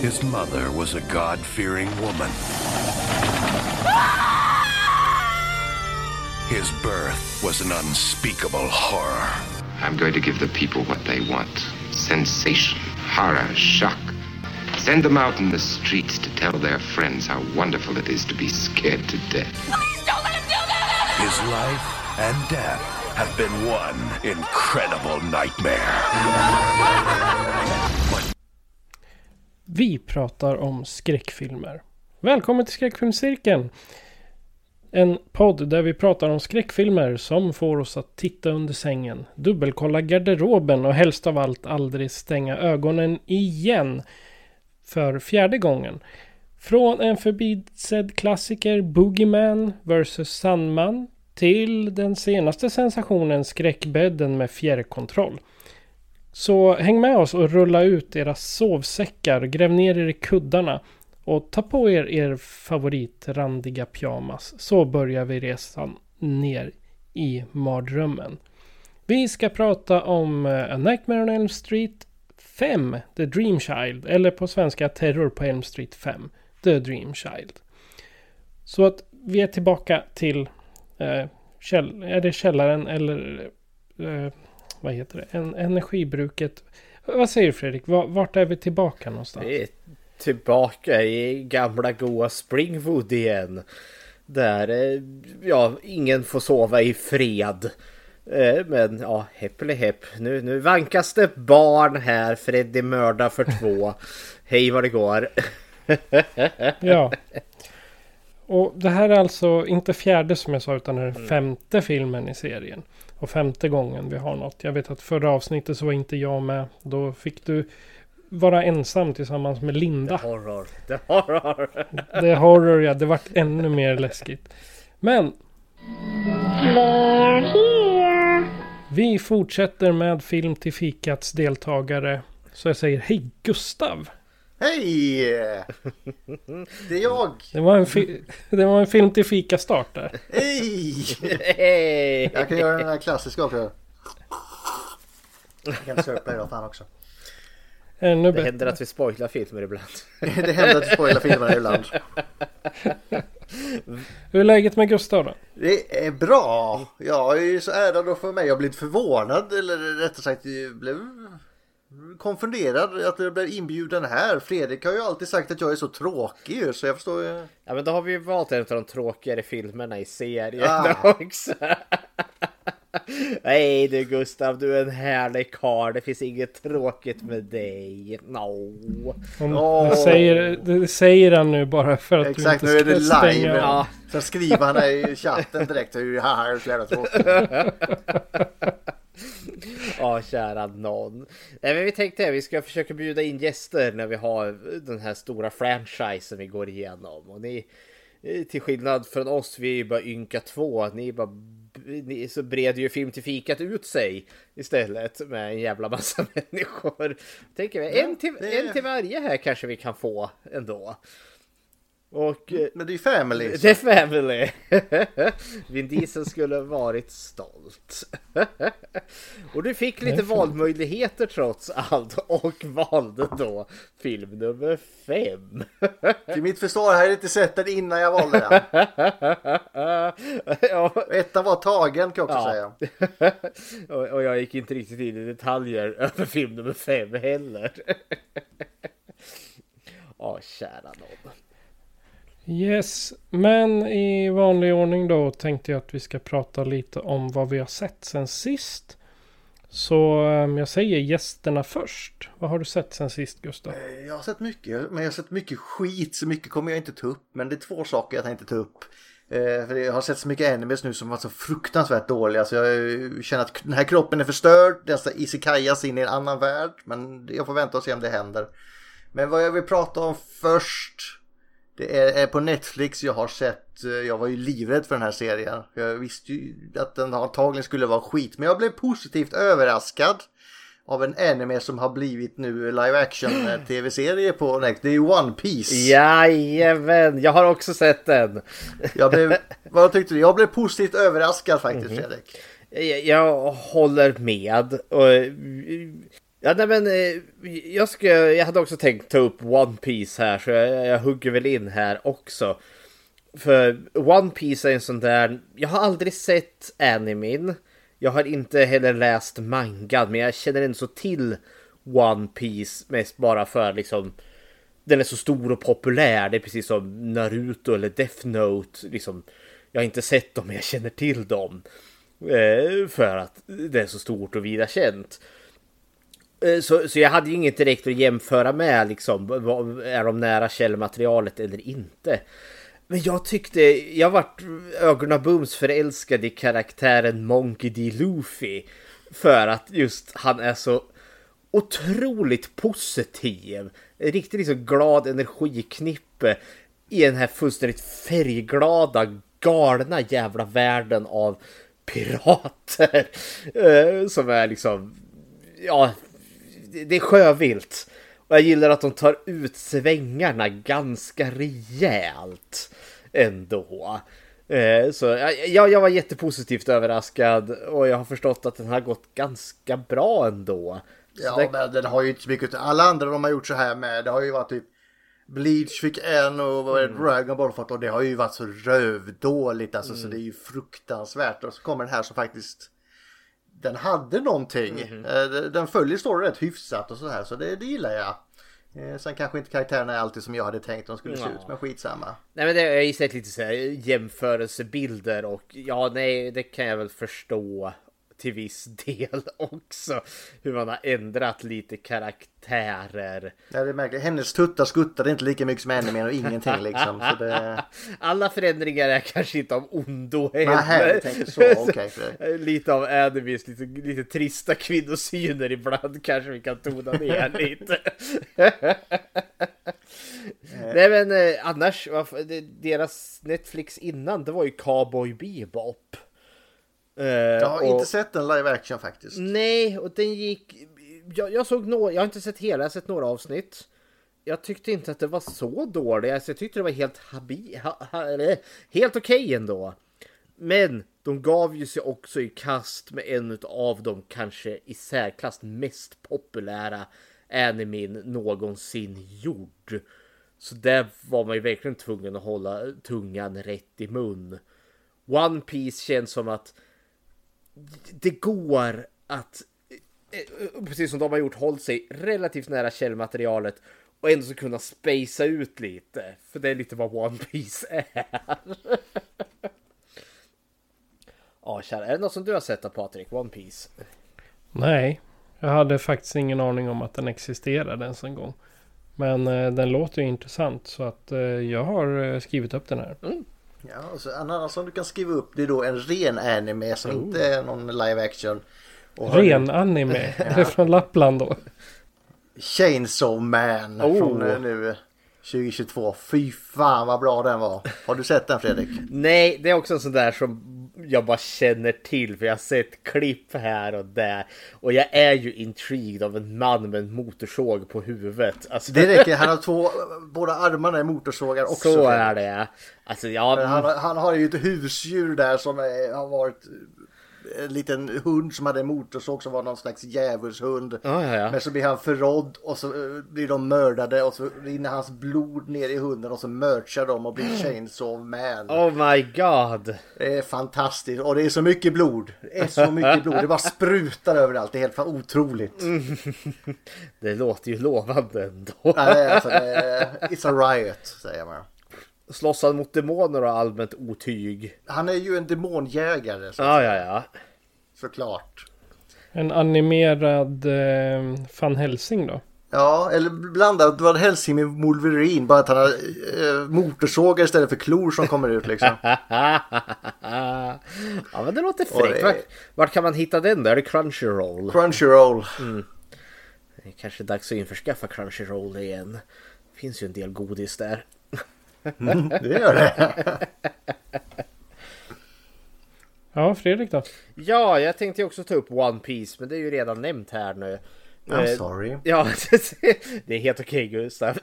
His mother was a God fearing woman. His birth was an unspeakable horror. I'm going to give the people what they want sensation, horror, shock. Send them out in the streets to tell their friends how wonderful it is to be scared to death. Please don't let him do that! His life and death have been one incredible nightmare. Vi pratar om skräckfilmer. Välkommen till Skräckfilmscirkeln! En podd där vi pratar om skräckfilmer som får oss att titta under sängen, dubbelkolla garderoben och helst av allt aldrig stänga ögonen igen. För fjärde gången. Från en förbisedd klassiker Boogeyman vs Sandman till den senaste sensationen Skräckbädden med fjärrkontroll. Så häng med oss och rulla ut era sovsäckar, gräv ner er i kuddarna och ta på er er favoritrandiga pyjamas. Så börjar vi resan ner i mardrömmen. Vi ska prata om eh, A Nightmare on Elm Street 5, The Dream Child, eller på svenska Terror på Elm Street 5, The Dream Child. Så att vi är tillbaka till eh, käll är det källaren eller eh, vad heter det? En, energibruket. Vad säger du Fredrik? Va- Vart är vi tillbaka någonstans? Vi är tillbaka i gamla goa Springwood igen. Där eh, ja, ingen får sova i fred. Eh, Men ja, heppeli hepp. Nu, nu vankas det barn här. Freddy mördar för två. Hej vad det går. Ja. Och det här är alltså inte fjärde som jag sa utan den femte filmen i serien. Och femte gången vi har något. Jag vet att förra avsnittet så var inte jag med. Då fick du vara ensam tillsammans med Linda. Horror. Det horror. Det är horror ja, det vart ännu mer läskigt. Men vi fortsätter med Film till fikats deltagare. Så jag säger hej Gustav. Hej! Det är jag! Det var en, fi- det var en film till fika start där. Hej! Hej! Jag kan göra den här klassiska också. Jag kan sörpla idag fan också. Ännu Det bättre. händer att vi spoilar filmer ibland. Det händer att du spoilar filmerna ibland. Hur är läget med Gustav då? Det är bra! Jag är ju så ärad och för mig. Jag blev förvånad eller rättare sagt jag blev konfunderad att jag blev inbjuden här. Fredrik har ju alltid sagt att jag är så tråkig så jag förstår ju. Ja men då har vi ju valt en av de tråkigare filmerna i serien Ah. också. Nej du Gustav, du är en härlig karl. Det finns inget tråkigt med dig. No. Om, Åh. det, säger, det säger han nu bara för att Exakt, du nu är inte det ska live. Ja. Sen skriver han i chatten direkt. Haha, jag är så jävla tråkig. Ja, kära någon. Nej, men vi tänkte att vi ska försöka bjuda in gäster när vi har den här stora franchisen vi går igenom. Och ni, till skillnad från oss, vi är ju bara ynka två. Ni, är bara, ni så breder ju Film till fikat ut sig istället med en jävla massa människor. Tänker vi, en till, en till varje här kanske vi kan få ändå. Och eh, Men det är ju family. så. The Family. Vin Diesel skulle varit stolt. och du fick lite valmöjligheter trots allt och valde då film nummer fem. Till mitt försvar hade jag inte sett den innan jag valde den. ja, Ettan var tagen kan jag också Ja. säga. och, och jag gick inte riktigt in i detaljer över film nummer fem heller. Ja, kära någon. Yes, men i vanlig ordning då tänkte jag att vi ska prata lite om vad vi har sett sen sist. Så ehm, jag säger gästerna först. Vad har du sett sen sist Gustav? Eh, jag har sett mycket, men jag har sett mycket skit så mycket kommer jag inte ta upp. Men det är två saker jag tänkte ta upp. Eh, för jag har sett så mycket animes nu som var så fruktansvärt dåliga så jag känner att den här kroppen är förstörd. Den ska isikajas in i en annan värld. Men jag får vänta och se om det händer. Men vad jag vill prata om först. Det är, är på Netflix jag har sett. eh, Jag var ju livrädd för den här serien. Jag visste ju att den antagligen skulle vara skit. Men jag blev positivt överraskad. Av en anime som har blivit nu live action eh, tv-serie på Netflix. Det är ju One Piece. Jajamän, jag har också sett den. Jag blev, vad tyckte du? Jag blev positivt överraskad faktiskt Fredrik. Jag, jag håller med. Och, ja, nej, men, eh, jag, ska, jag hade också tänkt ta upp One Piece här så jag, jag hugger väl in här också. För One Piece är en sån där, jag har aldrig sett animin. Jag har inte heller läst mangan men jag känner ändå så till One Piece mest bara för liksom den är så stor och populär. Det är precis som Naruto eller Death Note. Liksom, jag har inte sett dem men jag känner till dem. Eh, för att det är så stort och vida känt. Eh, så, så jag hade ju inget direkt att jämföra med liksom. Är de nära källmaterialet eller inte? Men jag tyckte, jag vart ögonabums förälskad i karaktären Monkey D. Luffy. För att just han är så otroligt positiv. En riktigt liksom glad energiknippe i den här fullständigt färgglada, galna jävla världen av pirater. Eh, som är liksom, ja, det- är sjövilt. Och jag gillar att de tar ut svängarna ganska rejält ändå. Eh, Så jag, jag var jättepositivt överraskad och jag har förstått att den har gått ganska bra ändå. Så Ja, det- men den har ju inte så mycket. Alla andra de har gjort så här med. Det har ju varit typ Bleach fick en och vad det, Dragon Ball fått och det har ju varit så rövdåligt alltså så det är ju fruktansvärt. Och så kommer den här som faktiskt den hade någonting. Eh, Den följer storyn rätt hyfsat och så här så det, det gillar jag. Eh, Sen kanske inte karaktärerna är alltid som jag hade tänkt de skulle se Ja. ut men skitsamma. Nej men det, jag har ju sett lite så här jämförelsebilder och ja nej det kan jag väl förstå till viss del också. Hur man har ändrat lite karaktärer. Ja, det är märkligt. Hennes tuttar skuttade inte lika mycket som animen och ingenting liksom. Det... Alla förändringar är kanske inte av ondo Nej, heller. tänkte så. Okej. för- Lite av animes, lite, lite trista kvinnosyner ibland kanske vi kan tona ner lite. Nej men eh, annars, deras Netflix innan det var ju Cowboy Bebop. Eh, Jag har och- inte sett en live action faktiskt. Nej, och den gick... Jag, jag såg några, jag har inte sett hela, jag har sett några avsnitt. Jag tyckte inte att det var så dåligt, alltså, jag tyckte det var helt habi, ha, ha, helt okej ändå. Men de gav ju sig också i kast med en av de kanske i särklass mest populära animin någonsin gjord. Så där var man ju verkligen tvungen att hålla tungan rätt i mun. One Piece känns som att det går att, eh, precis som de har gjort, hålla sig relativt nära källmaterialet och ändå så kunna spacea ut lite. För det är lite vad One Piece är. Ja, kära. Är det något som du har sett då Patrik? One Piece? Nej, jag hade faktiskt ingen aning om att den existerade ens en gång. Men eh, den låter ju intressant så att eh, jag har eh, skrivit upp den här. Ja, och så en annan som du kan skriva upp det är då en ren anime som inte är någon live action. Och har Ren anime. Är det från Lappland då? Chainsaw Man Oh. från eh, nu 2022. Fy fan vad bra den var. Har du sett den Fredrik? Nej, det är också en sån där som jag bara känner till för jag har sett klipp här och där. Och jag är ju intrigued av en man med en motorsåg på huvudet. Alltså, Det räcker, han har två, båda armarna är motorsågar också. så är det. Alltså, ja, Han, har- han har ju ett husdjur där som är, har varit en liten hund som hade en motorsåg som var någon slags djävulshund. Ja, ja, ja. Men så blir han förrådd och så eh, blir de mördade och så rinner hans blod ner i hunden och så merchar de och blir Chainsaw Man. Oh my god. Det är fantastiskt och det är så mycket blod. Det är så mycket blod. Det bara sprutar överallt. Det är helt otroligt. Det låter ju lovande ändå. Nej, alltså, det är, it's a riot säger man. Slåss han mot demoner och allmänt otyg? Han är ju en demonjägare så, Ja, ja, ja. såklart. En animerad eh, Van Helsing då? Ja, eller blandat vad Hellsing med Wolverine. Bara att han har eh, motorsågar istället för klor som kommer ut liksom. ja men det låter fräckt. det- Vart, vart kan man hitta den då? Är det Crunchyroll? Crunchyroll. Det är kanske dags att införskaffa Crunchyroll igen. Finns ju en del godis där. Det gör det. Ja, Fredrik då? Ja, jag tänkte också ta upp One Piece men det är ju redan nämnt här nu. I'm Eh, sorry. Ja, det är helt okej Gustav.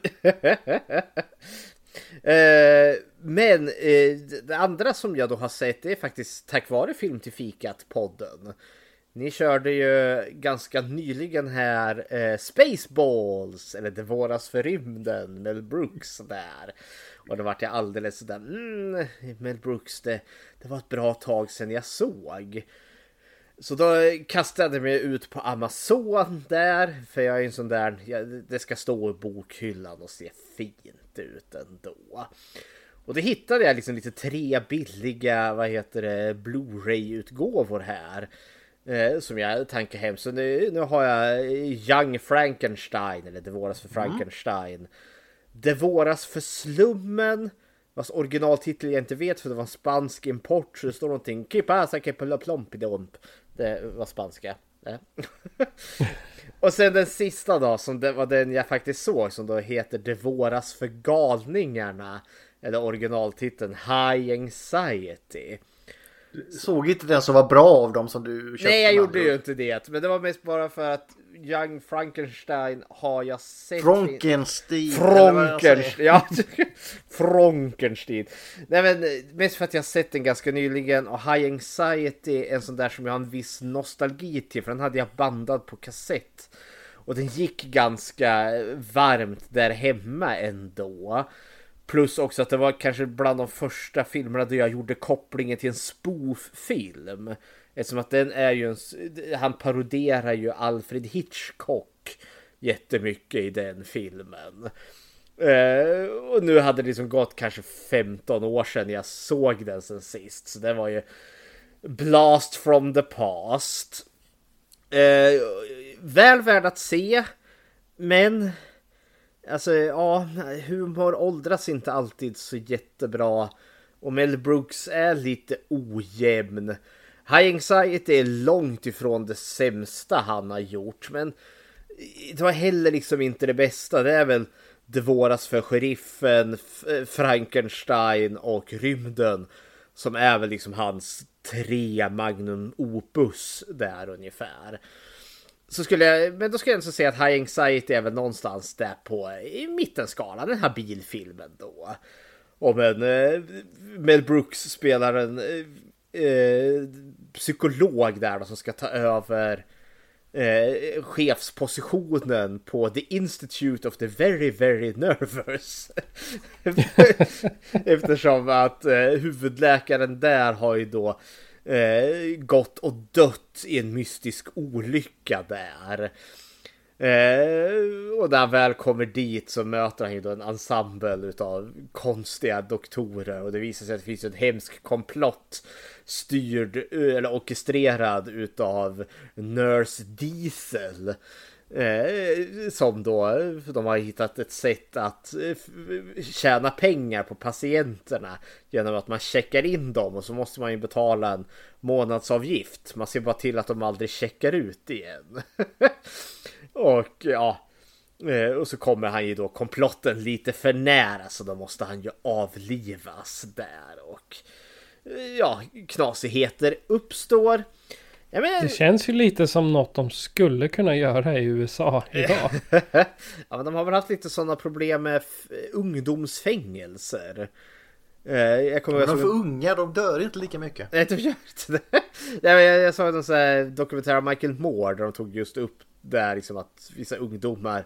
Eh, Men eh, det andra som jag då har sett är faktiskt tack vare Film till fikat-podden. Ni körde ju ganska nyligen här eh, Spaceballs, eller Det våras för rymden, Mel Brooks där. Och då vart jag alldeles sådär, mm, Mel Brooks, det, det var ett bra tag sedan jag såg. Så då kastade jag mig ut på Amazon där. För jag är en sån där, jag, det ska stå i bokhyllan och se fint ut ändå. Och då hittade jag liksom lite tre billiga, vad heter det, Blu-ray-utgåvor här. Eh, som jag tankar hem. Så nu, nu har jag Young Frankenstein, eller Det våras för Frankenstein. Det våras för slummen. Vars originaltitel jag inte vet för det var en spansk import. Så det står någonting. Que pasa que plompidomp. Det var spanska. Och sen den sista då som det var den jag faktiskt såg som då heter Det våras för galningarna. Eller originaltiteln High Anxiety. Såg inte den som var bra av dem som du köpte? Nej jag gjorde ju inte det. Men det var mest bara för att Young Frankenstein har jag sett. Frankenstein. Frankenstein. Ja, Frankenstein. Nej men mest för att jag har sett den ganska nyligen och High Anxiety är en sån där som jag har en viss nostalgi till för den hade jag bandad på kassett. Och den gick ganska varmt där hemma ändå. Plus också att det var kanske bland de första filmerna där jag gjorde kopplingen till en spoof-film. Eftersom att den är ju en, han paroderar ju Alfred Hitchcock jättemycket i den filmen. Eh, och nu hade det liksom gått kanske 15 år sedan jag såg den sen sist. Så det var ju Blast from the past. Eh, väl värd att se. Men Alltså ja, humor åldras inte alltid så jättebra. Och Mel Brooks är lite ojämn. High Anxiety är långt ifrån det sämsta han har gjort. Men det var heller liksom inte det bästa. Det är väl Det våras för sheriffen, eh, Frankenstein och rymden. Som är väl liksom hans tre magnum opus där ungefär. Så skulle jag, men då skulle jag ändå säga att High Anxiety är väl någonstans där på i mittenskalan, den här bilfilmen då. Om en eh, Mel Brooks spelar en eh, eh, psykolog där då, som ska ta över eh, chefspositionen på The Institute of the Very Very Nervous. Eftersom att eh, huvudläkaren där har ju då eh, gått och dött i en mystisk olycka där. Eh, och när han väl kommer dit så möter han ju då en ensemble utav konstiga doktorer och det visar sig att det finns en hemsk komplott styrd eh, eller orkestrerad utav Nurse Diesel. Eh, som då, de har hittat ett sätt att eh, tjäna pengar på patienterna genom att man checkar in dem och så måste man ju betala en månadsavgift. Man ser bara till att de aldrig checkar ut igen. och ja, eh, och så kommer han ju då komplotten lite för nära så då måste han ju avlivas där och ja, knasigheter uppstår. Ja, men, Det känns ju lite som något de skulle kunna göra i USA idag. ja, men de har väl haft lite sådana problem med ungdomsfängelser. Eh, Jag kommer Men de som för unga, de dör inte lika mycket. Nej, de gör inte det. Men jag, jag såg en dokumentär av Michael Moore där de tog just upp där liksom att vissa ungdomar,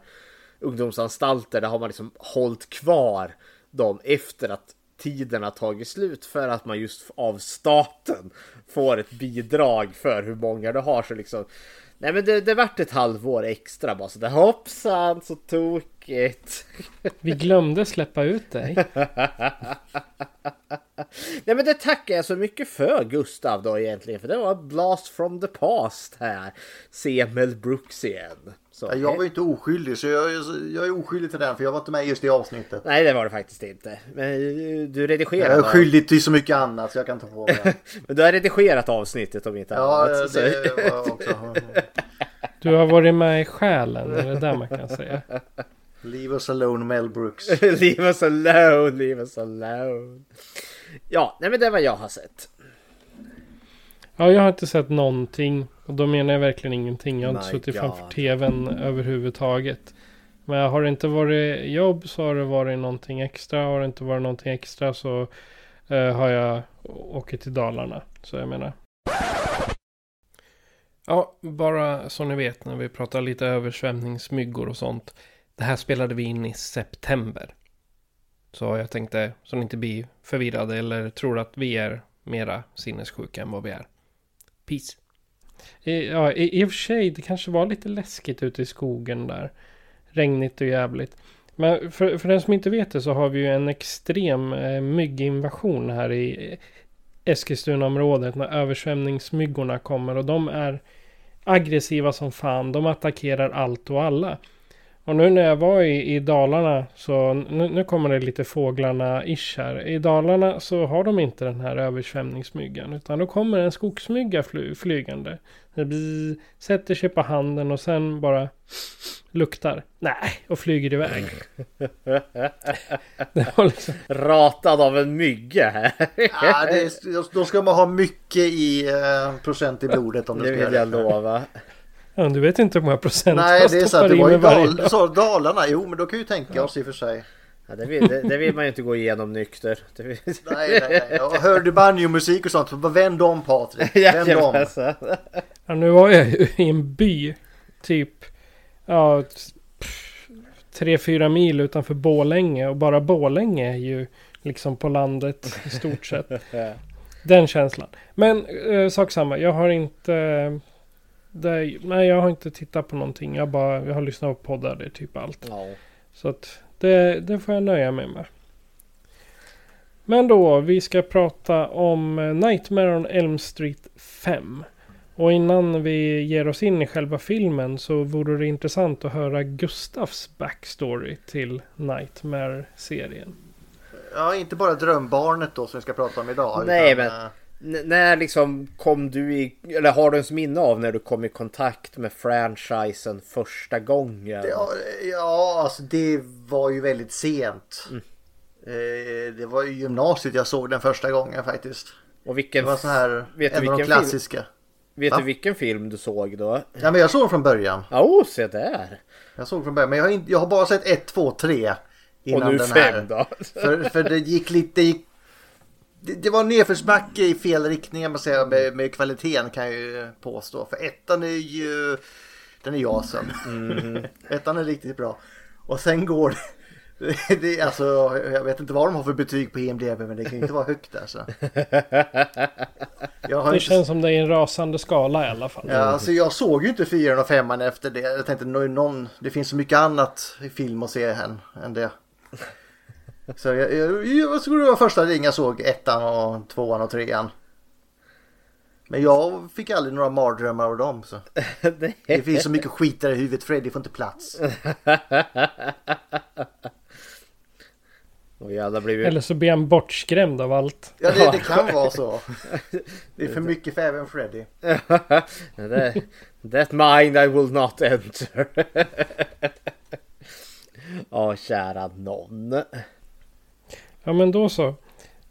ungdomsanstalter, där har man liksom hållit kvar dem efter att tiden har tagit slut för att man just av staten får ett bidrag för hur många du har. Så liksom, nej men det, det vart ett halvår extra bara så där hoppsan så tokigt. Vi glömde släppa ut dig. Nej men det tackar jag så mycket för Gustav då egentligen. För det var Blast from the past här. Se Mel Brooks igen. Så, Ja, jag var ju inte oskyldig så jag, jag är oskyldig till den för jag var inte med i just det avsnittet. Nej, det var det faktiskt inte. Men eh, du redigerade. Jag är skyldig till så mycket annat så jag kan ta på mig. Men du har redigerat avsnittet om inte Ja, annat. så- det var jag också. Du har varit med i själen, är det där man kan säga. Leave us alone Mel Brooks. leave us alone, leave us alone. Ja, nej men det vad jag har sett. Ja, jag har inte sett någonting. Och då menar jag verkligen ingenting. Jag har inte My suttit God. framför tvn överhuvudtaget. Men har det inte varit jobb så har det varit någonting extra. Har det inte varit någonting extra så eh, har jag åkt till Dalarna. Så jag menar. Ja, bara så ni vet när vi pratar lite översvämningsmyggor och sånt. Det här spelade vi in i september. Så jag tänkte, så ni inte blir förvirrade eller tror att vi är mera sinnessjuka än vad vi är. Peace. I, ja, i, i och för sig, det kanske var lite läskigt ute i skogen där. Regnigt och jävligt. Men för, för den som inte vet det så har vi ju en extrem eh, mygginvasion här i eh, Eskilstunaområdet när översvämningsmyggorna kommer och de är aggressiva som fan. De attackerar allt och alla. Och nu när jag var i, i Dalarna så nu, nu kommer det lite fåglarna-ish här. I Dalarna så har de inte den här översvämningsmyggan utan då kommer en skogsmygga fly, flygande. Det blir, sätter sig på handen och sen bara luktar. Nej, och flyger iväg. det var liksom, Ratad av en mygga här. Ja, det är, då ska man ha mycket i eh, procent i blodet om det Det ska vill jag lova. Ja, du vet inte hur många procent Nej, det är så att det var ju Dal, dag. så Dalarna. Jo, men då kan ju tänka oss i och för sig. Ja, det, vill, det, det vill man ju inte gå igenom nykter. Nej, nej, nej. Och hör du banjomusik och sånt, vänd om Patrik. Vänd om. Ja, nu var jag ju i en by. Typ. Ja. Tre, fyra mil utanför Bålänge. Och bara Bålänge är ju liksom på landet i stort sett. Den känslan. Men eh, sak samma. Jag har inte. Det, nej, jag har inte tittat på någonting. Jag, bara, jag har lyssnat på poddar. Det är typ allt. Ja. Så att det, det får jag nöja mig med. Men då, vi ska prata om eh, Nightmare on Elm Street 5. Och innan vi ger oss in i själva filmen så vore det intressant att höra Gustavs backstory till Nightmare-serien. Ja, inte bara drömbarnet då som vi ska prata om idag. Nej, utan, men- eh, N- när liksom kom du i, eller har du ens minne av när du kom i kontakt med franchisen första gången? Ja, ja, alltså det var ju väldigt sent. Mm. Eh, det var ju gymnasiet jag såg den första gången faktiskt. Och Det vilken, var så här, vet du en av de klassiska. vet Va? du vilken film du såg då? Ja, men jag såg den från början. Ja, oh, se där! Jag såg från början, men jag har, inte, jag har bara sett ett, två, tre. Och Innan nu den fem här. då? För, för det gick lite... Det, gick, det, det var nedförsbacke i fel riktning måste säga, med, med kvaliteten kan jag ju påstå. För ettan är ju... Den är ju awesome. Mm. ettan är riktigt bra. Och sen går det... Det alltså, jag vet inte vad de har för betyg på IMDB men det kan ju inte vara högt alltså. Jag, har Det inte, känns som det är en rasande skala i alla fall. ja, alltså jag såg ju inte fyran och femman efter det. Jag tänkte nå- någon, det finns så mycket annat i film att se än, än det. Så jag, jag, jag tror det var första ring jag såg ettan och tvåan och trean. Men jag fick aldrig några mardrömmar av dem. Så. Det finns så mycket skit där i huvudet. Freddy får inte plats. Ju... Eller så blir han bortskrämd av allt. Ja, det, det kan vara så. Det är för mycket för även Freddy. that, that mind I will not enter. Ja, kära någon. Ja men då så.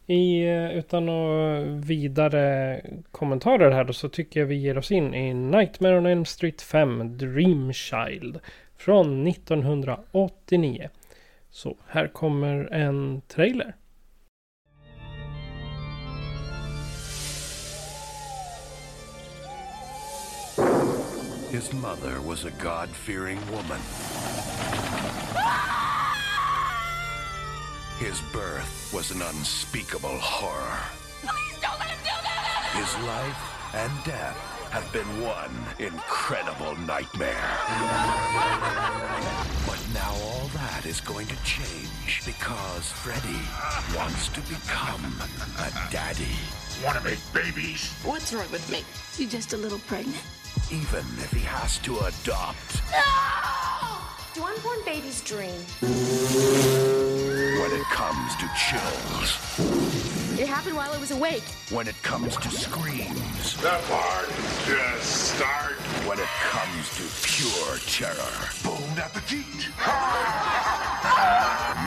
I, eh, utan att vidare kommentarer här då så tycker jag vi ger oss in i Nightmare on Elm Street 5 Dreamchild från 1989. Så här kommer en trailer. His mother was a God fearing woman. His birth was an unspeakable horror. Please don't let him do that! His life and death have been one incredible nightmare. But now all that is going to change because Freddy wants to become a daddy. Want to make babies? What's wrong with me? You're just a little pregnant. Even if he has to adopt. Do unborn babies dream? When it comes to chills. It happened while I was awake. When it comes to screams. The part just start. When it comes to pure terror. Bon appetit.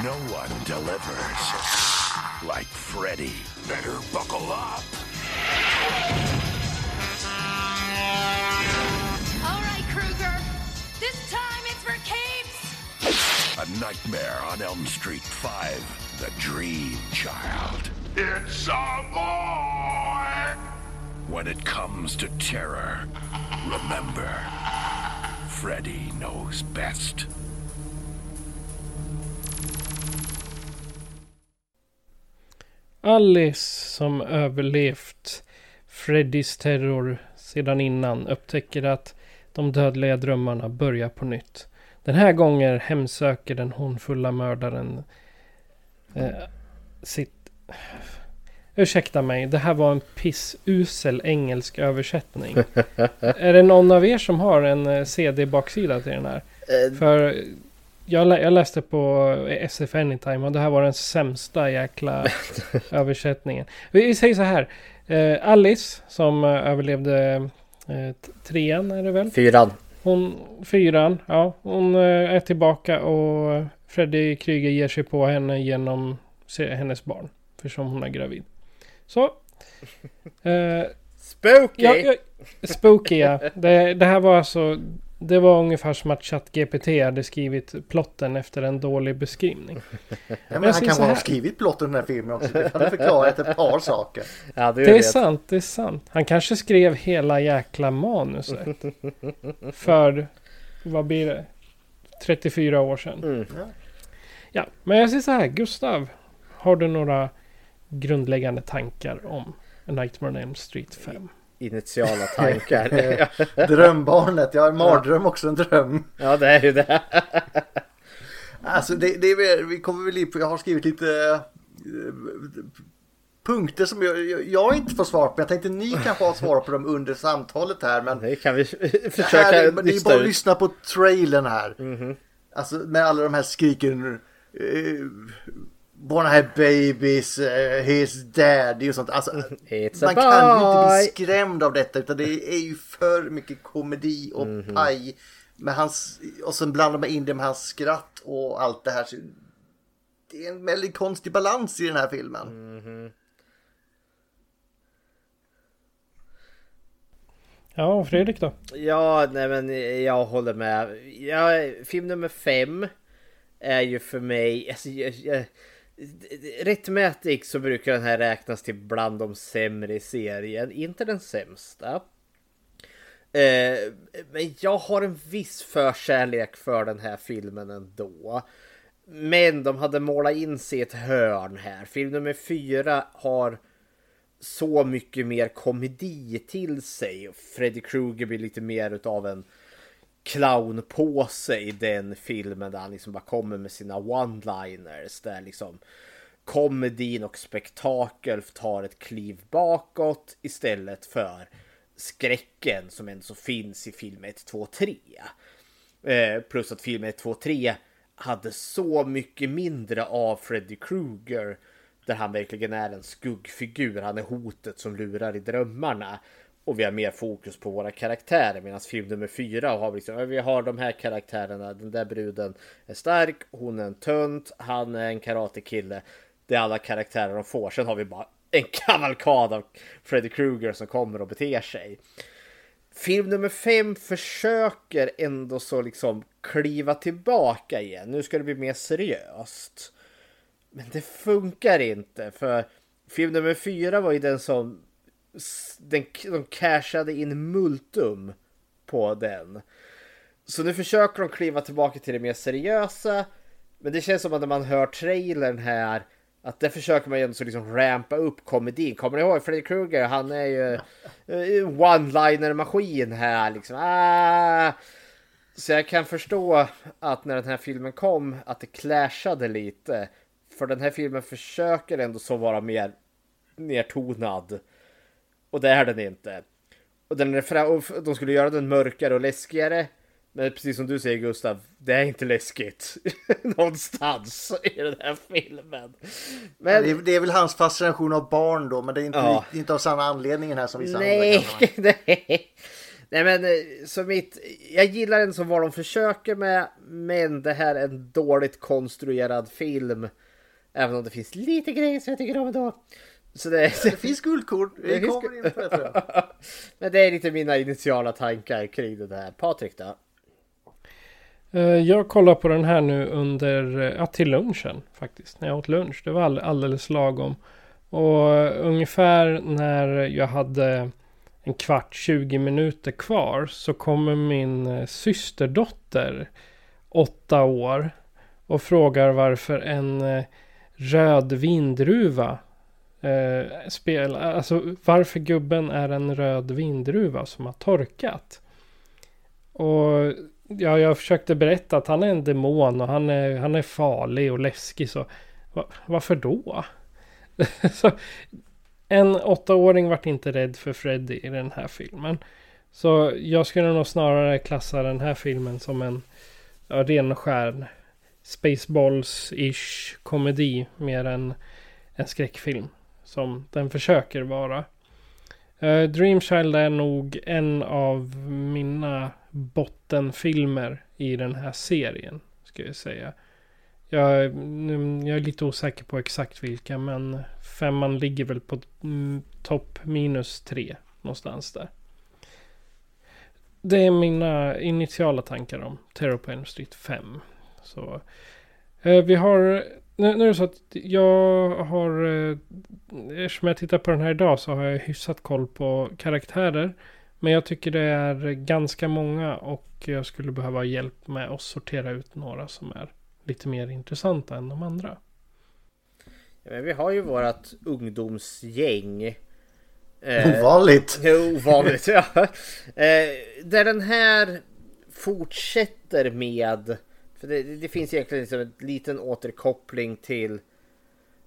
No one delivers like Freddy. Better buckle up. Nightmare on Elm Street 5. The Dream Child. It's a boy. When it comes to terror, remember, Freddy knows best. Alice som överlevt Freddys terror sedan innan upptäcker att de dödliga drömmarna börjar på nytt. Den här gången hemsöker den hånfulla mördaren eh, sitt... Ursäkta mig, det här var en pissusel engelsk översättning. är det någon av er som har en eh, CD-baksida till den här? Eh, För jag, lä- jag läste på SF Anytime och det här var den sämsta jäkla översättningen. Vi, säger så här. Eh, Alice som eh, överlevde eh, trean är det väl? Fyran. Hon, fyran, ja. Hon eh, är tillbaka och Freddy Krueger ger sig på henne genom hennes barn. För som hon är gravid. Så. Eh, Spooky! Ja, ja, spooky ja. Det, det här var alltså... Det var ungefär som att ChatGPT hade skrivit plotten efter en dålig beskrivning. Ja, men jag han säger kan så ha här. skrivit plotten i den här filmen också. Det hade förklarat ett par saker. Ja, Det är vet. sant, det är sant. Han kanske skrev hela jäkla manuset. För, vad blir det? 34 år sedan. Mm. Ja, men jag säger så här. Gustav, har du några grundläggande tankar om A Nightmare on Elm Street 5? Initiala tankar. Drömbarnet, jag har en mardröm också en dröm. ja, det är ju det. Alltså det, det är vi kommer väl in på, jag har skrivit lite eh, punkter som jag, jag, jag inte får svar på. Jag tänkte ni kanske har svar på dem under samtalet här. Men Det kan vi försöka här, är- det är nysta bara att lyssna på trailern här. Alltså med alla de här skriken. Uh, Born I have babies, uh, his daddy och sånt. Alltså, It's a man kan ju inte bli skrämd av detta utan det är ju för mycket komedi och Mhm. paj. Med hans, och sen blandar man in det med hans skratt och allt det här. Så det är en väldigt konstig balans i den här filmen. Mm. Ja, och Fredrik då? Ja, nej men jag håller med. Ja, film nummer fem är ju för mig... Alltså, jag, jag, rättmätigt så brukar den här räknas till bland de sämre i serien. Inte den sämsta. Eh, men jag har en viss förkärlek för den här filmen ändå. Men de hade målat in sig i ett hörn här. Film nummer fyra har så mycket mer komedi till sig. Freddy Krueger blir lite mer utav en clownpåse i den filmen där han liksom bara kommer med sina one-liners. Där liksom komedin och spektakel tar ett kliv bakåt istället för skräcken som ändå så finns i film 1, 2, 3. Eh, plus att film 1, 2, 3 hade så mycket mindre av Freddy Krueger där han verkligen är en skuggfigur. Han är hotet som lurar i drömmarna. Och vi har mer fokus på våra karaktärer. Medan film nummer fyra har vi liksom, vi har de här karaktärerna. Den där bruden är stark, hon är en tönt, han är en karatekille. Det är alla karaktärer de får. Sen har vi bara en kavalkad av Freddy Krueger som kommer och beter sig. Film nummer fem försöker ändå så liksom kliva tillbaka igen. Nu ska det bli mer seriöst. Men det funkar inte för film nummer fyra var ju den som den, de cashade in multum på den. Så nu försöker de kliva tillbaka till det mer seriösa. Men det känns som att när man hör trailern här Att där försöker man ju ändå så liksom rampa upp komedin. Kommer ni ihåg Freddy Krueger? Han är ju eh, one-liner maskin här liksom. Ah! Så jag kan förstå att när den här filmen kom att det clashade lite. För den här filmen försöker ändå så vara mer nertonad. Och det är den inte. Och, den är fra- och de skulle göra den mörkare och läskigare. Men precis som du säger Gustav, det är inte läskigt någonstans i den här filmen. Men Det, är, det är väl hans fascination av barn då, men det är inte, Ja. inte av samma anledning här som vissa andra nej, nej. Nej men eh, så mitt, jag gillar den som vad de försöker med. Men det här är en dåligt konstruerad film. Även om det finns lite grejer som jag tycker om ändå. Så det, Det finns guldkorn. Vi Det kommer in på det tror jag. Men det är lite mina initiala tankar kring det här. Patrik då? Eh, Jag kollar på den här nu under, eh, ja till lunchen faktiskt. När jag åt lunch. Det var all, alldeles lagom. Och eh, ungefär när jag hade en kvart, 20 minuter kvar så kommer min systerdotter, åtta år, och frågar varför en röd vindruva eh, spel, alltså varför gubben är en röd vindruva som har torkat. Och ja, jag försökte berätta att han är en demon och han är, han är farlig och läskig. Så va, varför då? så, en åttaåring vart inte rädd för Freddy i den här filmen. Så jag skulle nog snarare klassa den här filmen som en ja, ren och skär Spaceballs-ish komedi mer än en skräckfilm. Som den försöker vara. Uh, Dreamchild är nog en av mina bottenfilmer i den här serien. Ska jag säga. Jag, mm, jag är lite osäker på exakt vilka men femman ligger väl på mm, topp minus tre någonstans där. Det är mina initiala tankar om Terror på Elm Street 5. Så uh, vi har nu, nu är det så att jag har eh, Eftersom jag tittar på den här idag så har jag hyfsat koll på karaktärer. Men jag tycker det är ganska många och jag skulle behöva hjälp med att sortera ut några som är lite mer intressanta än de andra. Ja, men vi har ju vårat ungdomsgäng. Eh, Ovanligt. Ovanligt, ja. Eh, där den här fortsätter med... För det, det finns egentligen liksom en liten återkoppling till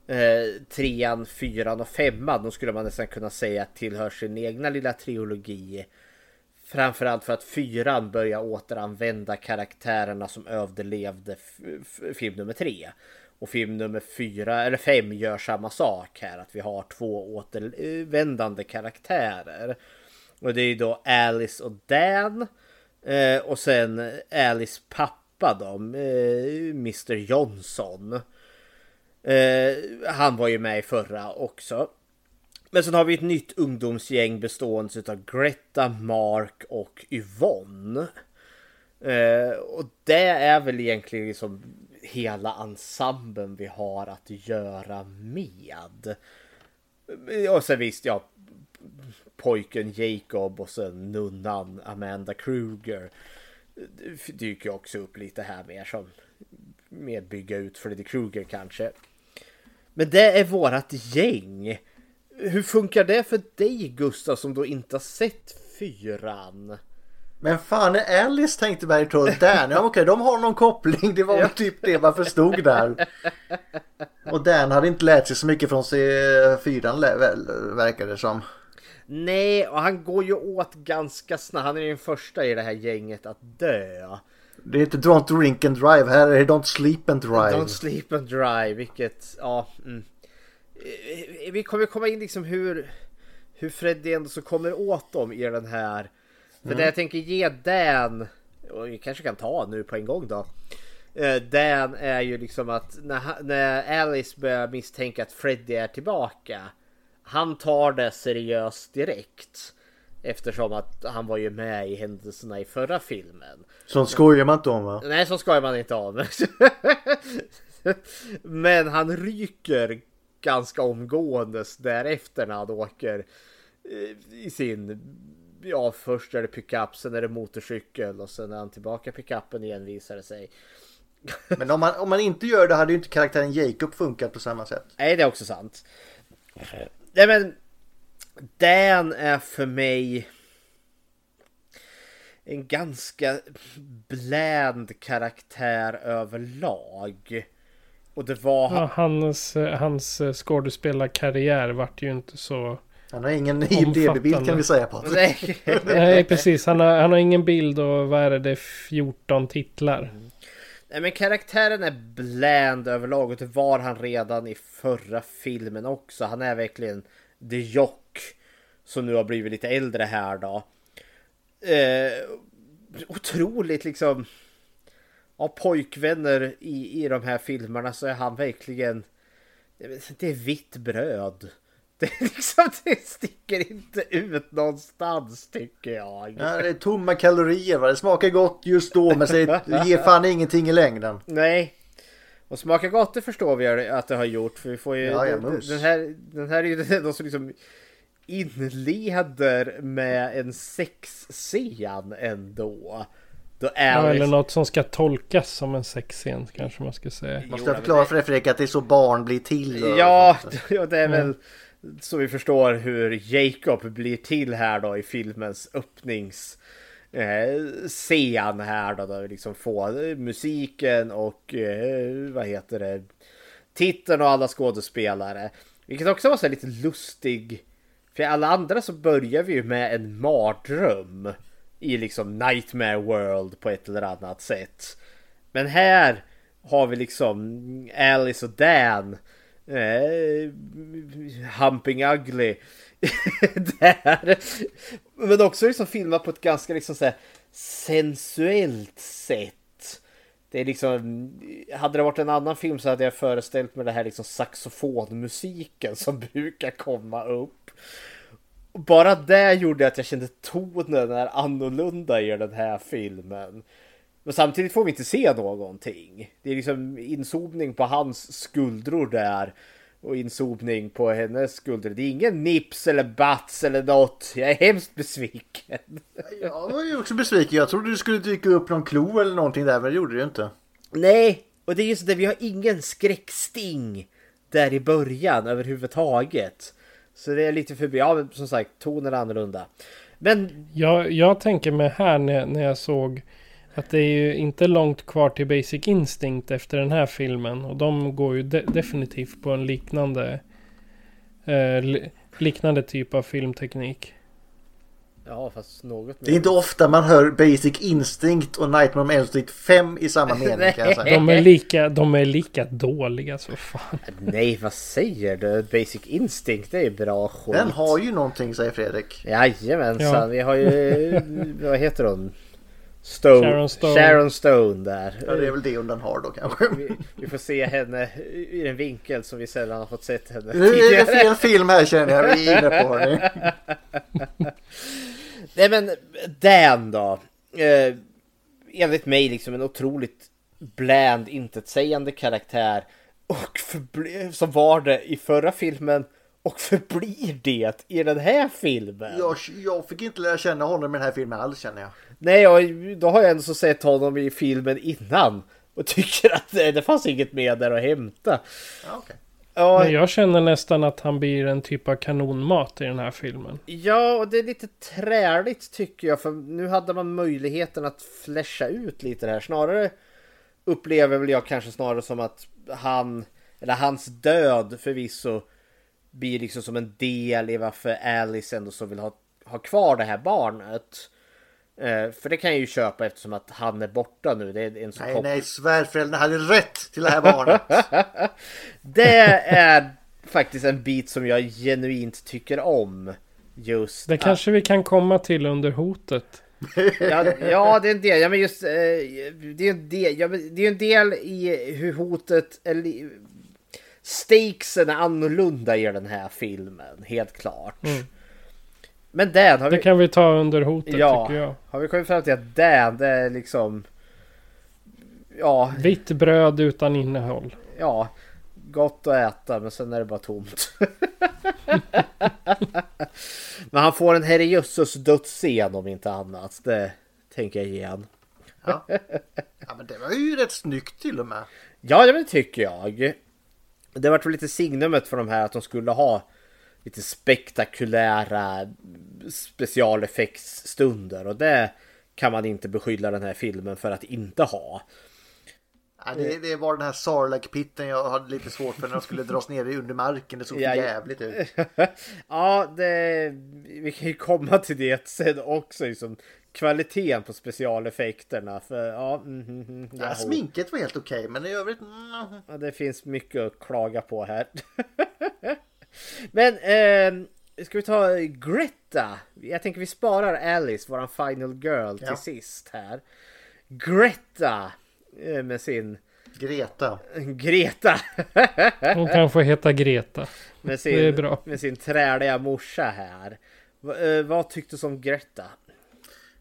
eh, trean, fyran och femman. Då skulle man nästan kunna säga tillhör sin egna lilla trilogi. Framförallt för att fyran börjar återanvända karaktärerna som överlevde film nummer tre. Och film nummer fyra eller fem gör samma sak här. Att vi har två återvändande karaktärer. Och det är då Alice och Dan. Eh, och sen Alice pappa då, eh, Mr Johnson. Eh, han var ju med i förra också. Men sen har vi ett nytt ungdomsgäng bestående av Greta, Mark och Yvonne. Eh, och det är väl egentligen liksom hela ensemblen vi har att göra med. Eh, och sen visst, ja, pojken Jacob och sen nunnan Amanda Kruger dyker också upp lite här mer som med bygga ut Freddy Krueger kanske. Men det är vårat gäng. Hur funkar det för dig Gustav som då inte har sett fyran? Men fan är Alice tänkte mig tro Dan. Ja okej, de har någon koppling. Det var typ det man förstod där. Och Dan hade inte lärt sig så mycket från C4 lä- väl, verkar det som. Nej, och han går ju åt ganska snabbt. Han är den första i det här gänget att dö. Det är inte Don't drink and drive. Här är det Don't sleep and drive. Don't sleep and drive, vilket, ja. Mm. Eh, Vi kommer komma in liksom hur, hur Freddy ändå så kommer åt dem i den här. För Mm. det jag tänker ge Dan, och vi kanske kan ta nu på en gång då. Eh, Dan är ju liksom att när, när Alice börjar misstänka att Freddy är tillbaka. Han tar det seriöst direkt. Eftersom att han var ju med i händelserna i förra filmen. Sånt skojar man inte om va? Nej, så skojar man inte om. Men han ryker ganska omgående därefter när han åker eh, i sin... Ja, först är det pickup, sen är det motorcykel och sen är han tillbaka i pickupen igen visar det sig. Men om man, om man inte gör det hade ju inte karaktären Jacob funkat på samma sätt. Nej, det är också sant. Nej, men Dan är för mig en ganska bland karaktär överlag. Och det var... Ja, hans, hans skådespelarkarriär vart ju inte så... Han har ingen IMDB-bild kan vi säga på. Nej. Nej, precis. Han har, han har ingen bild och vad är det? Det är 14 titlar. Nej men karaktären är bland överlag och det var han redan i förra filmen också. Han är verkligen the jock som nu har blivit lite äldre här då. Eh, otroligt liksom av pojkvänner i, i de här filmerna så är han verkligen det är vitt bröd. Det, liksom, det sticker inte ut någonstans tycker jag. Ja, det är tomma kalorier va? Det smakar gott just då men det ger fan ingenting i längden. Nej. Och smaka gott det förstår vi att det har gjort. För vi får ju... Ja, den, här, den här är ju den som liksom inleder med en sexscen ändå. Då är Ja, eller något som ska tolkas som en sexscen kanske man ska säga. Måste jag förklara för dig Fredrik att det är så barn blir till? Ja, ja, det är väl så vi förstår hur Jacob blir till här då i filmens öppnings eh, scen här då, där vi liksom får musiken och eh, vad heter det titeln och alla skådespelare. Vilket också var så lite lustig. För i alla andra så börjar vi ju med en mardröm i liksom Nightmare World på ett eller annat sätt. Men här har vi liksom Alice och Dan eh, Humping Ugly där. Men också liksom filmat på ett ganska liksom så här sensuellt sätt. Det är liksom, hade det varit en annan film så hade jag föreställt mig det här liksom saxofonmusiken som brukar komma upp. Bara det gjorde att jag kände tonen är annorlunda i den här filmen. Men samtidigt får vi inte se någonting. Det är liksom inzoomning på hans skuldror där. Och inzoomning på hennes skuldror. Det är ingen nips eller bats eller något. Jag är hemskt besviken. Jag var ju också besviken. Jag trodde det skulle dyka upp någon klo eller någonting där men det gjorde det ju inte. Nej, och det är just det. Vi har ingen skräcksting där i början överhuvudtaget. Så det är lite förbi. Ja, men som sagt, tonen är annorlunda. Men Jag, jag tänker mig här när, när jag såg att det är ju inte långt kvar till Basic Instinct efter den här filmen. Och de går ju de, definitivt på en liknande eh, li, liknande typ av filmteknik. Ja, fast något Det är inte ofta man hör Basic Instinct och Nightmare on Elm Street 5 i samma mening kan jag säga. De är lika, de är lika dåliga så fan. Nej, vad säger du? Basic Instinct, det är bra skit. Den har ju någonting säger Fredrik. Jajamensan, Ja. vi har ju... vad heter hon? Stone. Sharon Stone. Sharon Stone där. Ja det är väl det den har då kanske. vi, vi får se henne i en vinkel som vi sällan har fått sett henne Nu är det fel film här känner jag. Vi är inne på hörni. Nej men Dan då. Eh, enligt mig liksom en otroligt bland, intetsägande karaktär. Och som var det i förra filmen. Och förblir det i den här filmen. Jag, jag fick inte lära känna honom i den här filmen alls känner jag. Nej, och då har jag ändå så sett honom i filmen innan. Och tycker att det, det fanns inget mer där att hämta. Ja, okej. Ja, Men jag känner nästan att han blir en typ av kanonmat i den här filmen. Ja, och det är lite träligt tycker jag. För nu hade man möjligheten att fläscha ut lite det här. Snarare upplever väl jag kanske snarare som att han, eller hans död förvisso, blir liksom som en del i varför Alice ändå så vill ha, ha kvar det här barnet. Eh, för det kan jag ju köpa eftersom att han är borta nu. Det är en så Nej nej svärföräldrarna hade rätt till det här barnet. Det är faktiskt en bit som jag genuint tycker om. Just Det att- kanske vi kan komma till under hotet. Ja, ja, det är en del. Ja, men just eh, det är en del. Ja, men det är en del i hur hotet eller stakesen är annorlunda i den här filmen, helt klart. Men Dan har vi Det kan vi ta under hotet ja, tycker jag. har vi kommit fram till att Dan det är liksom ja, Vitt bröd utan innehåll. ja, gott att äta, men sen är det bara tomt. men han får en herrejösses dödsscen om inte annat. Det tänker jag ge han. Ja. ja, men det var ju rätt snyggt till och med. Ja, det tycker jag. Det var väl lite signumet för de här att de skulle ha lite spektakulära specialeffektsstunder och det kan man inte beskylla den här filmen för att inte ha. Ja, det, det var den här Sarlacc-pitten jag hade lite svårt för när de skulle dras ner i under marken. Det såg Ja, jävligt ut. ja, det, vi kan ju komma till det sen också. Liksom, kvaliteten på specialeffekterna. För, ja, mm, mm, mm, Ja, sminket var helt okej, men i övrigt... Mm, Ja, det finns mycket att klaga på här. Men eh, ska vi ta Greta? Jag tänker vi sparar Alice, våran final girl, till Ja. sist här. Greta eh, med sin Greta. Greta. Hon kan få heta Greta. med sin, Det är bra. med sin träliga morsa här. Va, eh, vad tyckte du om Greta?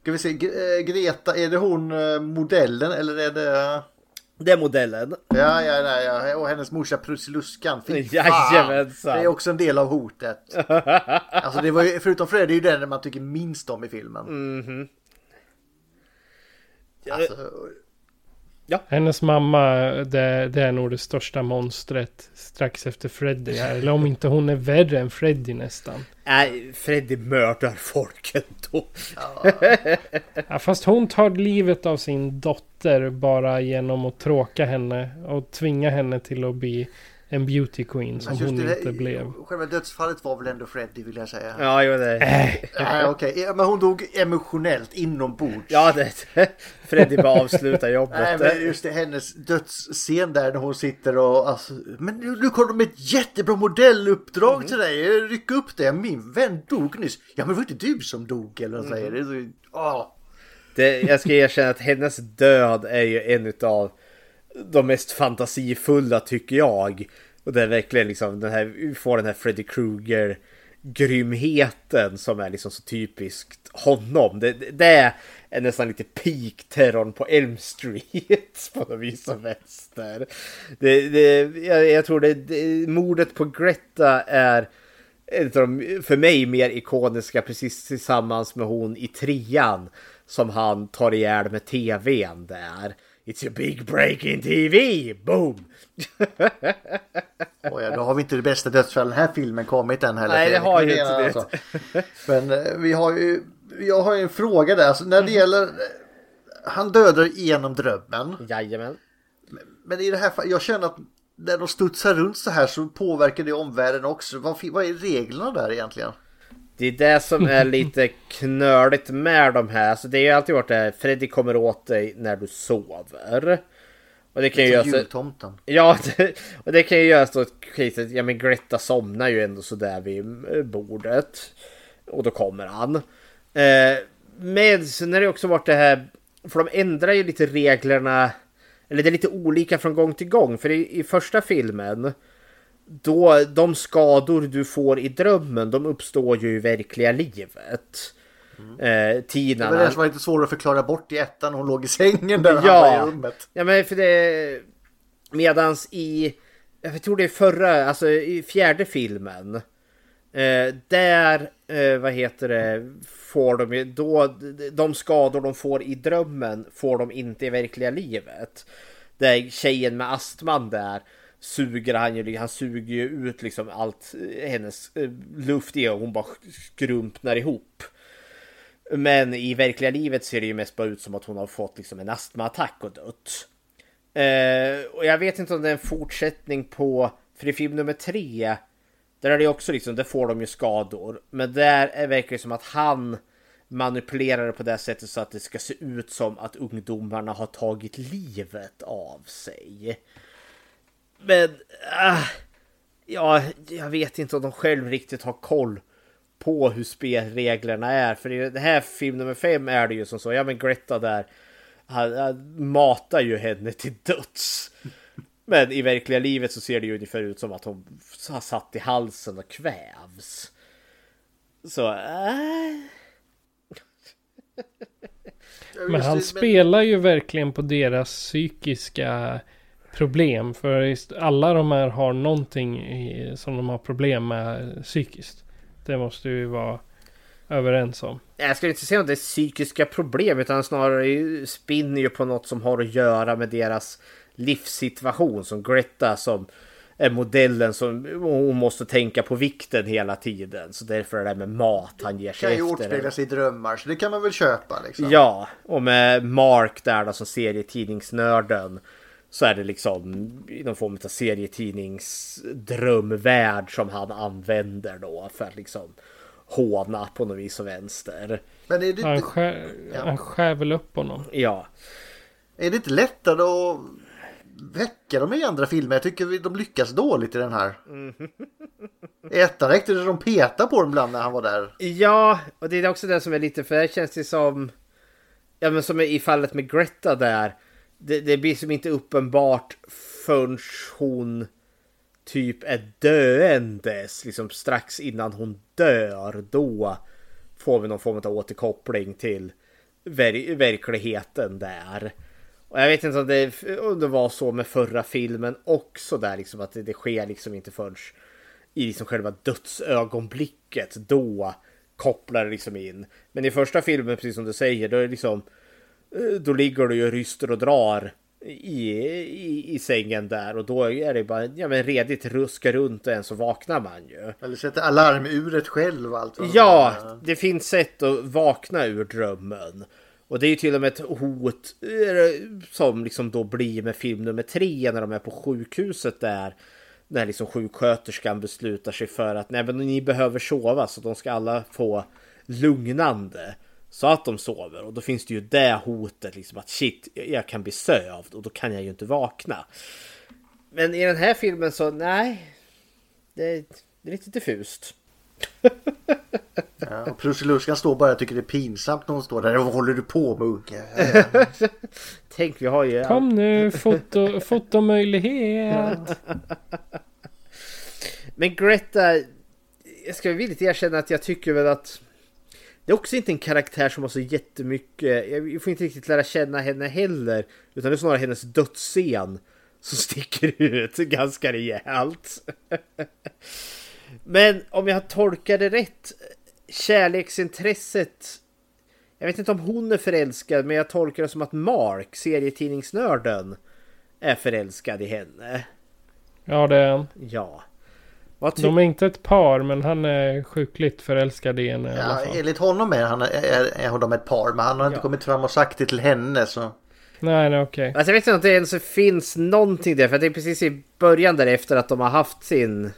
Ska vi se, eh, Greta, är det hon modellen eller är det... Det är modellen. Ja, ja, ja, ja. och hennes morsa Prussiluskan. Jajamensan. Det är också en del av hotet. Alltså det var ju, förutom Fred, det är ju den man tycker minst om i filmen. Mhm. Alltså, Hennes mamma, det, det är nog det största monstret strax efter Freddy här. Eller om inte hon är värre än Freddy nästan. Nej, Freddy mördar folk ändå. Ja, fast hon tar livet av sin dotter bara genom att tråka henne och tvinga henne till att bli en beauty queen som hon det, inte blev. Själva dödsfallet var väl ändå Freddy vill jag säga. Ja, jo det. Nej, okej. Ja, Men hon dog emotionellt inombords. Ja, det. Freddy bara avslutar jobbet. Nej men just det, hennes dödsscen där när hon sitter och alltså, Men nu, nu kommer de med ett jättebra modelluppdrag till dig, ryck upp det, min vän dog nyss. Ja men det var inte du som dog eller vad säger det. är så- åh. Det, jag ska erkänna att hennes död är ju en av de mest fantasifulla tycker jag. Och det är verkligen liksom den här, får den här Freddy Krueger grymheten som är liksom så typiskt honom. Det, det- det är nästan lite peak terrorn på Elm Street på något vis som vänster. Det, det, jag, jag tror det, det, mordet på Greta är en av de för mig mer ikoniska precis tillsammans med hon i trean som han tar ihjäl med tvn där. It's a big break in TV! Boom! Oj, ja, då har vi inte det bästa dödsfallet den här filmen kommit än heller. Nej, det har ju inte det. Alltså. Men eh, vi har ju, jag har ju en fråga där. Alltså, när Mm. det gäller, eh, han dödar genom drömmen. Jajamän. Men i det här fallet, jag känner att när de studsar runt så här så påverkar det omvärlden också. Vad, vad är reglerna där egentligen? Det är det som är lite knöligt med de här. Så det har ju alltid varit det här, Freddy kommer åt dig när du sover. Och det kan ju Som göra så... jultomten. Ja, det, och det kan ju göra så att caset, ja men Greta somnar ju ändå sådär vid eh, bordet. Och då kommer han. Eh, men sen har det också varit det här, för de ändrar ju lite reglerna, eller det är lite olika från gång till gång. För i, i första filmen, då de skador du får i drömmen, de uppstår ju i verkliga livet. Eh, Det Tina, var det var lite svårt att förklara bort i ettan. Hon låg i sängen där han var i rummet. Ja men för det... Medans i... Jag tror det är förra, alltså i fjärde filmen. Eh, där, eh, vad heter det, får de då, de skador de får i drömmen får de inte i verkliga livet. Där tjejen med astman där suger han ju, han suger ju ut liksom allt eh, hennes eh, luft i och hon bara skrumpnar ihop. Men i verkliga livet ser det ju mest bara ut som att hon har fått liksom en astmaattack och dött. Eh, och jag vet inte om det är en fortsättning på, för i film nummer tre, där är det också liksom, där får de ju skador. Men där är verkar det som att han manipulerar det på det sättet så att det ska se ut som att ungdomarna har tagit livet av sig. Men, äh, ja, jag vet inte om de själv riktigt har koll på hur spelreglerna är. För i det här film nummer fem är det ju som så, ja men Greta där, han, han matar ju henne till döds. Men i verkliga livet så ser det ju ungefär ut som att hon har satt i halsen och kvävs. Så, äh. Men han spelar ju verkligen på deras psykiska problem. För alla de här har någonting i, som de har problem med psykiskt. Det måste ju vara överens om. Jag skulle inte säga att det är psykiska problem utan snarare spinner ju på något som har att göra med deras livssituation som Greta som är modellen som hon måste tänka på vikten hela tiden. Så därför är det med mat han ger sig Kan ju efter. återspeglas i drömmar så det kan man väl köpa liksom. Ja, och med Mark där då som serietidningsnörden. Så är det liksom i någon form av serietidningsdrömvärld som han använder då för att liksom håna på något vis och vänster. Men är det, Han inte, skär, han skär väl upp honom. Ja, är det inte lättare att väcka dem i andra filmer? Jag tycker vi- de lyckas dåligt i den här. I ettan räckte det de petade på dem ibland när han var där. Ja, och det är också det som är lite, för det känns det som... Ja men som i fallet med Greta där. Det, det blir som inte uppenbart förrän hon typ är döendes. Liksom strax innan hon dör. Då får vi någon form av återkoppling till ver verkligheten där. Och jag vet inte om det, om det var så med förra filmen också där liksom att det, det sker liksom inte förrän i liksom själva dödsögonblicket. Då kopplar det liksom in. Men i första filmen, precis som du säger, då är det liksom då ligger du ju ryster och drar i, i, i sängen där och då är det bara ja, men redigt ruska runt och än så vaknar man ju. Eller sätter alarmuret själv och allt. det Ja, är. det finns sätt att vakna ur drömmen. Och det är ju till och med ett hot eh, som liksom då blir med film nummer tre när de är på sjukhuset där. När liksom sjuksköterskan beslutar sig för att nej men ni behöver sova så de ska alla få lugnande. Så att de sover och då finns det ju det hotet liksom att shit jag kan bli sövd och då kan jag ju inte vakna. Men i den här filmen så nej. Det, det är lite diffust. Ja, och Prussiluskan står bara och tycker det är pinsamt när hon står där. Vad håller du på med unge? Tänk vi har ju... Kom nu, foto, fotomöjlighet. Men Greta, jag ska villigt erkänna att jag tycker väl att det är också inte en karaktär som har så jättemycket, jag får inte riktigt lära känna henne heller, utan det är snarare hennes dödsscen som sticker ut ganska rejält. Men om jag tolkar det rätt, kärleksintresset, jag vet inte om hon är förälskad, men jag tolkar det som att Mark, serietidningsnörden, är förälskad i henne. Ja, det är han. Ja. De är inte ett par, men han är sjukligt förälskad i henne i alla Ja, fall. enligt honom är, han, är, är de ett par. Men han har inte Ja. kommit fram och sagt det till henne. Så. Nej, nej, okej. Alltså jag vet inte om det ens finns någonting där, för det är precis i början där efter att de har haft sin...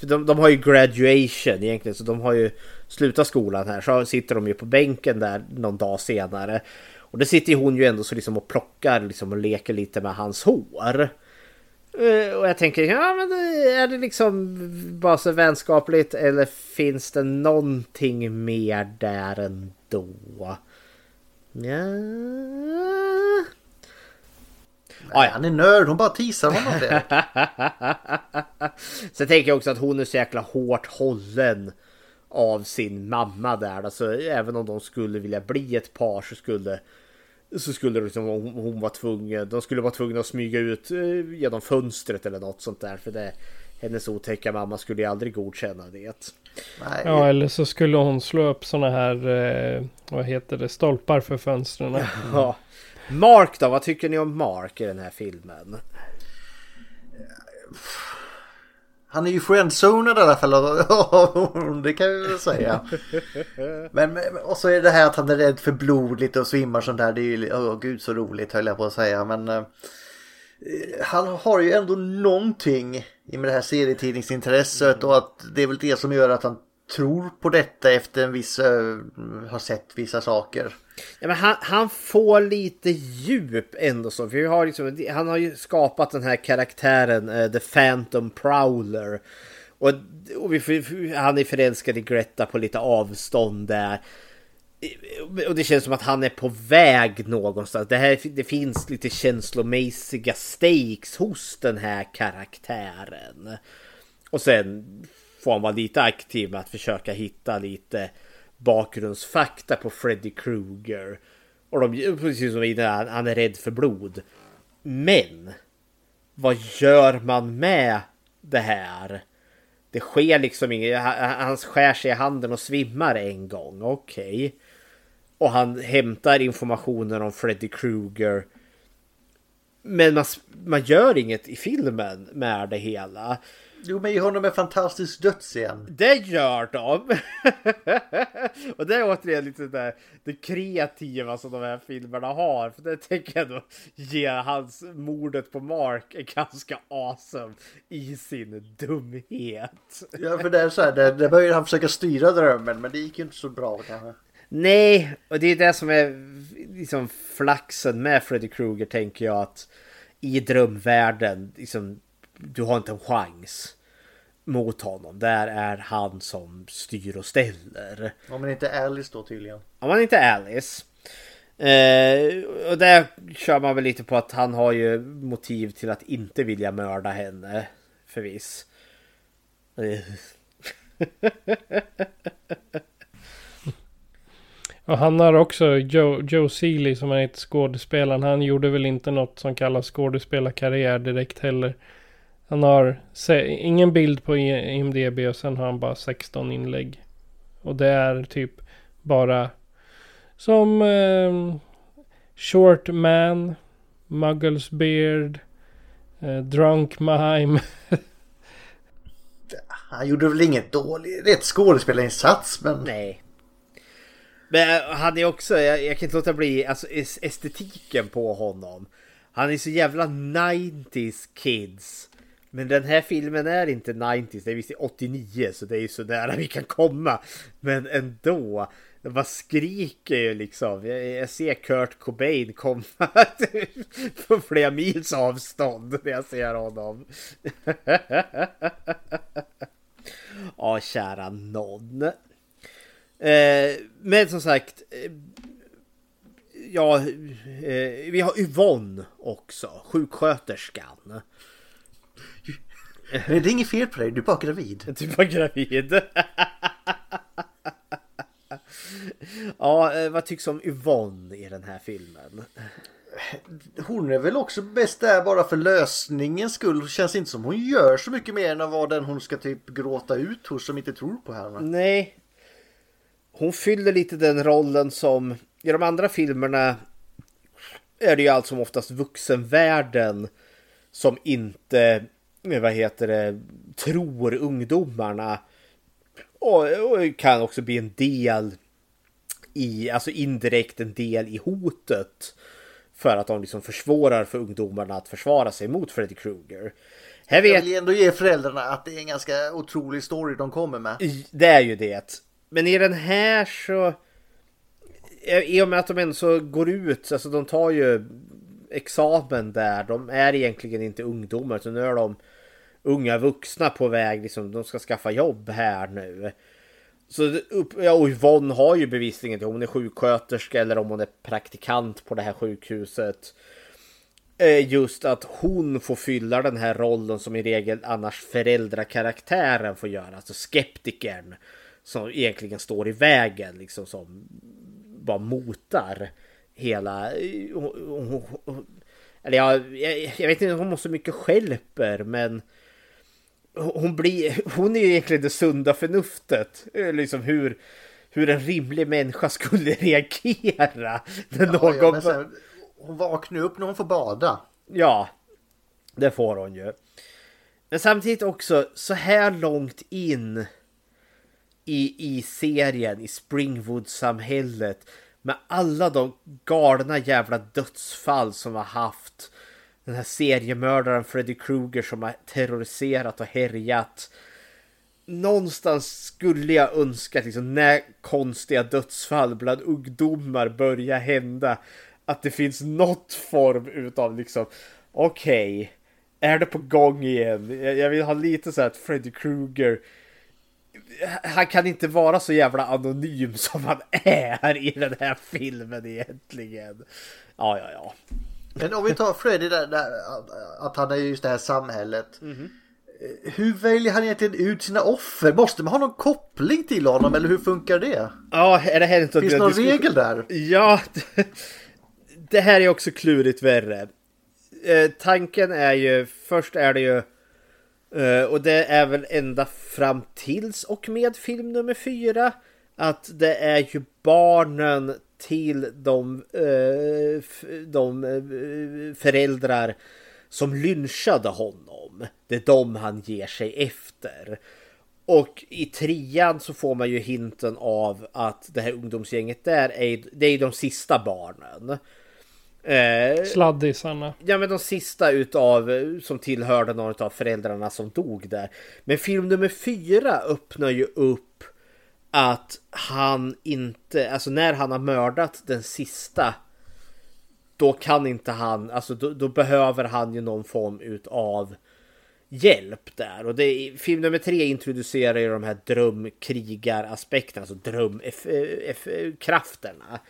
För de, de har ju graduation egentligen, så de har ju slutat skolan här. Så sitter de ju på bänken där någon dag senare. Och då sitter hon ju ändå så liksom och plockar liksom och leker lite med hans hår. Eh, Och jag tänker, ja men är det liksom bara så vänskapligt eller finns det någonting mer där ändå? Ja. Nej, han är nörd. Hon bara teasar honom det. Sen tänker jag också att hon är så jäkla hårt hållen av sin mamma där. Alltså, även om de skulle vilja bli ett par så skulle så skulle liksom hon, hon vara tvungen. De skulle vara tvungna att smyga ut eh, genom fönstret eller något sånt där. För det, hennes otäcka mamma skulle ju aldrig godkänna det. Nej, Ja, eller så skulle hon slå upp såna här, eh, vad heter det, stolpar för fönstren. Ja. Mark då? Vad tycker ni om Mark i den här filmen? Han är ju friendzonad i alla fall. det kan vi väl säga. Men, men- och så är det här att han är rädd för blod lite och svimmar sånt där. Det är ju, åh gud så roligt höll jag på att säga. Men eh, han har ju ändå någonting i med det här serietidningsintresset och att det är väl det som gör att han tror på detta efter en viss, eh, har sett vissa saker. Ja, men han, han får lite djup ändå så. För vi har liksom, han har ju skapat den här karaktären uh, The Phantom Prowler. Och, och vi, han är förälskad i Greta på lite avstånd där. Eh, och det känns som att han är på väg någonstans. Det, här, det finns lite känslomässiga stakes hos den här karaktären. Och sen får han vara lite aktiv med att försöka hitta lite bakgrundsfakta på Freddy Krueger. Och de, precis som innan, han- han är rädd för blod. Men vad gör man med det här Det sker liksom inget. Han han skär sig i handen och svimmar en gång. Okej. Och han hämtar informationen om Freddy Krueger. Men man, man gör inget i filmen med det hela. Jo, men ge honom en fantastisk dödsscen. Det gör de! och det är återigen lite där det kreativa som de här filmerna har. För det tänker jag då ge hans mordet på Mark är ganska awesome i sin dumhet. Ja, för det är så här, det, det börjar han försöka styra drömmen, men det gick ju inte så bra kanske. Nej, och det är det som är liksom flaxen med Freddy Krueger tänker jag att i drömvärlden, liksom, du har inte en chans mot honom. Där är han som styr och ställer. Om men inte Alice då tydligen. Om man inte är Alice. Eh, och där kör man väl lite på att han har ju motiv till att inte vilja mörda henne. Förvis. Eh. Och han har också Joe, Joe Seeley som är ett skådespelaren. Han gjorde väl inte något som kallas skådespelarkarriär direkt heller. Han har se, ingen bild på IMDB och sen har han bara 16 inlägg. Och det är typ bara som eh, Short Man, Muggles Beard, eh, Drunk Mime. Han gjorde väl inget dåligt, rätt skådespelarinsats men... Nej. Men eh, han är också, jag, jag kan inte låta bli, alltså es- estetiken på honom. Han är så jävla 90s kids. Men den här filmen är inte 90s, det är visst 89 så det är ju så nära vi kan komma. Men ändå, det bara skriker ju liksom. Jag, jag ser Kurt Cobain komma på flera mils avstånd när jag ser honom. Ja, kära någon. Eh, men som sagt. Eh, ja, eh, vi har Yvonne också. Sjuksköterskan. Det är inget fel på dig, du är bara gravid. Du var gravid. ja, eh, vad tycks om Yvonne i den här filmen? Hon är väl också bäst där bara för lösningens skull. Känns inte som hon gör så mycket mer än vara den hon ska typ gråta ut hos som inte tror på henne. Nej. Hon fyller lite den rollen som i de andra filmerna är det ju allt som oftast vuxenvärlden som inte, eh, vad heter det, tror ungdomarna. Och, och kan också bli en del i, alltså indirekt en del i hotet. För att de liksom försvårar för ungdomarna att försvara sig mot Freddy Krueger. Jag vet vill ändå ge föräldrarna att det är en ganska otrolig story de kommer med. Det är ju det. Men i den här så... I och med att de ändå så går ut, alltså de tar ju examen där. De är egentligen inte ungdomar utan nu är de unga vuxna på väg, liksom de ska skaffa jobb här nu. Så upp, ja, och Yvonne har ju bevisligen om hon är sjuksköterska eller om hon är praktikant på det här sjukhuset. Just att hon får fylla den här rollen som i regel annars föräldrakaraktären får göra, alltså skeptikern. Som egentligen står i vägen, liksom som bara motar hela... Eh, eller jag, jag, jag vet inte om hon så mycket skälper, men hon blir, hon är ju egentligen det sunda förnuftet. Eh, Liksom hur, hur en rimlig människa skulle reagera när Ja, någon... ja, sen, hon vaknar upp när hon får bada. Ja, det får hon ju. Men samtidigt också så här långt in i, i serien, i Springwood-samhället med alla de galna jävla dödsfall som har haft den här seriemördaren Freddy Krueger som har terroriserat och härjat. Någonstans skulle jag önska att liksom, när konstiga dödsfall bland ungdomar börjar hända att det finns något form utav liksom okej, är det på gång igen? Jag jag vill ha lite så här att Freddy Krueger han kan inte vara så jävla anonym som han är i den här filmen egentligen. Ja, ja, ja. Men om vi tar Freddy där, där att- han är just det här samhället. Eh, Hur väljer han egentligen ut sina offer? Måste man ha någon koppling till honom eller hur funkar det? Ja, är det här inte Finns det någon regel där? Ja, det, det här är också klurigt värre. Eh, tanken är ju, först är det ju Eh, och det är väl ända fram tills och med film nummer fyra. Att det är ju barnen till de, eh, de eh, föräldrar som lynchade honom. Det är de han ger sig efter. Och i trean så får man ju hinten av att det här ungdomsgänget där är, det är de sista barnen. Eh, Sladdisarna. Ja men de sista utav som tillhörde någon av föräldrarna som dog där. Men film nummer fyra öppnar ju upp att han inte, alltså när han har mördat den sista då kan inte han, alltså då, då behöver han ju någon form utav hjälp där. Och det är, film nummer tre introducerar ju de här drömkrigaraspekterna, alltså drömkrafterna.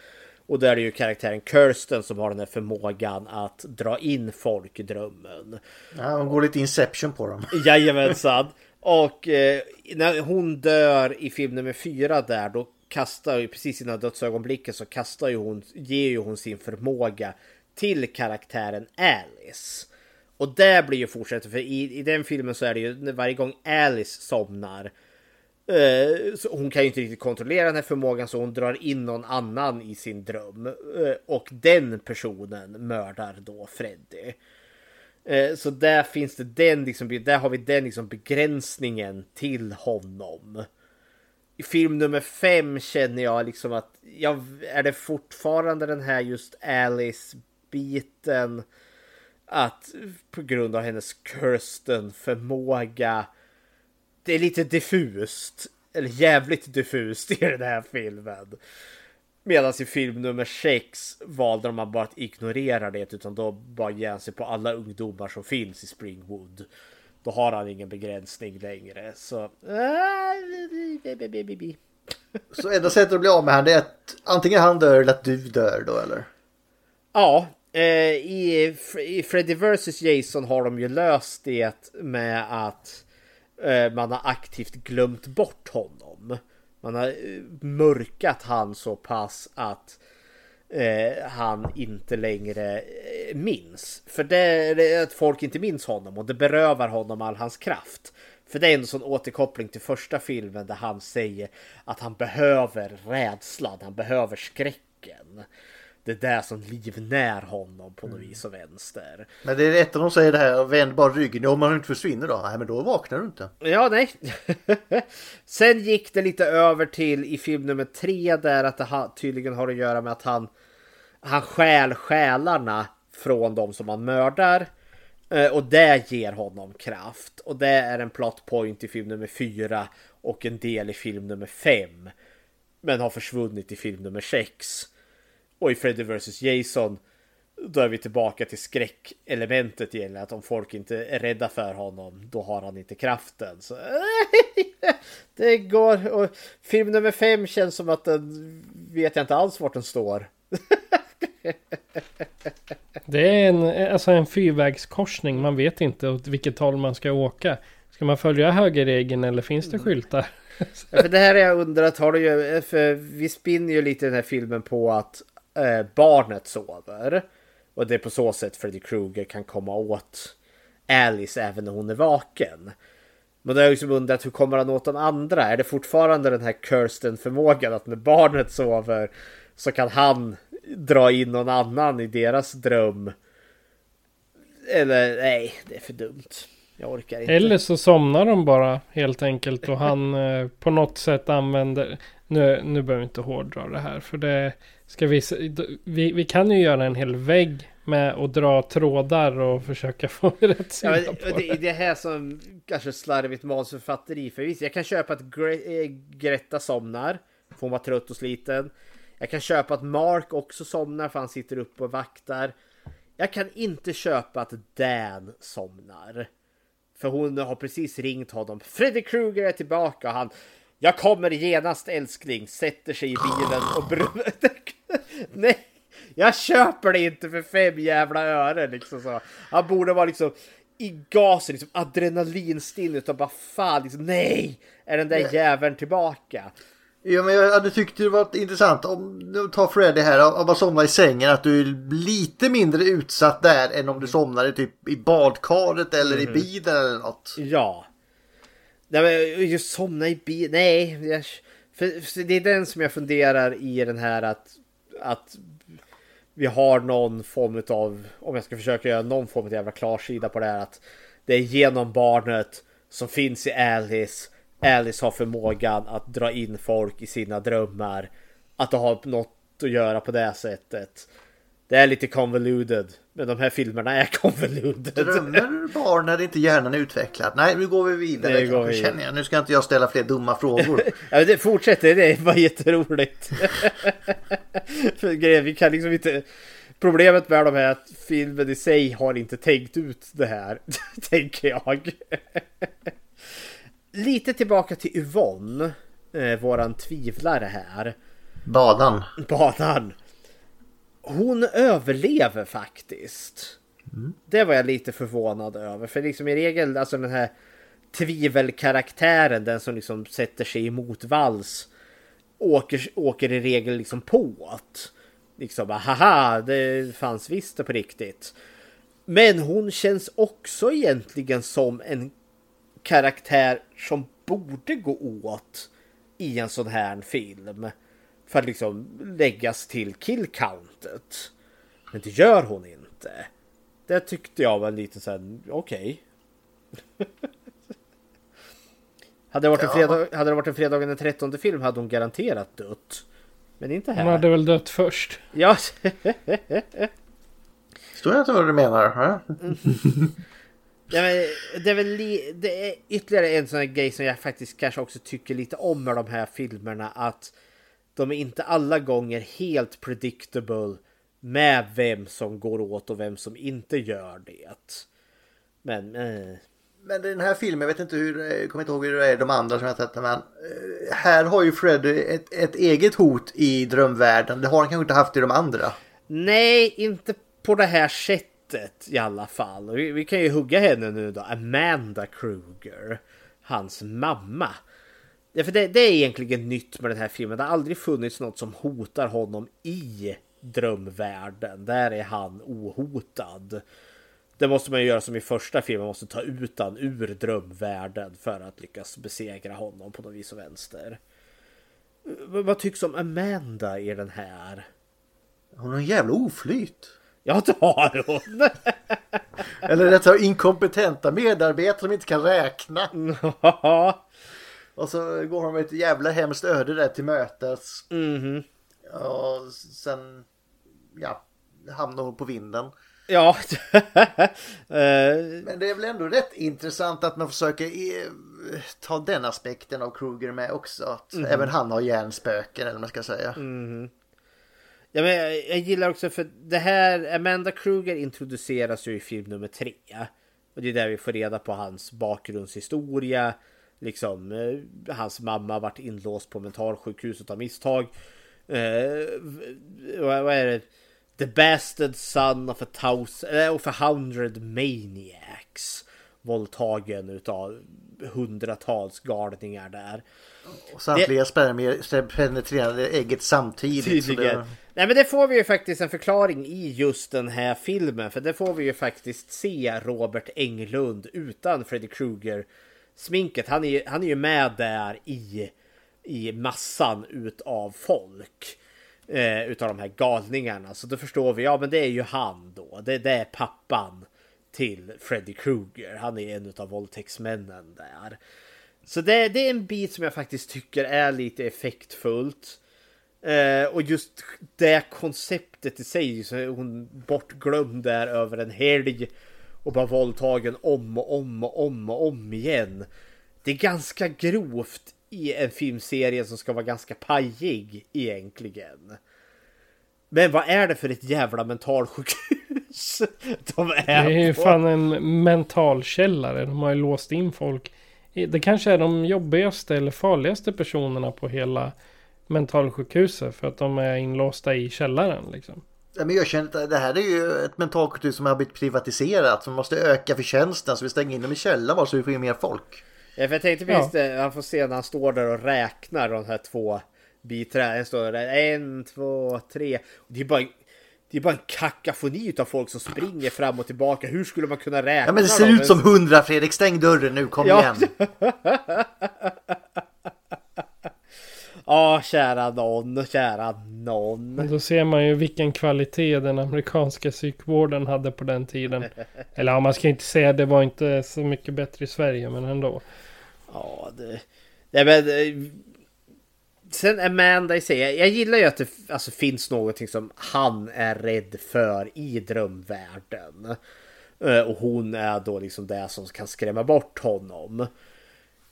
Och där är det ju karaktären Kirsten som har den här förmågan att dra in folk i drömmen. Ja, hon går lite Inception på dem. Jajamensan. Och eh, när hon dör i film nummer fyra där då kastar ju precis innan dödsögonblicket så kastar ju hon, ger ju hon sin förmåga till karaktären Alice. Och det blir ju fortsättning för i, i den filmen så är det ju varje gång Alice somnar eh, så hon kan ju inte riktigt kontrollera den här förmågan så hon drar in någon annan i sin dröm. Eh, och den personen mördar då Freddy. Eh, så där finns det den liksom, där har vi den liksom begränsningen till honom. I film nummer fem känner jag liksom att, jag, är det fortfarande den här just Alice-biten? Att på grund av hennes Kirsten förmåga, det är lite diffust. Eller jävligt diffust i den här filmen. Medan i film nummer 6 valde de bara att ignorera det utan då bara ger sig på alla ungdomar som finns i Springwood. Då har han ingen begränsning längre. Så... Så enda sättet att bli av med han är att antingen han dör eller att du dör då eller? Ja, eh, i, i Freddy vs Jason har de ju löst det med att eh, man har aktivt glömt bort honom. Man har eh, mörkat han så pass att eh, han inte längre eh, minns. För det är att folk inte minns honom och det berövar honom all hans kraft. För det är en sån återkoppling till första filmen där han säger att han behöver rädslan, han behöver skräcken. Det är det som livnär honom på något vis och vänster. Men det är rätt att de säger det här, vänd bara ryggen, om man inte försvinner då? Nej men då vaknar du inte. Ja, nej. Sen gick det lite över till i film nummer tre där att det tydligen har att göra med att han han stjäl själarna från de som han mördar. Eh, Och det ger honom kraft. Och det är en plot point i film nummer fyra och en del i film nummer fem. Men har försvunnit i film nummer sex. Och i Freddy vs Jason då är vi tillbaka till skräckelementet igen. Att om folk inte är rädda för honom, då har han inte kraften. Så, det går. Och film nummer fem känns som att den vet jag inte alls vart den står. Det är en, alltså en fyrvägskorsning. Man vet inte åt vilket håll man ska åka. Ska man följa högerregeln eller finns det skyltar? Ja, för det här har jag undrat, har du ju, för vi spinner ju lite den här filmen på att eh, barnet sover. Och det är på så sätt Freddy Krueger kan komma åt Alice även när hon är vaken. Men då har jag liksom undrat, hur kommer han åt de andra? Är det fortfarande den här Kirsten-förmågan att när barnet sover så kan han dra in någon annan i deras dröm? Eller nej, det är för dumt. Jag orkar inte. Eller så somnar de bara helt enkelt och han eh, på något sätt använder... Nu, nu behöver vi inte hårdra det här för det ska vi, vi... Vi kan ju göra en hel vägg med att dra trådar och försöka få rätt Ja, sida men, på det är det här som kanske slarvigt manusförfatteri. För visst, jag kan köpa att Gre- eh, Greta somnar. Hon var trött och sliten. Jag kan köpa att Mark också somnar för han sitter uppe och vaktar. Jag kan inte köpa att Dan somnar. För hon har precis ringt honom. Freddy Krueger är tillbaka och han... Jag kommer genast älskling. Sätter sig i bilen och brunner. Nej! Jag köper det inte för fem jävla öre liksom så. Han borde vara liksom i gasen, liksom adrenalinstinn utav bara fan liksom nej! Är den där jäveln tillbaka? Ja, men jag hade tyckt det var intressant om du tar Freddy här av att somna i sängen att du är lite mindre utsatt där än om du somnar i typ i badkaret eller i bilen eller något. Ja. Nej, men just somna i bil. Nej, jag, för, för det är den som jag funderar i den här att, att vi har någon form av, om jag ska försöka göra någon form av jävla klarsida på det här att det är genom barnet som finns i Alice. Alice har förmågan att dra in folk i sina drömmar. Att det har något att göra på det sättet. Det är lite convoluted. Men de här filmerna är convoluted. Drömmer barn när inte hjärnan är utvecklad? Nej, nu går vi vidare. Nu går vi Känner jag. Nu ska inte jag ställa fler dumma frågor. Ja, det fortsätter, det var jätteroligt. För grejen, vi kan liksom inte... Problemet med de här är att filmen i sig har inte tänkt ut det här, tänker jag. Lite tillbaka till Yvonne, eh, våran tvivlare här. Badan. Banan. Hon överlever faktiskt. Det var jag lite förvånad över. För liksom i regel, alltså den här tvivelkaraktären, den som liksom sätter sig emot vals. Åker, åker i regel liksom på att liksom bara, haha, det fanns visst det på riktigt. Men hon känns också egentligen som en karaktär som borde gå åt i en sån här film. För att liksom läggas till killcountet. Men det gör hon inte. Det tyckte jag var lite såhär, okej. hade, det varit en fredag, hade det varit en fredagen den 13 film hade hon garanterat dött. Men inte här. Hon hade väl dött först. Ja, Står jag inte vad du menar? Ja. Ja, men det är väl li- det är ytterligare en sån här grej som jag faktiskt kanske också tycker lite om med de här filmerna. Att de är inte alla gånger helt predictable med vem som går åt och vem som inte gör det. Men eh, Men den här filmen, jag vet inte hur, jag kommer inte ihåg hur det är de andra som jag sett men eh, här har ju Freddy ett, ett eget hot i drömvärlden. Det har han kanske inte haft i de andra. nej, inte på det här sättet i alla fall. Vi, vi kan ju hugga henne nu då. Amanda Kruger. Hans mamma. Ja, för det, det är egentligen nytt med den här filmen. Det har aldrig funnits något som hotar honom i drömvärlden. Där är han ohotad. Det måste man ju göra som i första filmen. Man måste ta ut han ur drömvärlden för att lyckas besegra honom på något vis och vänster. Vad tycks om Amanda i den här? Hon har en jävla oflyt. Ja, det har hon! Eller rätt sagt inkompetenta medarbetare som inte kan räkna. Och så går med ett jävla hemskt öde där till mötes. Mhm. Och sen, ja, hamnar hon på vinden. Ja. Eh, Men det är väl ändå rätt intressant att man försöker eh, ta den aspekten av Kruger med också. Att Mhm. även han har hjärnspöken eller vad man ska säga. Ja, men jag, jag gillar också för det här, Amanda Kruger introduceras ju i film nummer tre. Och det är där vi får reda på hans bakgrundshistoria. Liksom, eh, hans mamma varit inlåst på mentalsjukhuset av misstag. Eh, vad, vad är det? The bastard son of a thousand, eh, of a hundred maniacs. Våldtagen utav hundratals galningar där. Och samtliga spermier penetrerade ägget samtidigt. Tydligen. det- Nej men det får vi ju faktiskt en förklaring i just den här filmen. För det får vi ju faktiskt se Robert Englund utan Freddy Krueger sminket. Han är, ju- han är ju med där i, i massan utav folk. Eh, utav de här galningarna. Så då förstår vi, ja men det är ju han då. Det, det är pappan till Freddy Krueger. Han är en utav våldtäktsmännen där. Så det, det är en bit som jag faktiskt tycker är lite effektfullt. Eh, och just det konceptet i sig, så är hon bortglömd där över en helg och bara våldtagen om och om och om och om igen. Det är ganska grovt i en filmserie som ska vara ganska pajig egentligen. Men vad är det för ett jävla mentalsjukhus de är, Det är ju fan en mentalkällare. De har ju låst in folk. Det kanske är de jobbigaste eller farligaste personerna på hela mentalsjukhuset. För att de är inlåsta i källaren liksom. Ja, men jag känner att det här är ju ett mentalsjukhus som har blivit privatiserat. Som måste öka förtjänsten så vi stänger in dem i källaren bara så vi får in mer folk. Ja, för jag tänkte Ja. visst, eh, han får se när han står där och räknar de här två biträden står där. En, två, tre. Det är bara, det är bara en kakafoni av folk som springer fram och tillbaka. Hur skulle man kunna räkna Ja men det ser dem? ut som hundra Fredrik, stäng dörren nu, kom Ja. igen. Ja, kära någon, kära någon. Men då ser man ju vilken kvalitet den amerikanska psykvården hade på den tiden. Eller ja, man ska inte säga det var inte så mycket bättre i Sverige, men ändå. Ja, det... Nej, men... eh, Sen Amanda i sig, jag- jag gillar ju att det alltså, finns någonting som han är rädd för i drömvärlden. Eh, Och hon är då liksom det som kan skrämma bort honom.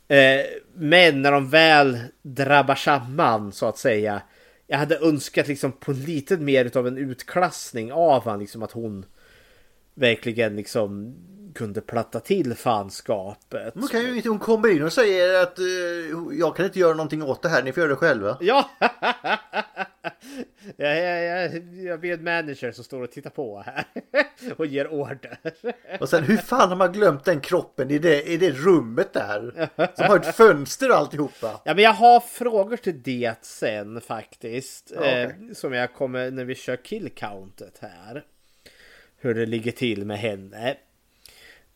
Eh, Men när de väl drabbar samman så att säga. Jag hade önskat liksom på lite mer av en utklassning av han, liksom att hon verkligen liksom kunde platta till fanskapet. Hon, kan ju inte, hon kommer in och säger att eh, jag kan inte göra någonting åt det här, ni får göra det själva. Ja! jag, jag, jag, jag blir en manager som står och tittar på här och ger order. Och sen hur fan har man glömt den kroppen i det, i det rummet där? Som har ett fönster och alltihopa. Ja, men jag har frågor till det sen faktiskt. Ja, okej. eh, som jag kommer när vi kör killcountet här. Hur det ligger till med henne.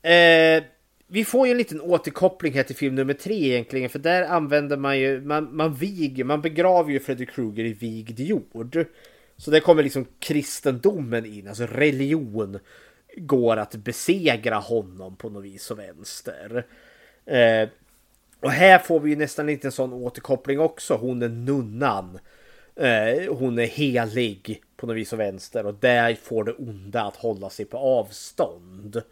Eh, vi får ju en liten återkoppling här till film nummer tre egentligen. För där använder man ju, man, man viger, man begraver ju Freddy Krueger i vigd jord. Så där kommer liksom kristendomen in, alltså religion går att besegra honom på något vis och vänster. Eh, och här får vi ju nästan lite en sån återkoppling också. Hon är nunnan. Eh, hon är helig på något vis och vänster och där får det onda att hålla sig på avstånd.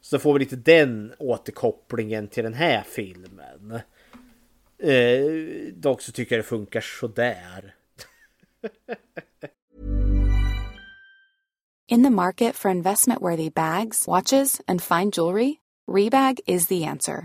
Så får vi lite den återkopplingen till den här filmen. Eh, dock så tycker jag det funkar sådär. In the market for investment worthy bags, watches, and fine jewelry, Rebag is the answer.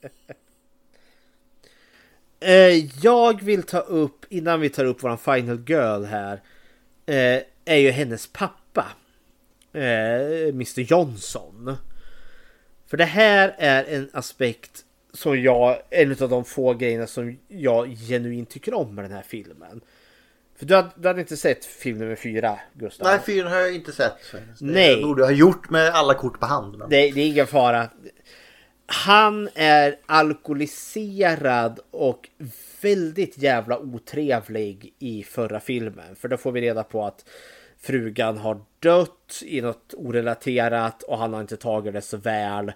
Eh, jag vill ta upp, innan vi tar upp våran final girl här, eh, är ju hennes pappa. Eh, Mr Johnson. För det här är en aspekt som jag, en av de få grejerna som jag genuint tycker om med den här filmen. För du hade, du hade inte sett film nummer fyra, Gustav? Nej, fyren har jag inte sett. Det Nej. borde jag ha gjort med alla kort på hand. Men... Det, det är ingen fara. Han är alkoholiserad och väldigt jävla otrevlig i förra filmen. För då får vi reda på att frugan har dött i något orelaterat och han har inte tagit det så väl.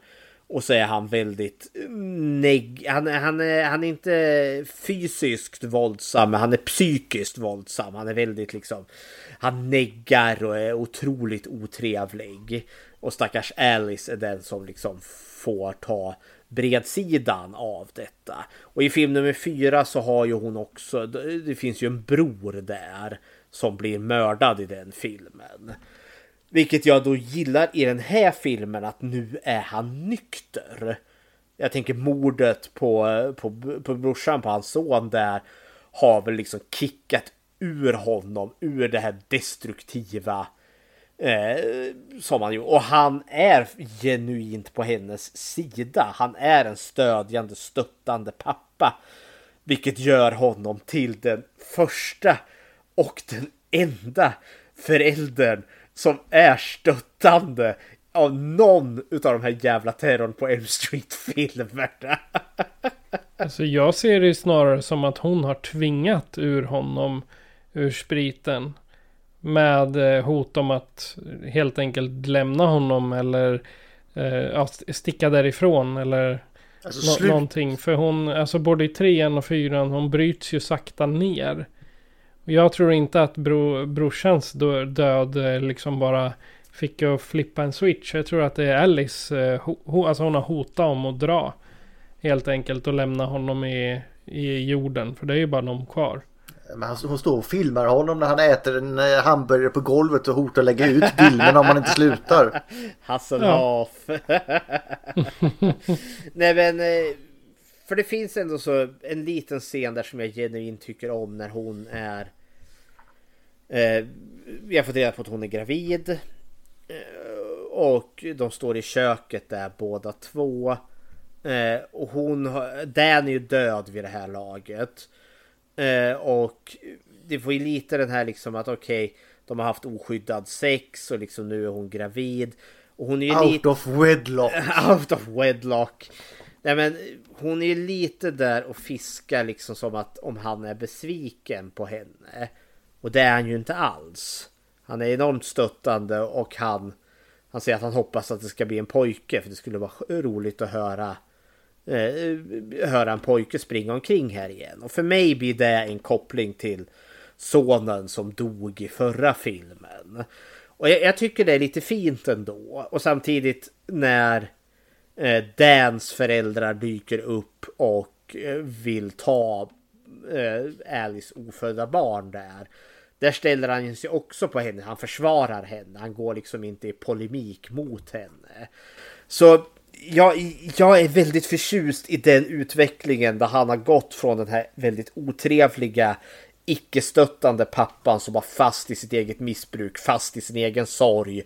Och så är han väldigt neg... Han, han, är, han är inte fysiskt våldsam, men han är psykiskt våldsam. Han är väldigt liksom... Han neggar och är otroligt otrevlig. Och stackars Alice är den som liksom får ta bredsidan av detta. Och i film nummer fyra så har ju hon också, det finns ju en bror där som blir mördad i den filmen. Vilket jag då gillar i den här filmen att nu är han nykter. Jag tänker mordet på, på, på brorsan på hans son där har väl liksom kickat ur honom ur det här destruktiva eh, som han gjorde. Och han är genuint på hennes sida. Han är en stödjande, stöttande pappa. Vilket gör honom till den första och den enda föräldern som är stöttande av någon utav de här jävla terrorn på Elm Street-filmerna. Alltså jag ser det snarare som att hon har tvingat ur honom ur spriten. Med eh, hot om att helt enkelt lämna honom eller eh, sticka därifrån eller Alltså, slut- någonting. För hon, alltså både i trean och fyran, hon bryts ju sakta ner. Jag tror inte att bro, brorsans dö- död eh, liksom bara fick att flippa en switch. Jag tror att det är Alice, eh, ho, alltså hon har hotat om att dra. Helt enkelt och lämna honom i, i jorden. För det är ju bara de kvar. Men han, hon står och filmar honom när han äter en eh, hamburgare på golvet och hotar att lägga ut bilden om han inte slutar. Hasselhoff. Nej men. eh, För det finns ändå så en liten scen där som jag genuint tycker om när hon är. Eh, vi har fått reda på att hon är gravid. Eh, och de står i köket där båda två. Eh, och hon Dan är ju död vid det här laget. Eh, och det får ju lite den här liksom att okej, de har haft oskyddad sex och liksom nu är hon gravid. Och hon är ju Out lite... of wedlock. Out of wedlock. Nej men hon är ju lite där och fiskar liksom som att om han är besviken på henne. Och det är han ju inte alls. Han är enormt stöttande och han han säger att han hoppas att det ska bli en pojke för det skulle vara roligt att höra eh, höra en pojke springa omkring här igen. Och för mig blir det en koppling till sonen som dog i förra filmen. Och jag, jag tycker det är lite fint ändå. Och samtidigt när eh, Dans föräldrar dyker upp och eh, vill ta eh, Alice ofödda barn där. Där ställer han sig också på henne. Han försvarar henne. Han går liksom inte i polemik mot henne. Så jag, jag är väldigt förtjust i den utvecklingen där han har gått från den här väldigt otrevliga icke-stöttande pappan som var fast i sitt eget missbruk, fast i sin egen sorg.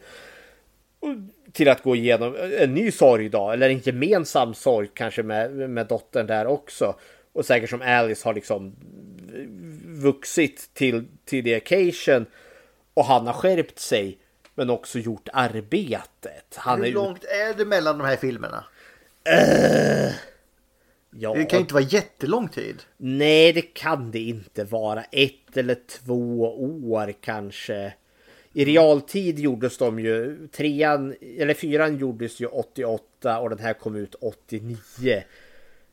Till att gå igenom en ny sorg idag, eller en gemensam sorg kanske med, med dottern där också. Och säkert som Alice har liksom vuxit till, till the occasion. Och han har skärpt sig. Men också gjort arbetet. Han Hur är långt är det mellan de här filmerna? Uh, ja. Det kan inte vara jättelång tid. Nej, det kan det inte vara. Ett eller två år kanske. I realtid gjordes de ju, trean, eller fyran gjordes ju 88 och den här kom ut 89.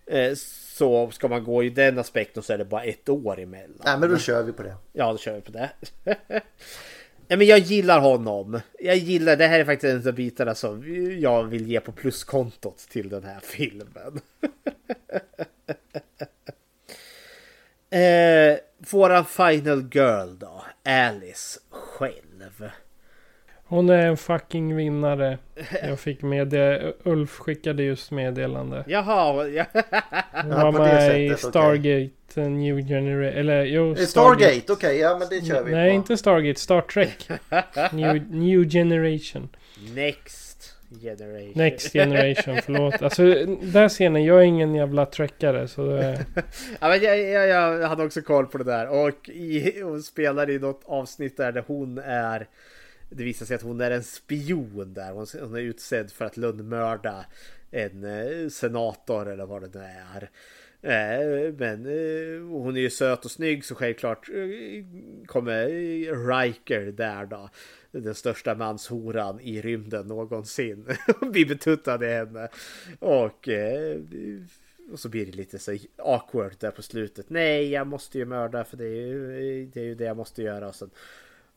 Eh, Så ska man gå i den aspekten så är det bara ett år emellan. Nej men då kör vi på det. Ja, då kör vi på det. Ja, men jag gillar honom. Jag gillar, det här är faktiskt en av bitarna som jag vill ge på pluskontot till den här filmen. eh, våran final girl då, Alice själv. Hon är en fucking vinnare. Jag fick med det. Ulf skickade just meddelande. Jaha, ja. Hon var med i. Stargate eh, New Generation. Eller jo, Eh, Stargate, okej, ja men det kör vi Nej, på. inte Stargate. Star Trek. New, New Generation. Next generation. Next Generation, förlåt. Alltså, där scenen, jag är ingen jävla trekkare så det... Ja, men jag, jag, jag hade också koll på det där och i, hon spelar i något avsnitt där, där hon är det visar sig att hon är en spion där. Hon, är utsedd för att lönnmörda en eh, senator eller vad det nu är. Eh, men eh, hon är ju söt och snygg så självklart kommer Riker där då. Den största manshoran i rymden någonsin. blir betuttad i henne. Och och så blir det lite så awkward där på slutet. Nej, jag måste ju mörda för det är ju det, är ju det jag måste göra. Och sen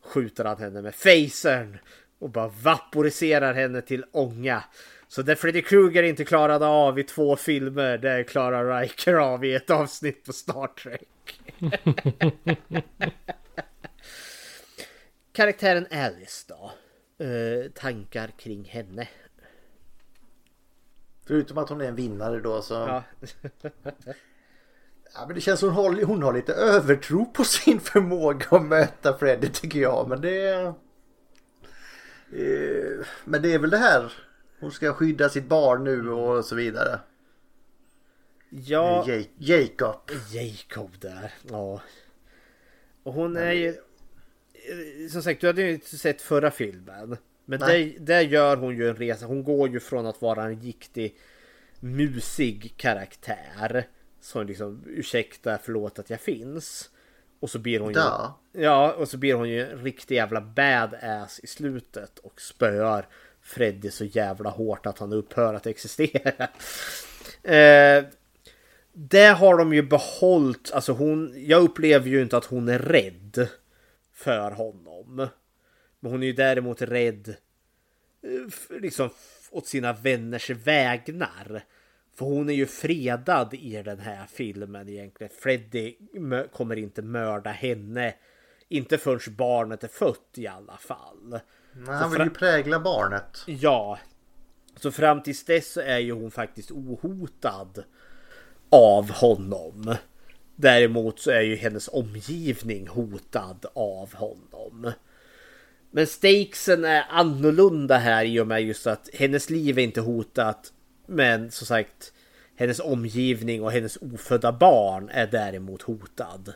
skjuter han henne med facern och bara vaporiserar henne till ånga. Så det Freddy Krueger inte klarade av i två filmer, det klarar Riker av i ett avsnitt på Star Trek. Karaktären Alice då? Eh, tankar kring henne? Förutom att hon är en vinnare då så... Ja. Ja, men det känns som hon har, hon har lite övertro på sin förmåga att möta Freddy tycker jag. Men det... Eh, men det är väl det här. Hon ska skydda sitt barn nu och så vidare. Ja, Ja. Jacob. Jacob där. Ja. Och hon är ju... Som sagt, du hade ju inte sett förra filmen. Men där, där gör hon ju en resa. Hon går ju från att vara en riktig musig karaktär. Som liksom, ursäkta, förlåt att jag finns. Och så blir hon ju... Ja. Ja, och så blir hon ju en riktig jävla badass i slutet och spöar Freddy så jävla hårt att han upphör att existera. Eh, det har de ju behållit, alltså hon, jag upplever ju inte att hon är rädd för honom. Men hon är ju däremot rädd eh, liksom åt sina vänners vägnar. För hon är ju fredad i den här filmen egentligen. Freddy kommer inte mörda henne. Inte förrän barnet är fött i alla fall. Men han vill ju prägla barnet. Ja. Så fram tills dess så är ju hon faktiskt ohotad av honom. Däremot så är ju hennes omgivning hotad av honom. Men stakesen är annorlunda här i och med just att hennes liv är inte hotat. Men som sagt, hennes omgivning och hennes ofödda barn är däremot hotad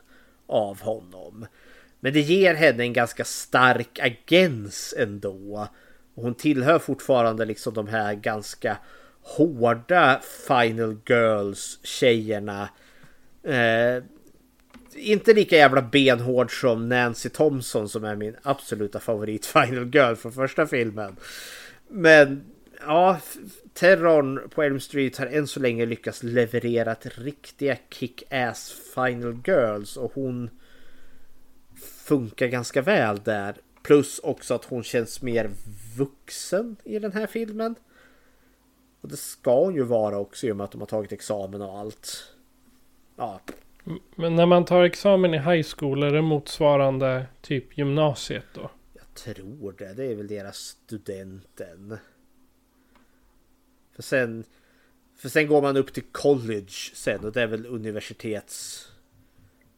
av honom. Men det ger henne en ganska stark agens ändå. Och hon tillhör fortfarande liksom de här ganska hårda Final Girls tjejerna. Eh, inte lika jävla benhård som Nancy Thompson som är min absoluta favorit Final Girl från första filmen. Men ja, terrorn på Elm Street har än så länge lyckats leverera riktiga kick-ass Final Girls och hon funkar ganska väl där. Plus också att hon känns mer vuxen i den här filmen. Och det ska hon ju vara också i och med att de har tagit examen och allt. Ja, Men när man tar examen i high school är det motsvarande typ gymnasiet då? jag tror det. Det är väl deras studenten. För sen, för sen går man upp till college sen och det är väl universitets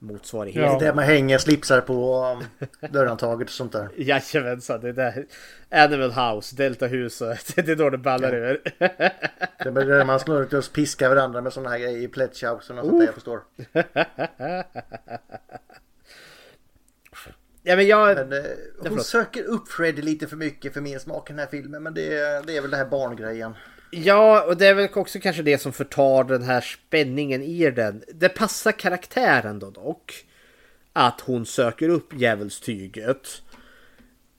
motsvarighet. Ja. Det är där man hänger slipsar på um, dörrhandtaget och sånt där. Jajamensan, det är där. Animal House, Deltahuset. Det är då det ballar ur. Det är där man ska ut och piska varandra med sådana här grejer i house och sånt där jag förstår. ja men jag... Men, eh, hon söker upp Freddy lite för mycket för min smak i den här filmen. Men det, det är väl det här barngrejen. Ja, och det är väl också kanske det som förtar den här spänningen i den. Det passar karaktären då dock. Att hon söker upp djävulstyget.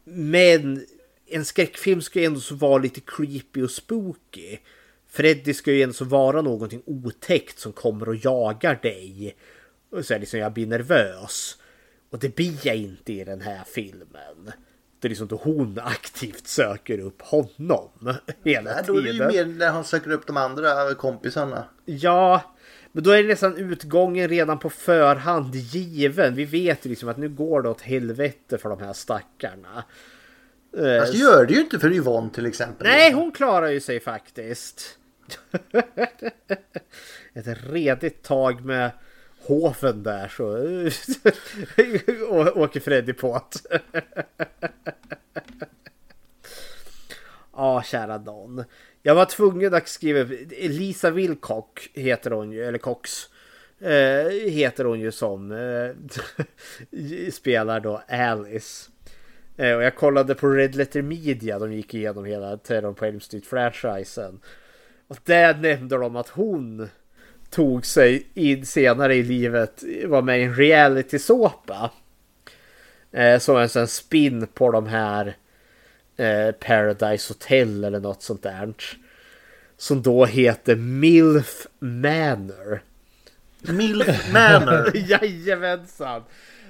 Men en skräckfilm ska ju ändå så vara lite creepy och spooky. Freddy ska ju ändå så vara någonting otäckt som kommer och jagar dig. Och så är det liksom jag blir nervös. Och det blir jag inte i den här filmen. Det är liksom då hon aktivt söker upp honom hela Nej, då är det ju mer när han söker upp de andra kompisarna. Ja, men då är det nästan utgången redan på förhand given. Vi vet ju liksom att nu går det åt helvete för de här stackarna. Eh, Fast det gör det ju inte för Yvonne till exempel. Nej, hon klarar ju sig faktiskt. Ett redigt tag med hoven där så åker Freddy på att. Ja, kära nån. Jag var tvungen att skriva Lisa Wilcock heter hon ju, eller Cox. Eh, heter hon ju som eh, spelar då Alice. Eh, och jag kollade på Red Letter Media, de gick igenom hela Terror på Elm Street-franchisen. Och där nämnde de att hon tog sig in senare i livet, var med i en reality-såpa. Eh, som en sån spin på de här eh, Paradise Hotel eller något sånt där. Som då heter MILF Manor. Milf Manor. Jajamensan!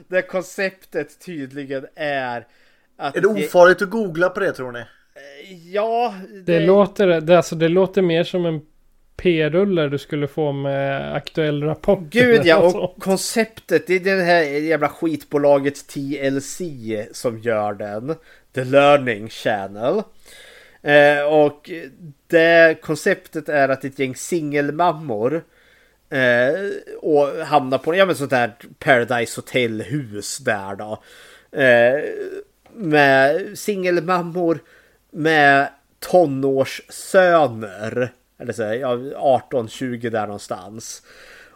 Det konceptet tydligen är att... Är det ofarligt att googla på det tror ni? Ja, Det, låter, det, alltså, det låter mer som en p-rulle du skulle få med aktuell rapport. Gud ja, och konceptet det är det här jävla skitbolaget TLC som gör den. The Learning Channel. Eh, och det konceptet är att ett gäng singelmammor eh, och hamnar på ja, men sånt där Paradise Hotel hus där då. Eh, med singelmammor med tonårssöner. Eller så här, ja, 18-20 där någonstans.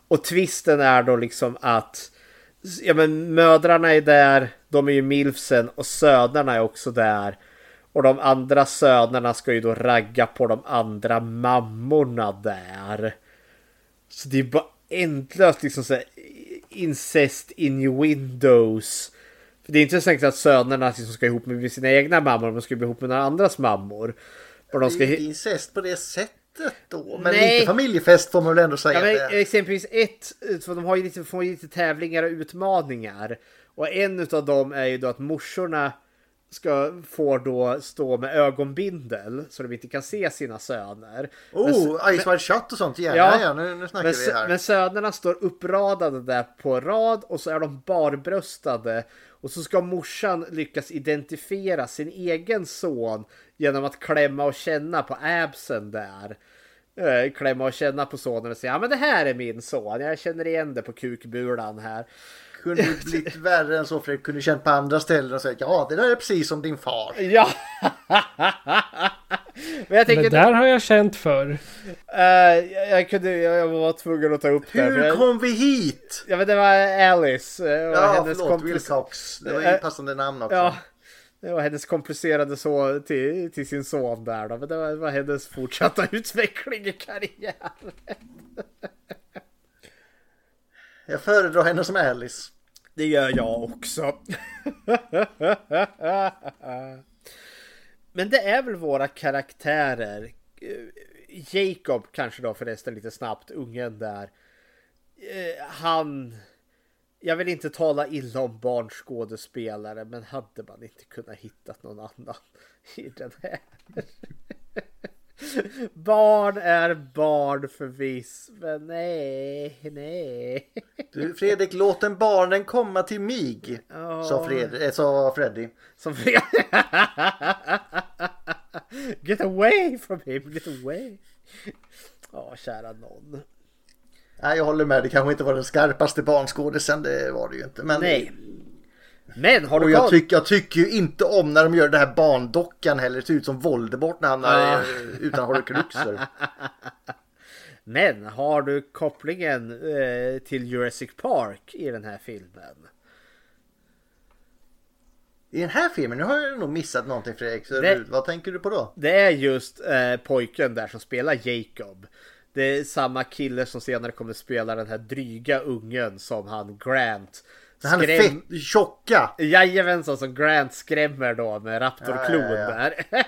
Och twisten är då liksom att ja, men mödrarna är där, de är ju milfsen och sönerna är också där. Och de andra sönerna ska ju då ragga på de andra mammorna där. Så det är bara ändlöst liksom så här incest in windows. För det är inte säkert att sönerna liksom ska ihop med sina egna mammor, de ska bli ihop med några andras mammor. Och de ska... Det är inte incest på det sättet då. Men Nej. lite familjefest får man väl ändå säga. Ja, men exempelvis ett, för de har ju lite, får ju lite tävlingar och utmaningar. Och en utav dem är ju då att morsorna ska få då stå med ögonbindel så de inte kan se sina söner. Men Oh, Ice Wide Shut och sånt. Gärna, Ja, ja, nu, nu snackar men, vi här. men sönerna står uppradade där på rad och så är de barbröstade. Och så ska morsan lyckas identifiera sin egen son genom att klämma och känna på absen där. Eh, Klämma och känna på sonen och säga ja men det här är min son, jag känner igen det på kukbulan här. Kunde det blivit värre än så Fredrik. Kunde känt på andra ställen och sagt ja det där är precis som din far. Ja! men jag tänker, Det där har jag känt för. eh, jag, jag, kunde, jag var tvungen att ta upp det. för Hur jag- kom vi hit? Ja men det var Alice. Och Ja hennes förlåt, kompis- Wilcox. Det var ju passande namn också. Ja, var hennes komplicerade så till, till sin son där då. Men det var, det var hennes fortsatta utveckling i karriären. Jag föredrar henne som Alice. Det gör jag också. Men det är väl våra karaktärer. Eh, Jacob kanske då förresten lite snabbt, ungen där. Eh, Han... Jag vill inte tala illa om barnskådespelare men hade man inte kunnat hitta någon annan i den här? Barn är barn förvisso, men nej, nej. Du, Fredrik, låt en barnen komma till mig. Sa, Fred, äh, sa Freddy. Som Get away from him, get away. Ja, kära någon. Nej, jag håller med. Det kanske inte var den skarpaste barnskådisen. Det var det ju inte. Men, Nej. Men har Och du jag, koll? tycker, jag tycker ju inte om när de gör det här barndockan heller. Det ser ut som Voldemort när han är utan horcruxer. Men har du kopplingen eh, till Jurassic Park i den här filmen? I den här filmen, nu har jag nog missat någonting Fredrik. Så Det- vad tänker du på då? Det är just eh, pojken där som spelar Jacob. Det är samma kille som senare kommer spela den här dryga ungen som han Grant. Han är skräm- fett tjocka. Jajamensan som Grant skrämmer då med Raptor-klon Ja, ja, ja. där.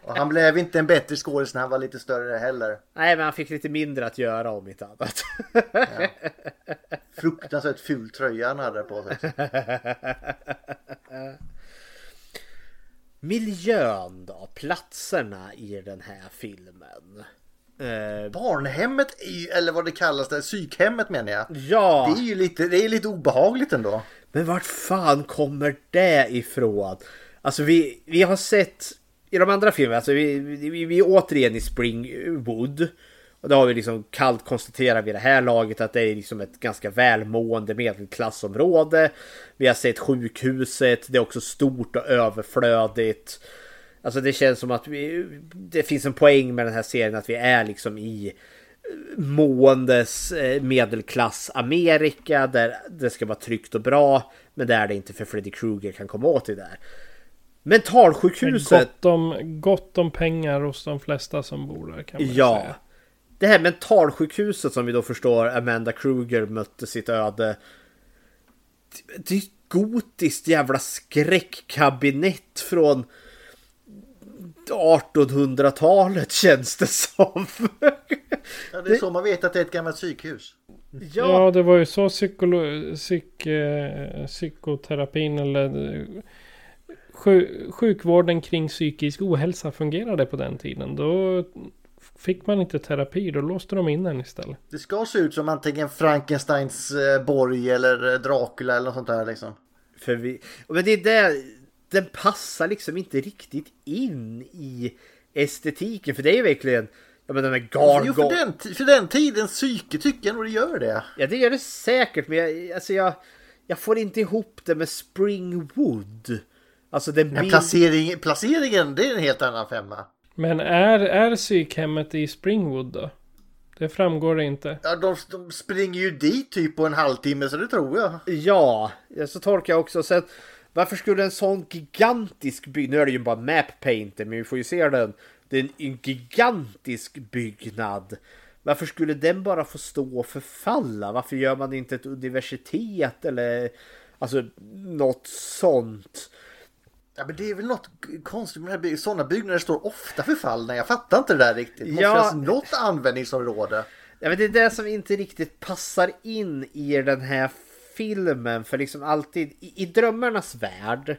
Och han blev inte en bättre skådis när han var lite större heller. Nej men han fick lite mindre att göra om inte annat. Fruktansvärt ful tröja han hade på sig. Miljön då, platserna i den här filmen. Eh, Barnhemmet, ju, eller vad det kallas, det, psykhemmet menar jag. ja, Det är ju lite, det är lite obehagligt ändå. men vart fan kommer det ifrån? Alltså vi, vi har sett i de andra filmerna, alltså vi, vi, vi är återigen i Springwood. Och då har vi liksom kallt konstaterat vid det här laget att det är liksom ett ganska välmående medelklassområde. Vi har sett sjukhuset, det är också stort och överflödigt. Alltså det känns som att vi, det finns en poäng med den här serien att vi är liksom i måendes eh, medelklass Amerika där det ska vara tryggt och bra. Men där det inte för Freddy Krueger kan komma åt det där. Mentalsjukhuset. Gott om, gott om pengar hos de flesta som bor där kan man Ja. säga. Det här mentalsjukhuset som vi då förstår Amanda Kruger mötte sitt öde. Det- Det är ett gotiskt jävla skräckkabinett från 1800-talet känns det som. Ja, det är så man vet att det är ett gammalt psykhus. Ja, det var ju så psykolo- psyk, eh, psykoterapin eller eh, sju, sjukvården kring psykisk ohälsa fungerade på den tiden. Då fick man inte terapi, då låste de in en istället. Det ska se ut som antingen Frankensteins eh, borg eller Dracula eller något sånt där liksom. För vi, men det är det, den passar liksom inte riktigt in i estetiken. För det är ju verkligen, ja men de här Jo, för gargoyle... den, för den tidens psyke tycker jag nog det gör det. Ja det gör det säkert men jag, alltså jag, jag får inte ihop det med Springwood. Alltså den bild... placering, placeringen, det är en helt annan femma. Men är, är psykhemmet i Springwood då? Det framgår det inte. Ja, de, de springer ju dit typ på en halvtimme så det tror jag. Ja, ja, så tolkar jag också. Sen, varför skulle en sån gigantisk byggnad, nu är det ju bara map painter, men vi får ju se den. Det är en, en gigantisk byggnad. Varför skulle den bara få stå och förfalla? Varför gör man inte ett universitet eller alltså något sånt? Ja men det är väl något konstigt med bygget. Sådana byggnader står ofta förfallna. Jag fattar inte det där riktigt. Det måste Ja. finnas något användningsområde. Ja, men det är det som inte riktigt passar in i den här filmen. För liksom alltid i, i drömmarnas värld.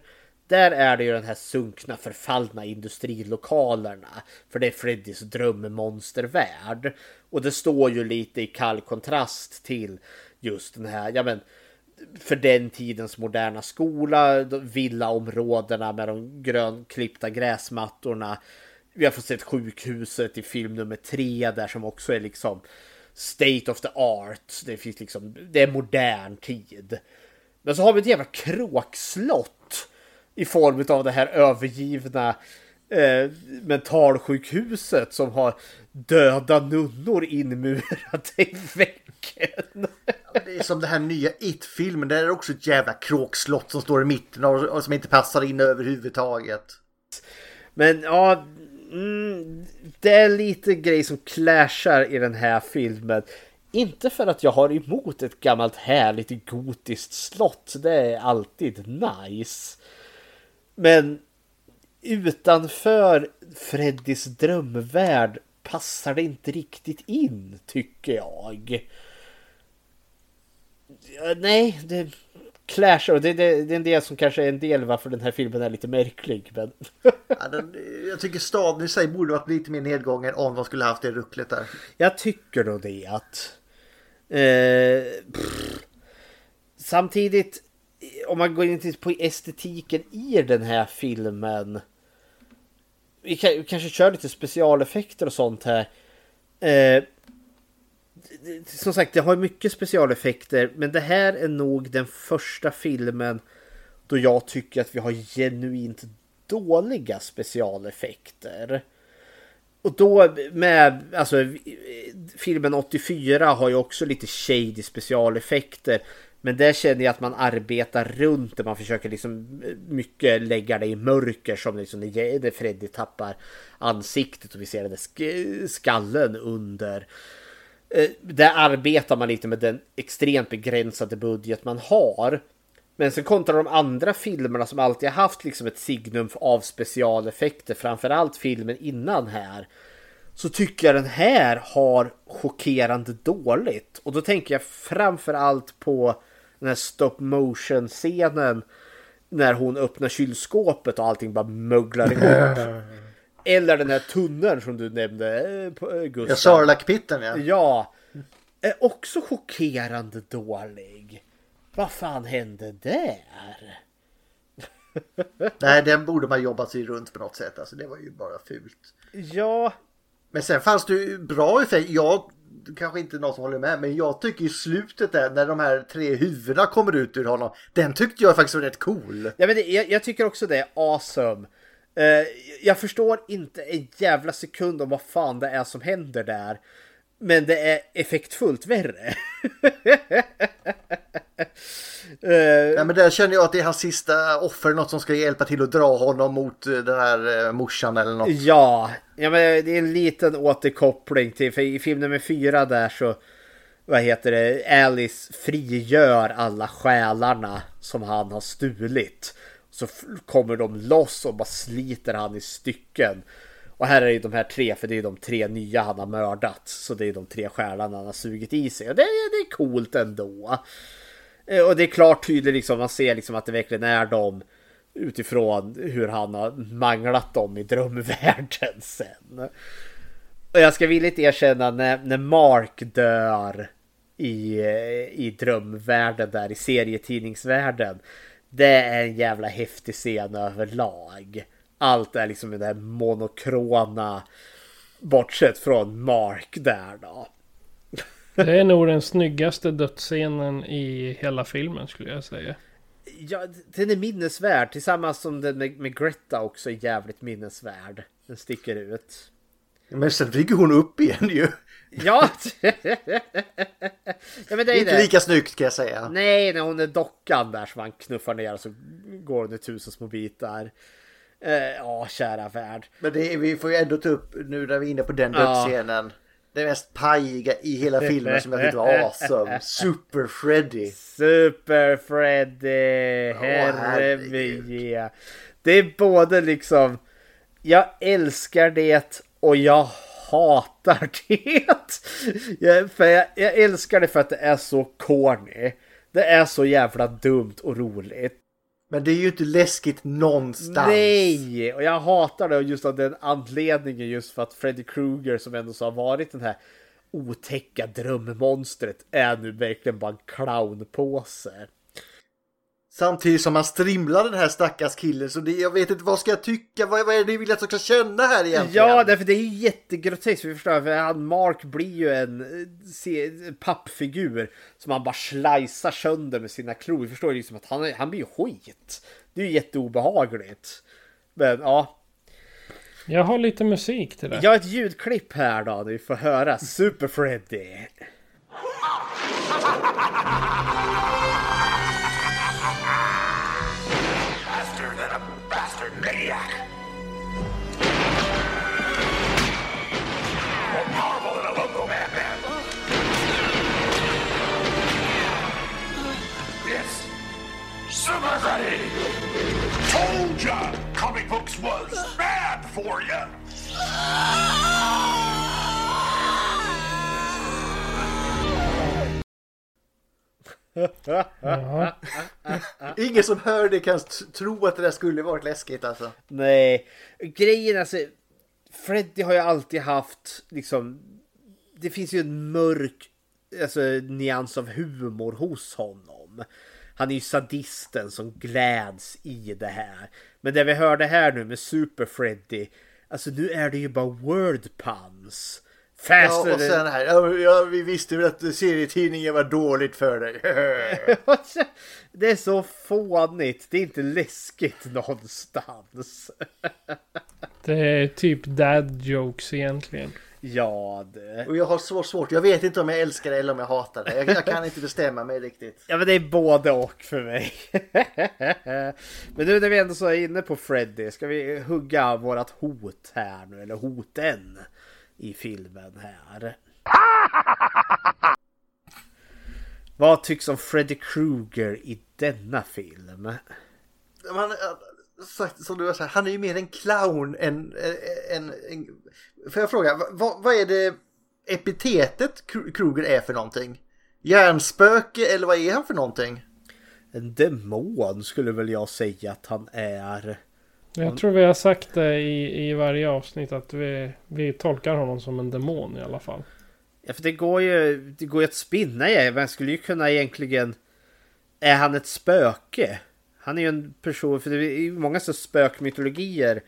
Där är det ju den här sunkna förfallna industrilokalerna. För det är Freddys drömmonstervärld. Och det står ju lite i kall kontrast till just den här, ja men för den tidens moderna skola, villaområdena med de grönklippta gräsmattorna. Vi har fått se sjukhuset i film nummer tre där som också är liksom state of the art. Det finns liksom, det är modern tid. Men så har vi ett jävla kråkslott i form av det här övergivna eh, mentalsjukhuset som har döda nunnor inmurade i väggen. Det är som det här nya It-filmen. Där är det också ett jävla kråkslott som står i mitten och, och som inte passar in överhuvudtaget. Men ja, mm, det är lite grej som clashar i den här filmen. Inte för att jag har emot ett gammalt härligt gotiskt slott. Det är alltid nice. Men utanför Freddys drömvärld passar det inte riktigt in, tycker jag. Nej, det clashar och det, det, det är en del som kanske är en del varför den här filmen är lite märklig. Men... Ja, den, jag tycker staden i sig borde varit lite mer nedgången om de skulle haft det rucklet där. Jag tycker då det att... Eh, pff. samtidigt, om man går in på estetiken i den här filmen. Vi, kan, vi kanske kör lite specialeffekter och sånt här. Eh, som sagt, det har mycket specialeffekter, men det här är nog den första filmen då jag tycker att vi har genuint dåliga specialeffekter. Och då med, alltså filmen 84 har ju också lite shady specialeffekter. Men där känner jag att man arbetar runt det. Man försöker liksom eh, mycket lägga det i mörker som liksom när Freddy tappar ansiktet och vi ser den där sk- skallen under. Eh, där arbetar man lite med den extremt begränsade budget man har. Men sen kontra de andra filmerna som alltid har haft liksom ett signum av specialeffekter, framförallt filmen innan här. Så tycker jag den här har chockerande dåligt. Och då tänker jag framförallt på den här stop motion scenen. När hon öppnar kylskåpet och allting bara möglar ihop. Eller den här tunneln som du nämnde eh, på- eh, Gustav. Ja, Sarlacc-pitten ja. Ja. Är också chockerande dålig. Vad fan hände där? Nej, den borde man jobba sig runt på något sätt. Alltså, det var ju bara fult. Ja. Men sen fanns det ju bra effekter. Jag kanske inte någon som håller med, men jag tycker i slutet där när de här tre huvudena kommer ut ur honom. Den tyckte jag faktiskt var rätt cool. Ja, men det, jag, jag tycker också det är awesome. Eh, jag förstår inte en jävla sekund om vad fan det är som händer där. Men det är effektfullt värre. Eh, Ja, men där känner jag att det är hans sista offer, något som ska hjälpa till att dra honom mot eh, den här eh, morsan eller något. Ja, ja men det är en liten återkoppling till, för i film nummer fyra där så, vad heter det, Alice frigör alla själarna som han har stulit. Så kommer de loss och bara sliter han i stycken. Och här är ju de här tre, för det är de tre nya han har mördat. Så det är de tre själarna han har sugit i sig. Och det, det är coolt ändå. Eh, och det är klart tydligt liksom, man ser liksom att det verkligen är dem utifrån hur han har manglat dem i drömvärlden sen. Och jag ska villigt erkänna när, när Mark dör i, eh, i drömvärlden där i serietidningsvärlden. Det är en jävla häftig scen överlag. Allt är liksom den där monokrona bortsett från Mark där då. Det är nog den snyggaste dödsscenen i hela filmen skulle jag säga. Ja, den är minnesvärd tillsammans som den med, med Greta också är jävligt minnesvärd. Den sticker ut. Men sen flyger hon upp igen ju. Ja! ja men det är Inte det. lika snyggt kan jag säga. Nej, när hon är dockan där som han knuffar ner så går hon i tusen små bitar. Eh, Ja, kära värld. Men det, vi får ju ändå ta upp nu när vi är inne på den Ja. dödsscenen. Den det mest pajiga i hela filmen som jag tyckte var awesome. Super Freddy. Super Freddy, herre herregud. min. Det är både liksom, jag älskar det och jag hatar det. Jag, för jag, jag älskar det för att det är så corny. Det är så jävla dumt och roligt. Men det är ju inte läskigt någonstans. Nej! Och jag hatar det just av den anledningen just för att Freddy Krueger som ändå så har varit den här otäcka drömmonstret är nu verkligen bara en clownpåse. Samtidigt som man strimlar den här stackars killen så det, jag vet inte vad ska jag tycka, vad, vad är det ni vill att jag ska känna här egentligen? Ja, därför det är ju jättegroteskt. Vi förstår, för han Mark blir ju en se, pappfigur som han bara slicear sönder med sina klor. Vi förstår ju liksom att han, han blir ju skit. Det är ju jätteobehagligt. Men ja, Jag har lite musik till det. jag har ett ljudklipp här då. Vi får höra Super Freddy. Super Freddy. Told ya, comic books was bad for ya. Ja. Ingen som hör det kan tro att det där skulle varit läskigt alltså. Nej, grejen alltså. Freddy har ju alltid haft liksom. Det finns ju en mörk alltså, nyans av humor hos honom. Han är ju sadisten som gläds i det här. Men det vi hörde här nu med Super Freddy. Alltså nu är det ju bara word puns. Faster Ja, och sen här, ja, ja, vi visste väl att serietidningen var dåligt för dig. Det är så fånigt. Det är inte läskigt någonstans. Det är typ dad jokes egentligen. Ja, det. Och jag har så svårt, jag vet inte om jag älskar det eller om jag hatar det. Jag, jag kan inte bestämma mig riktigt. Ja men det är både och för mig. men nu när vi ändå så är inne på Freddy, ska vi hugga vårat hot här nu, eller hoten i filmen här. Vad tycks om Freddy Krueger i denna film? Man, sagt, som du har sagt, han är ju mer en clown än en... en får jag fråga, vad, vad är det epitetet Kru- Kruger är för någonting? Hjärnspöke eller vad är han för någonting? En demon skulle väl jag säga att han är. Jag tror vi har sagt det i, i varje avsnitt att vi, vi tolkar honom som en demon i alla fall. Ja, för det går ju, det går ju att spinna i. Man skulle ju kunna egentligen... Är han ett spöke? Han är ju en person, för i många så spökmytologier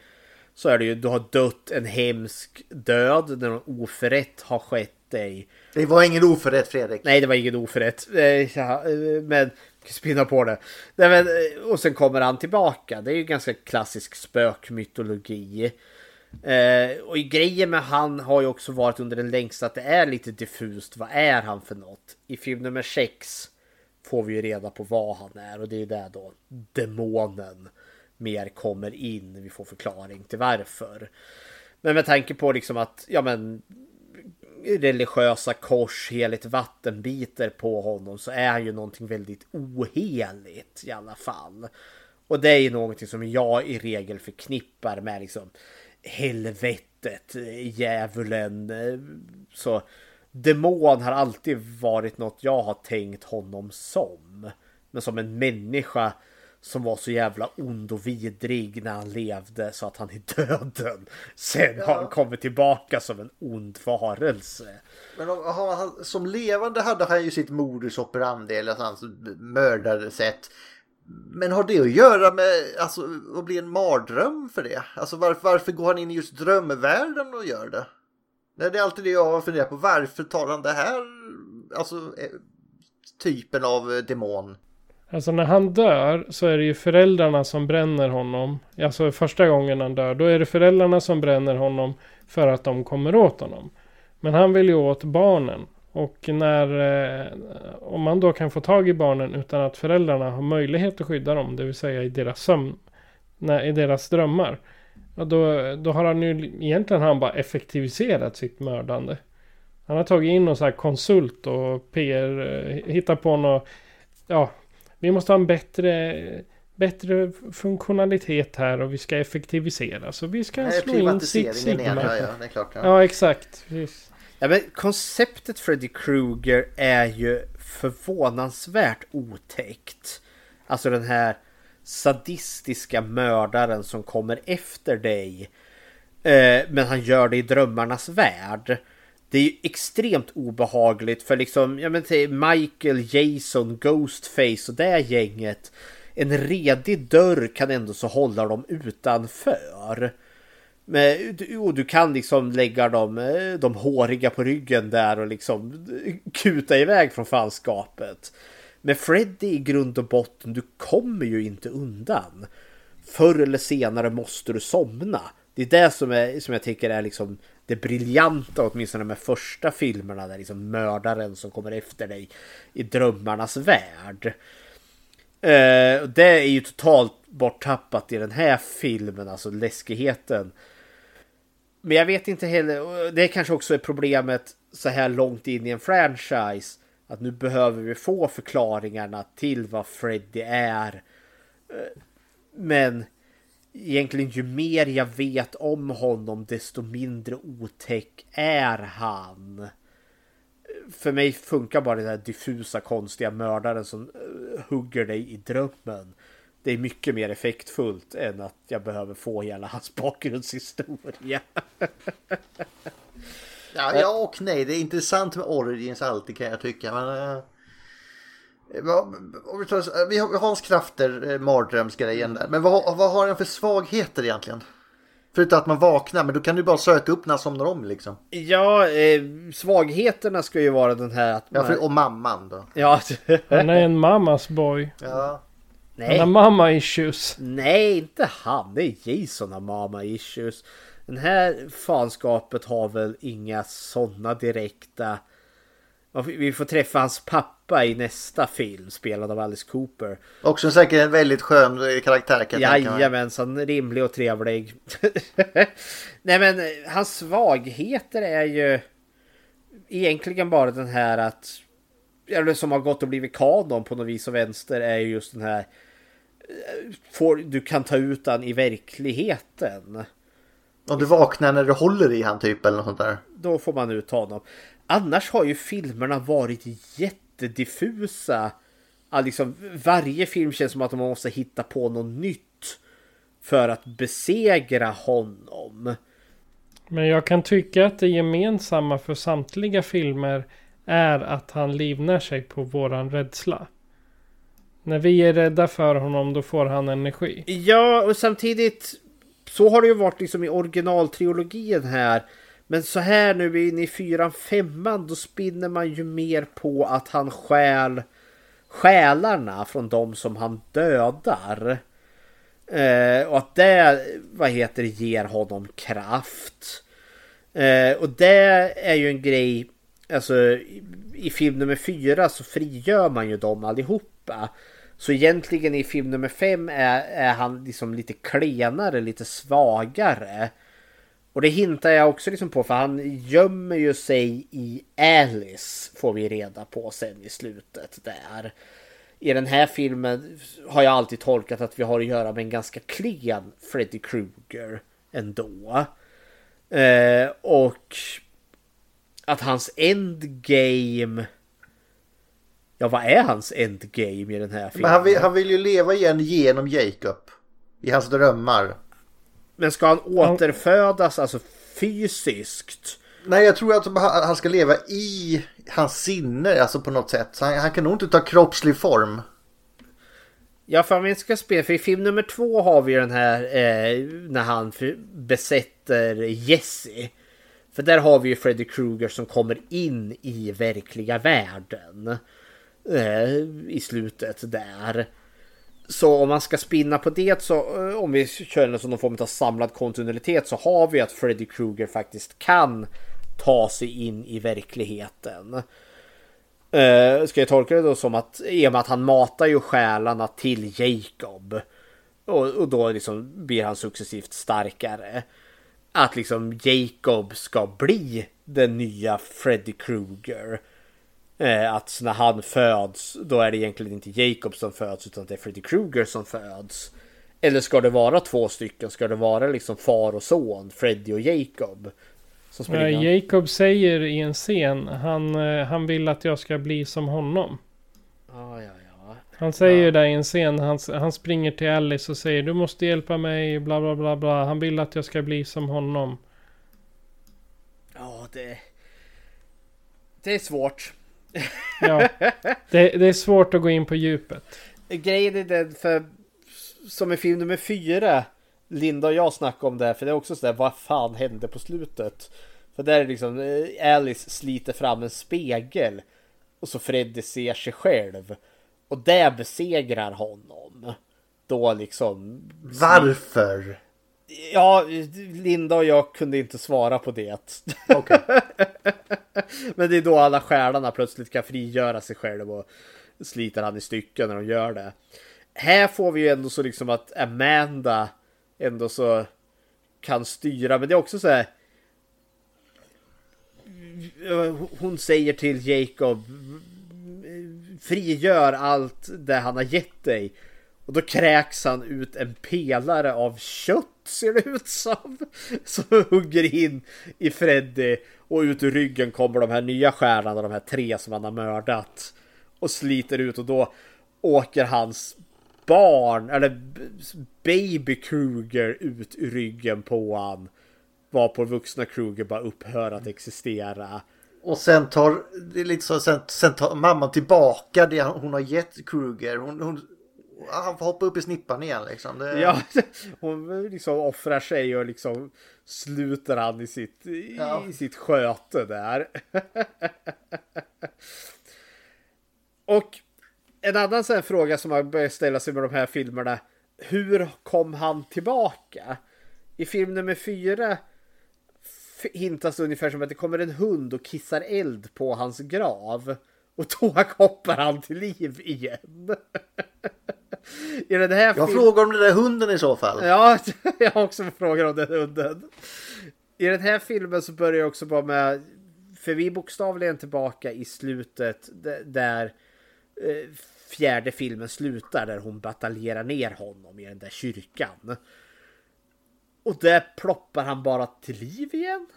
så är det ju du har dött en hemsk död när någon oförrätt har skett dig. Det var ingen oförrätt Fredrik. Nej, det var ingen oförrätt. Eh, eh, Men spinna på det. Nej, men, eh, och sen kommer han tillbaka. Det är ju ganska klassisk spökmytologi. Eh, och i grejen med han har ju också varit under den längsta att det är lite diffust. Vad är han för något? I film nummer 6 får vi ju reda på vad han är och det är där då demonen mer kommer in. Vi får förklaring till varför. Men med tanke på liksom att ja men religiösa kors, heligt vatten biter på honom så är han ju någonting väldigt oheligt i alla fall. Och det är ju någonting som jag i regel förknippar med liksom helvetet, djävulen. Eh, så demon har alltid varit något jag har tänkt honom som. Men som en människa som var så jävla ond och vidrig när han levde så att han i döden sen har han kommit tillbaka som en ond varelse. Men om, han, som levande hade han ju sitt modus operandi eller hans mördarsätt. Men har det att göra med alltså, att bli en mardröm för det? Alltså varför, varför går han in i just drömvärlden och gör det? Det är alltid det jag har funderat på. Varför tar han det här, alltså eh, typen av eh, demon? Alltså när han dör så är det ju föräldrarna som bränner honom. Alltså första gången han dör. Då är det föräldrarna som bränner honom för att de kommer åt honom. Men han vill ju åt barnen. Och när eh, om man då kan få tag i barnen utan att föräldrarna har möjlighet att skydda dem. Det vill säga i deras sömn. Nej, i deras drömmar. Ja, då, då har han ju egentligen han bara effektiviserat sitt mördande. Han har tagit in någon så här konsult och PR. eh, Hittar på något. Ja, vi måste ha en bättre, bättre funktionalitet här och vi ska effektivisera. Så vi ska Nej, slå in Six igen, Sigma. ja, ja, det är klart. Ja. Ja, exakt. Precis. Ja, men konceptet Freddy Krueger är ju förvånansvärt otäckt. Alltså den här sadistiska mördaren som kommer efter dig. Eh, men han gör det i drömmarnas värld. Det är ju extremt obehagligt för liksom, ja men till Michael, Jason, Ghostface och det gänget. En redig dörr kan ändå så hålla dem utanför. Men, och du kan liksom lägga dem, eh, de håriga på ryggen där och liksom eh, kuta iväg från fanskapet. Men Freddy i grund och botten, du kommer ju inte undan. Förr eller senare måste du somna. Det är det som, är, som jag tycker är liksom det briljanta, åtminstone med första filmerna, där liksom mördaren som kommer efter dig i drömmarnas värld. Eh, det är ju totalt borttappat i den här filmen, alltså läskigheten. Men jag vet inte heller, det kanske också är problemet så här långt in i en franchise. Att nu behöver vi få förklaringarna till vad Freddy är. Eh, men egentligen ju mer jag vet om honom desto mindre otäck är han. Eh, för mig funkar bara den här diffusa konstiga mördaren som eh, hugger dig i drömmen. Det är mycket mer effektfullt än att jag behöver få hela hans bakgrundshistoria. Ja, ja och nej. Det är intressant med Origins alltid kan jag tycka. Men, eh, om vi, tar, vi har Hans krafter, eh, mardrömsgrejen där. Men vad, vad har den för svagheter egentligen? Förutom att man vaknar, men då kan du bara söka upp när han somnar om liksom. Ja, eh, svagheterna ska ju vara den här att Ja, man... för, och mamman då. Ja. Han är en mammas boy. Ja. Han har Nej. mamma issues. Nej, inte han. Det är Jason har mama issues. Den här fanskapet har väl inga sådana direkta... Vi- får träffa hans pappa i nästa film spelad av Alice Cooper. Också säkert en väldigt skön eh, karaktär kan jag. Jajamensan, rimlig och trevlig. Nej men eh, hans svagheter är ju egentligen bara den här att eller som har gått och blivit kanon på något vis och vänster är ju just den här eh, får, du kan ta ut den i verkligheten. Om du vaknar när du håller i han typ eller något sånt där. Då får man ut honom. Annars har ju filmerna varit jättediffusa. Ja, liksom, varje film känns som att man måste hitta på något nytt för att besegra honom. Men jag kan tycka att det gemensamma för samtliga filmer är att han livnär sig på våran rädsla. När vi är rädda för honom då får han energi. Ja, och samtidigt så har det ju varit liksom i originaltrilogin här. Men så här nu inne i fyran, femman, då spinner man ju mer på att han stjäl själarna från de som han dödar. Eh, och att det, vad heter det, ger honom kraft. Eh, och det är ju en grej, alltså i, i film nummer fyra så frigör man ju dem allihopa. Så egentligen i film nummer fem är, är han liksom lite klenare, lite svagare. Och det hintar jag också liksom på för han gömmer ju sig i Alice får vi reda på sen i slutet där. I den här filmen har jag alltid tolkat att vi har att göra med en ganska klen Freddy Krueger ändå. Eh, och att hans endgame... Ja, vad är hans endgame i den här filmen? Men han vill, han vill ju leva igen genom Jacob. I hans drömmar. Men ska han återfödas alltså fysiskt? Nej, jag tror att han ska leva i hans sinne, alltså på något sätt. Han, han kan nog inte ta kroppslig form. Ja, för om vi ska spela, för i film nummer två har vi den här eh, när han besätter Jesse. För där har vi ju Freddy Krueger som kommer in i verkliga världen. Eh, I slutet där. Så om man ska spinna på det så eh, om vi kör en sån någon form av samlad kontinuitet så har vi att Freddy Krueger faktiskt kan ta sig in i verkligheten. Uh, ska jag tolka det då som att i och med att han matar ju själarna till Jacob. Och, och då liksom blir han successivt starkare. Att liksom Jacob ska bli den nya Freddy Krueger. Eh, att när han föds då är det egentligen inte Jacob som föds utan det är Freddy Krueger som föds. Eller ska det vara två stycken? Ska det vara liksom far och son, Freddy och Jacob? Ja, Jacob säger i en scen, han, eh, han vill att jag ska bli som honom. Ja, ja, ja. Han säger ju där i en scen, han, han springer till Alice och säger du måste hjälpa mig, bla bla bla bla. Han vill att jag ska bli som honom. Ja, det... Det är svårt. Ja, det, det är svårt att gå in på djupet. Grejen är den för som i film nummer fyra Linda och jag snackade om det för det är också sådär vad fan hände på slutet? För där är liksom eh, Alice sliter fram en spegel och så Freddy ser sig själv och det besegrar honom. Då liksom. Varför? Ja, Linda och jag kunde inte svara på det. Okay. Men det är då alla stjärnorna plötsligt kan frigöra sig själv och sliter han i stycken när de gör det. Här får vi ju ändå så liksom att Amanda ändå så kan styra, men det är också så här. Hon säger till Jacob frigör allt det han har gett dig. Och då kräks han ut en pelare av kött ser det ut som. Som hugger in i Freddy. Och ut ur ryggen kommer de här nya stjärnorna, de här tre som han har mördat. Och sliter ut och då åker hans barn, eller baby Kruger ut ur ryggen på han. Var på vuxna Kruger bara upphör att existera. Och sen tar, det är lite så, sen, sen tar mamman tillbaka det hon har gett Kruger. Hon, hon, han får hoppa upp i snippan igen liksom. Det... Ja, hon liksom offrar sig och liksom sluter han i sitt, ja. i sitt sköte där. och en annan sån fråga som man börjar ställa sig med de här filmerna. Hur kom han tillbaka? I film nummer fyra hintas det ungefär som att det kommer en hund och kissar eld på hans grav. Och då hoppar han till liv igen. I den här jag frågar om den där hunden i så fall. Ja, jag har också frågat om den hunden. I den här filmen så börjar jag också bara med, för vi är bokstavligen tillbaka i slutet där eh, fjärde filmen slutar där hon bataljerar ner honom i den där kyrkan. Och där ploppar han bara till liv igen.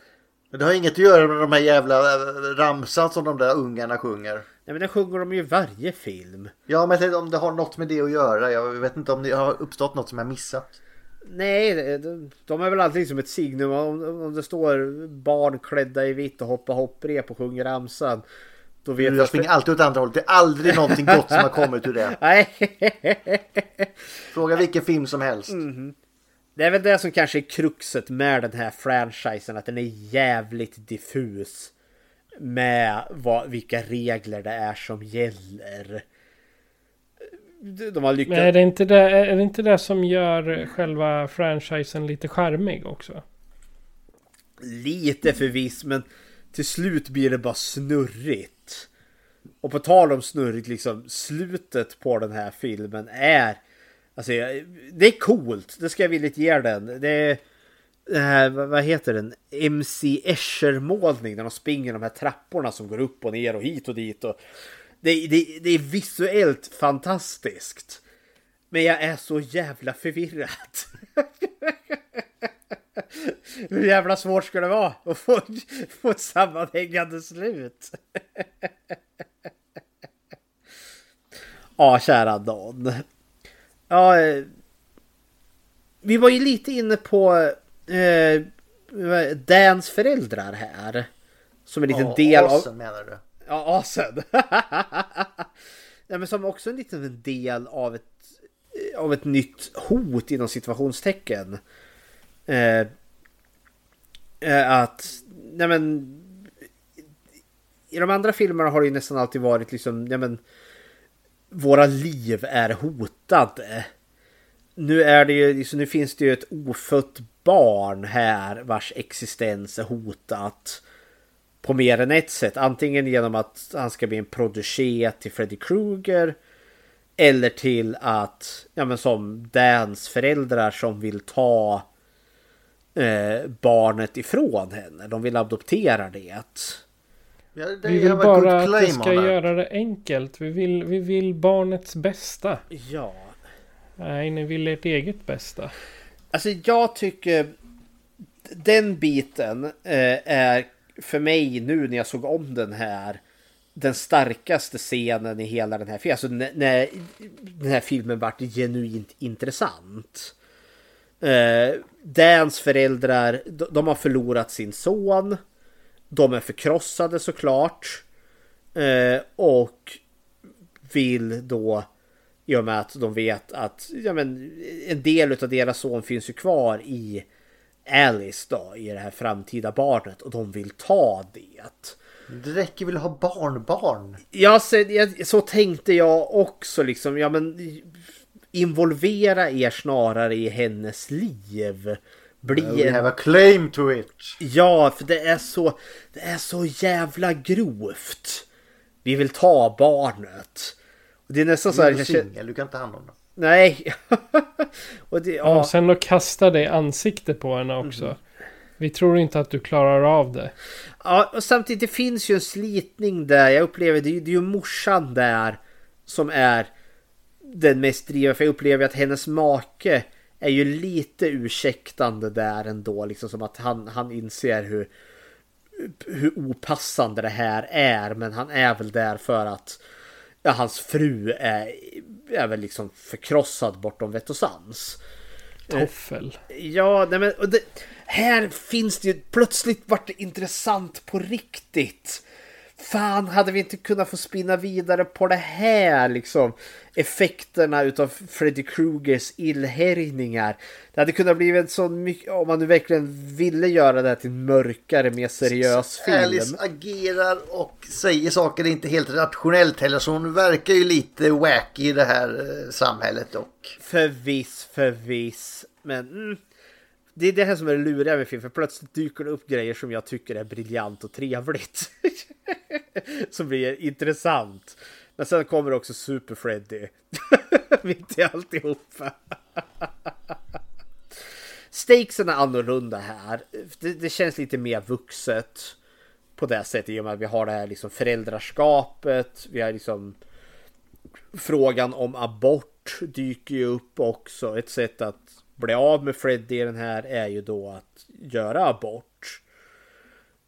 Men det har inget att göra med de här jävla eh, ramsan som de där ungarna sjunger. Nej men det sjunger de ju i varje film. Ja men jag om det har något med det att göra. Jag vet inte om det har uppstått något som jag missat. Nej, de är väl alltid som ett signum. Om, om det står barn klädda i vitt och hoppar hopprep och sjunger ramsan. Då vet jag springer alltid åt andra hållet. Det är aldrig någonting gott som har kommit ur det. Nej. Fråga vilken film som helst. Mm. Det är väl det som kanske är kruxet med den här franchisen. Att den är jävligt diffus. Med vad, vilka regler det är som gäller. De har lyckats... Men är det, inte det, är det inte det som gör själva franchisen lite charmig också? Lite förviss men till slut blir det bara snurrigt. Och på tal om snurrigt, liksom slutet på den här filmen är... Alltså, det är coolt. Det ska jag villigt ge den. Det är... Eh, det här, vad heter den? MC Escher målning när de springer de här trapporna som går upp och ner och hit och dit. Och det, det, det är visuellt fantastiskt. Men jag är så jävla förvirrad. Hur jävla svårt ska det vara att få, få ett sammanhängande slut? Ja, kära Dan. Ja, eh, vi var ju lite inne på eh, Dans föräldrar här. Som en liten oh, del av... Asen menar du? Ja, asen. ja, men som också en liten del av ett, av ett nytt hot inom situationstecken. Eh, eh, att, nej men. I de andra filmerna har det ju nästan alltid varit liksom, nej men våra liv är hotade. Nu är det ju, nu finns det ju ett ofött barn här vars existens är hotat på mer än ett sätt. Antingen genom att han ska bli en producé till Freddy Krueger eller till att, ja men som Dans föräldrar som vill ta eh, barnet ifrån henne. De vill adoptera det. Ja, det Vi vill bara att det ska that. göra det enkelt. Vi vill, vi vill barnets bästa. Ja. Nej, ni vill ert eget bästa. Alltså jag tycker den biten eh, är för mig nu när jag såg om den här den starkaste scenen i hela den här filmen. Alltså när, den här filmen vart genuint intressant. Eh, Dans föräldrar, de, de har förlorat sin son. De är förkrossade såklart. Eh, och vill då i och med att de vet att ja, men, en del av deras son finns ju kvar i Alice då, i det här framtida barnet och de vill ta det. Det räcker väl att ha barnbarn? Ja, så, jag, så tänkte jag också liksom. Ja, men involvera er snarare i hennes liv. Bli We en- have a claim to it. Ja, för det är så, det är så jävla grovt. Vi vill ta barnet. Det är nästan så här. Du är singel, du kan inte ta hand om dem. Nej. och det, Ja. ja. Och sen då kasta det i ansiktet på henne också. Mhm. Vi tror inte att du klarar av det. Ja, och samtidigt det finns ju en slitning där. Jag upplever det, är ju- det är ju morsan där som är den mest drivande. För jag upplever att hennes make är ju lite ursäktande där ändå. Liksom som att han, han inser hur, hur opassande det här är. Men han är väl där för att ja, hans fru är, är väl liksom förkrossad bortom vett och sans. Toffel. Ja, nej men det, här finns det ju plötsligt vart det intressant på riktigt. Fan, hade vi inte kunnat få spinna vidare på det här liksom? Effekterna utav Freddy Krugers illhärjningar. Det hade kunnat bli en sån mycket, om man nu verkligen ville göra det här till en mörkare, mer seriös film. Alice agerar och säger saker inte helt rationellt heller. Så hon verkar ju lite wacky i det här eh, samhället och Förviss, förviss. Men mm, det är det här som är det luriga med film. För plötsligt dyker det upp grejer som jag tycker är briljant och trevligt. som blir intressant. Men sen kommer också Super Freddy. Mitt i alltihopa. Stakesen är annorlunda här. Det, det känns lite mer vuxet. På det sättet i och med att vi har det här liksom föräldraskapet. Vi har liksom frågan om abort dyker ju upp också. Ett sätt att bli av med Freddy i den här är ju då att göra abort.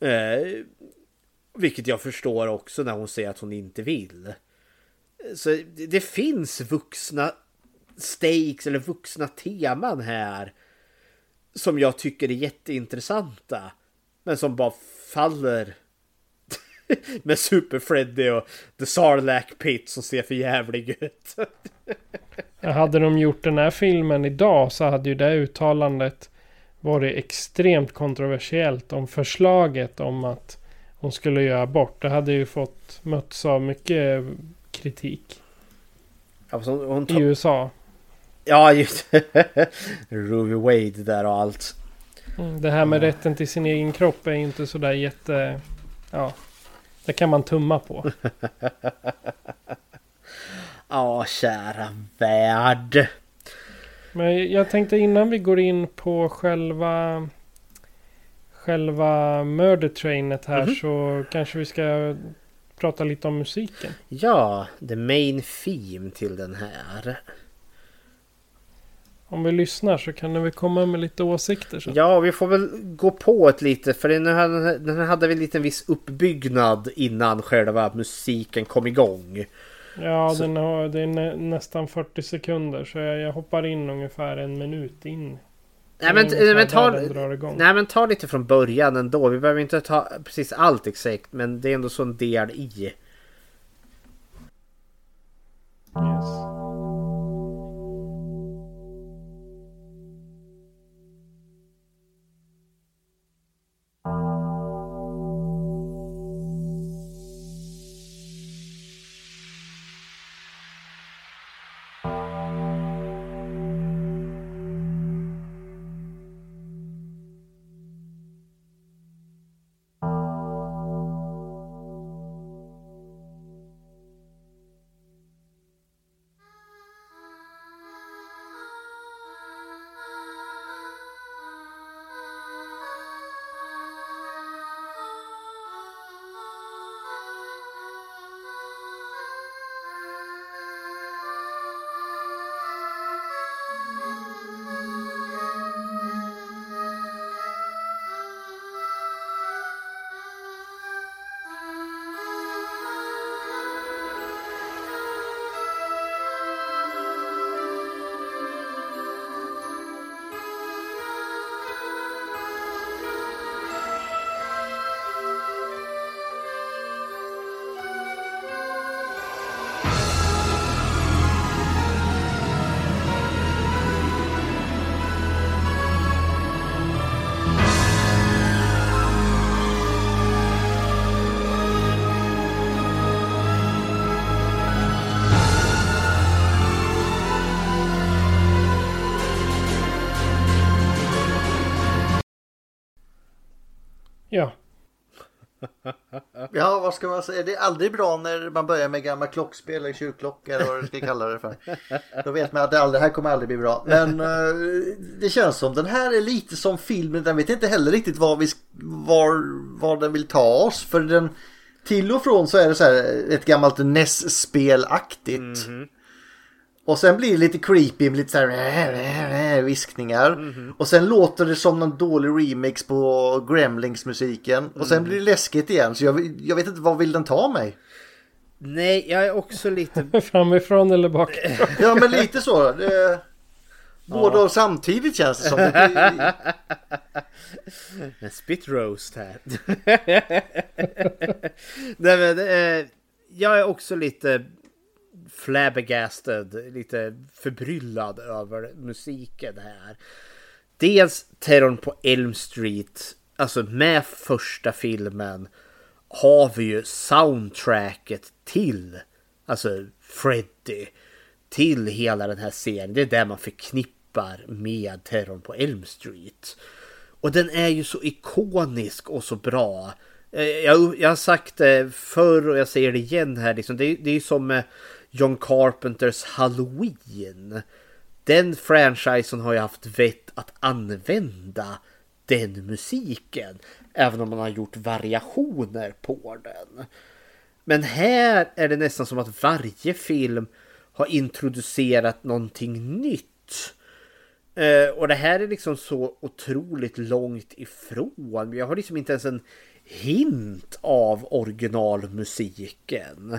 Eh, vilket jag förstår också när hon säger att hon inte vill. Så det, det finns vuxna stakes eller vuxna teman här. Som jag tycker är jätteintressanta. Men som bara faller med Super Freddy och The Sarlacc Pit som ser för jävlig ut. Hade de gjort den här filmen idag så hade ju det uttalandet varit extremt kontroversiellt om förslaget om att hon skulle göra abort. Det hade ju fått mötts av mycket kritik Alltså hon, i USA. Ja, just Ruby Wade där och allt. Mm, Det här med rätten till sin egen kropp är ju inte sådär jätte... Ja, det kan man tumma på. Ja, kära värld. Men jag tänkte innan vi går in på själva själva mördertrainet här Mhm. så kanske vi ska prata lite om musiken. Ja, the main theme till den här. Om vi lyssnar så kan vi komma med lite åsikter. Så. Ja, vi får väl gå på ett lite för den här, den här hade väl lite en viss uppbyggnad innan själva musiken kom igång. Ja, Så- den har, det är nä, nästan 40 sekunder så jag, jag hoppar in ungefär en minut in. Nej men, men, ta, nej men ta lite från början ändå. Vi behöver inte ta precis allt exakt men det är ändå så en del i. Yes. Vad ska man säga? Det är aldrig bra när man börjar med gamla klockspel eller kyrkklockor eller vad du ska kalla det för. Då vet man att det, aldrig, det här kommer aldrig bli bra. Men uh, det känns som den här är lite som filmen. Den vet inte heller riktigt var, vi, var, var den vill ta oss. För den till och från så är det så här ett gammalt NES-spelaktigt. Mm -hmm. Och sen blir det lite creepy med lite så här viskningar. Mm -hmm. Och sen låter det som någon dålig remix på Gremlings-musiken. Och sen mm. blir det läskigt igen. Så jag, jag vet inte, vad vill den ta mig? Nej, jag är också lite... Framifrån eller bak? ja, men lite så. Det... Båda och samtidigt känns det som. en spit roast här. Nej men eh, jag är också lite flabbergasted, lite förbryllad över musiken här. Dels terrorn på Elm Street, alltså med första filmen har vi ju soundtracket till, alltså Freddy, till hela den här serien. Det är där man förknippar med terrorn på Elm Street. Och den är ju så ikonisk och så bra. Eh, jag, jag har sagt det förr och jag säger det igen här. Liksom. Det, det är ju som eh, John Carpenters Halloween. Den franchisen har ju haft vett att använda den musiken. Även om man har gjort variationer på den. Men här är det nästan som att varje film har introducerat någonting nytt. Uh, och det här är liksom så otroligt långt ifrån. Jag har liksom inte ens en hint av originalmusiken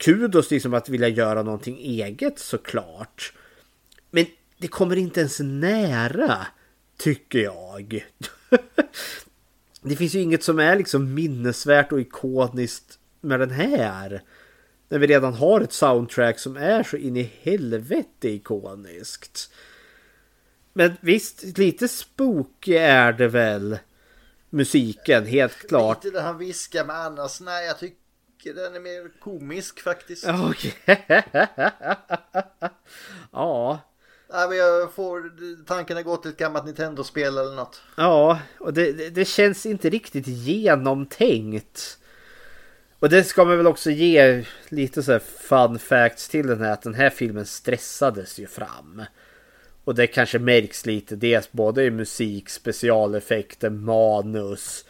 kudos liksom att vilja göra någonting eget såklart. Men det kommer inte ens nära, tycker jag. det finns ju inget som är liksom minnesvärt och ikoniskt med den här. När vi redan har ett soundtrack som är så in i helvete ikoniskt. Men visst, lite spooky är det väl. Musiken, helt klart. Lite det han viskar med annars, nej jag tycker den är mer komisk faktiskt. Okej. ja. Nej, men jag får tanken gå till ett gammalt Nintendo-spel eller något. Ja, och det, det, det, känns inte riktigt genomtänkt. Och det ska man väl också ge lite så här fun facts till den här att den här filmen stressades ju fram. Och det kanske märks lite dels både i musik, specialeffekter, manus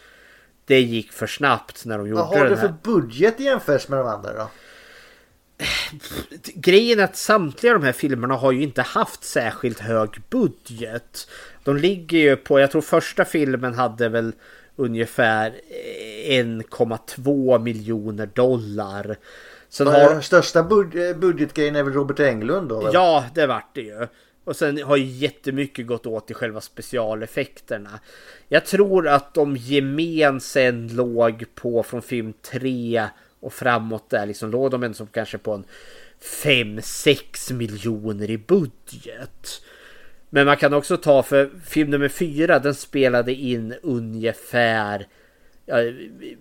det gick för snabbt när de gjorde Vad har du för budget jämfört med de andra då? Grejen är att samtliga de här filmerna har ju inte haft särskilt hög budget. De ligger ju på, jag tror första filmen hade väl ungefär 1,2 miljoner dollar. Sen har... Största budgetgrejen är väl Robert Englund då? Väl? Ja, det vart det ju. Och sen har ju jättemycket gått åt i själva specialeffekterna. Jag tror att de gemensamt låg på från film 3 och framåt där liksom låg de ändå kanske på en 5-6 miljoner i budget. Men man kan också ta för film nummer 4 den spelade in ungefär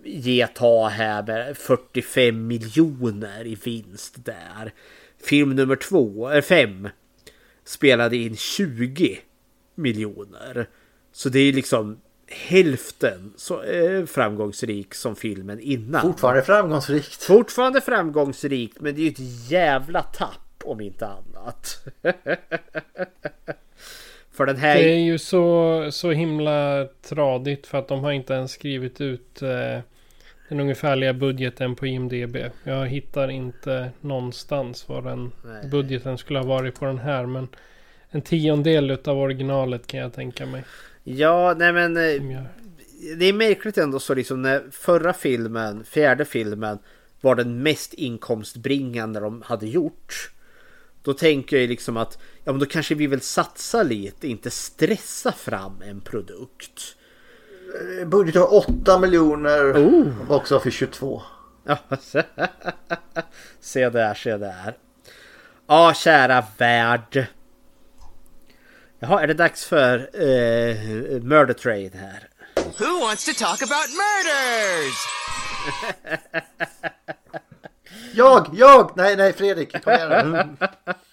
ge ta här med 45 miljoner i vinst där. Film nummer 2, 5 spelade in 20 miljoner. Så det är liksom hälften så eh, framgångsrik som filmen innan. Fortfarande framgångsrikt. Fortfarande framgångsrikt men det är ju ett jävla tapp om inte annat. för den här... Det är ju så, så himla tradigt för att de har inte ens skrivit ut eh, den ungefärliga budgeten på IMDB. Jag hittar inte någonstans vad den Nej. budgeten skulle ha varit på den här. Men en tiondel av originalet kan jag tänka mig. Ja, nej men eh, det är märkligt ändå så liksom när förra filmen, fjärde filmen var den mest inkomstbringande de hade gjort. Då tänker jag liksom att ja, men då kanske vi vill satsa lite, inte stressa fram en produkt. Eh, budget var 8 miljoner oh. också för 22. se där, se där. Ja, kära värld. Jaha, är det dags för uh, Murder Train här? Who wants to talk about murders? jag, jag! Nej, nej, Fredrik, kom igen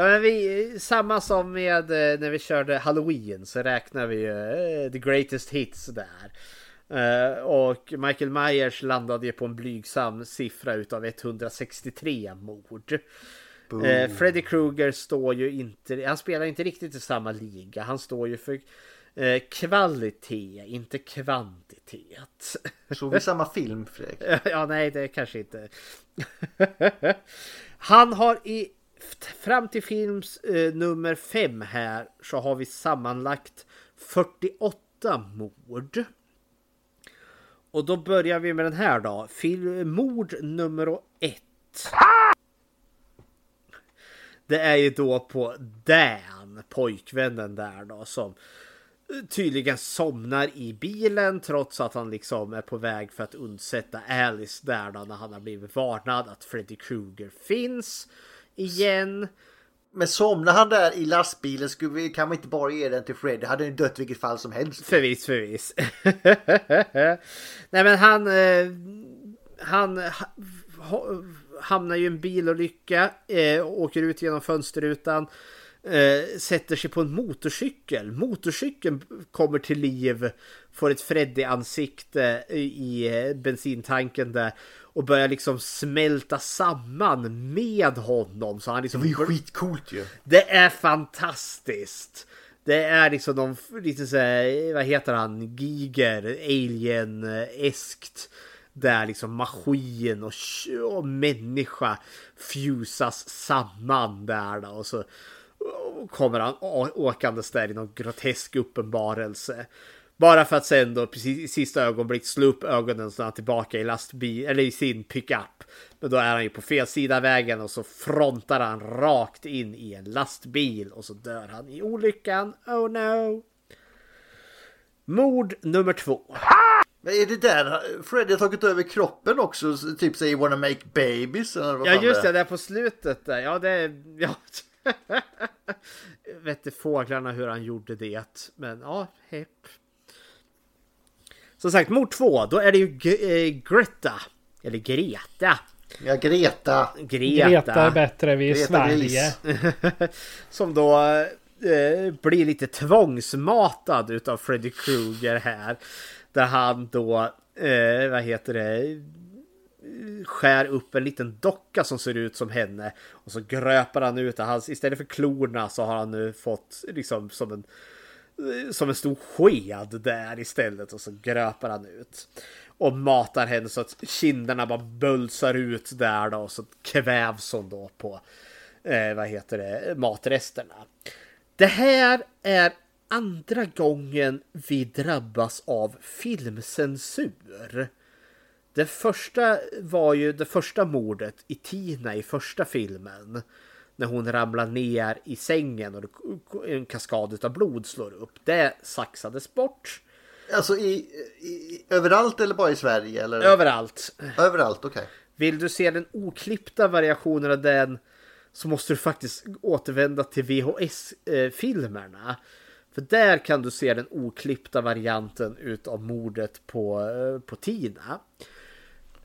Ja, men vi, samma som med eh, när vi körde Halloween så räknar vi ju uh, the greatest hits där. Eh, och Michael Myers landade ju på en blygsam siffra utav 163 mord. Eh, Freddy Krueger står ju inte, han spelar inte riktigt i samma liga. Han står ju för eh, kvalitet, inte kvantitet. Såg vi samma film Fredrik? ja, nej, det kanske inte. han har i fram till films eh, nummer fem här så har vi sammanlagt 48 mord. Och då börjar vi med den här då. Film, mord nummer ett. Det är ju då på Dan, pojkvännen där då, som eh, tydligen somnar i bilen trots att han liksom är på väg för att undsätta Alice där då när han har blivit varnad att Freddy Krueger finns igen. Men somnar han där i lastbilen skulle vi, kan man inte bara ge den till Freddy. Hade han dött vilket fall som helst. Förvis, förvis. Nej men han... Eh, han ha, hamnar ju i en bilolycka. Eh, åker ut genom fönsterrutan. Eh, sätter sig på en motorcykel. Motorcykeln kommer till liv. Får ett Freddy-ansikte i eh, bensintanken där. Och börjar liksom smälta samman med honom. Så han liksom... Det var ju skitcoolt ju. Det är fantastiskt. Det är liksom de, lite så här, vad heter han, Giger, alien-eskt. Där liksom maskin och, och människa fusas samman där då. Och så kommer han åkandes där i någon grotesk uppenbarelse. Bara för att sen då precis i sista ögonblick slå upp ögonen så är han tillbaka i lastbil eller i sin pickup. Men då är han ju på fel sida vägen och så frontar han rakt in i en lastbil och så dör han i olyckan. Oh no. Mord nummer två. Men är det där Freddy har tagit över kroppen också? Typ säger wanna make babies? Eller vad ja just det, där på slutet där. Ja det... Ja. Vette fåglarna hur han gjorde det. Men ja, hepp. Som sagt, mord två, då är det ju G Greta. Eller Greta. Ja, Greta. Greta. Greta är bättre, vi är i Sverige. Som då eh, blir lite tvångsmatad utav Freddy Krueger här. Där han då, eh, vad heter det, skär upp en liten docka som ser ut som henne. Och så gröper han ut det. istället för klorna så har han nu fått liksom som en Eh, som en stor sked där istället och så gröper han ut. Och matar henne så att kinderna bara bölsar ut där då och så kvävs hon då på eh, vad heter det, matresterna. Det här är andra gången vi drabbas av filmcensur. Det första var ju det första mordet i Tina i första filmen när hon ramlar ner i sängen och en kaskad av blod slår upp. Det saxades bort. Alltså i, i, överallt eller bara i Sverige? Eller? Överallt. Överallt, okej. Okay. Vill du se den oklippta variationen av den så måste du faktiskt återvända till VHS-filmerna. För där kan du se den oklippta varianten utav mordet på, eh, på Tina.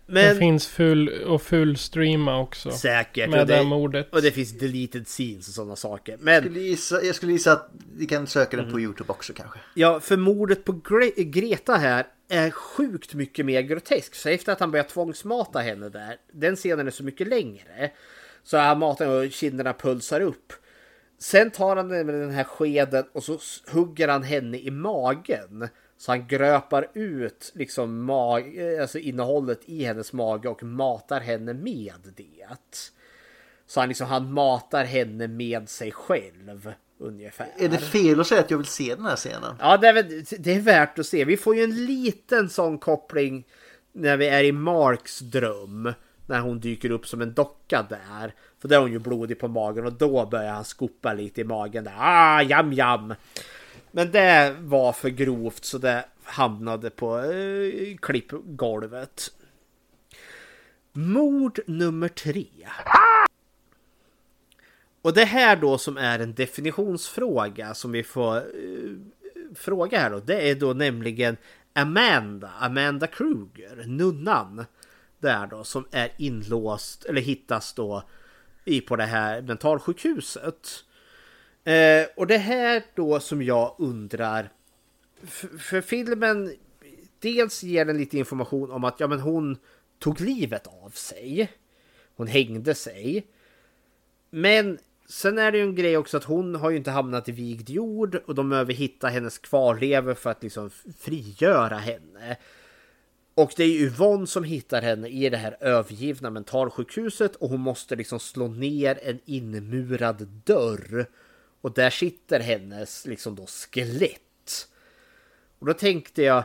Men, det finns full och full streama också. Säkert. Med och det, det mordet. Och det finns deleted scenes och sådana saker. Men, jag, skulle gissa, jag skulle gissa att vi kan söka den på Mm. Youtube också kanske. Ja, för mordet på Gre Greta här är sjukt mycket mer grotesk. Så efter att han börjar tvångsmata henne där, den scenen är så mycket längre. Så han matar och kinderna pulsar upp. Sen tar han med den här skeden och så hugger han henne i magen. Så han gröpar ut liksom mag, alltså innehållet i hennes mage och matar henne med det. Så han liksom han matar henne med sig själv ungefär. Är det fel att säga att jag vill se den här scenen? Ja, det är, det är värt att se. Vi får ju en liten sån koppling när vi är i Marks dröm. När hon dyker upp som en docka där. För där är hon ju blodig på magen och då börjar han skopa lite i magen där. Ah, jam jam! Men det var för grovt så det hamnade på eh, klippgolvet. Mord nummer tre. Och det här då som är en definitionsfråga som vi får eh, fråga här då. Det är då nämligen Amanda, Amanda Kruger, nunnan. Där då som är inlåst eller hittas då i på det här mentalsjukhuset. Eh, och det här då som jag undrar. För, för filmen dels ger den lite information om att ja, men hon tog livet av sig. Hon hängde sig. Men sen är det ju en grej också att hon har ju inte hamnat i vigd jord och de behöver hitta hennes kvarlevor för att liksom frigöra henne. Och det är ju Yvonne som hittar henne i det här övergivna mentalsjukhuset och hon måste liksom slå ner en inmurad dörr. Och där sitter hennes liksom då skelett. Och då tänkte jag,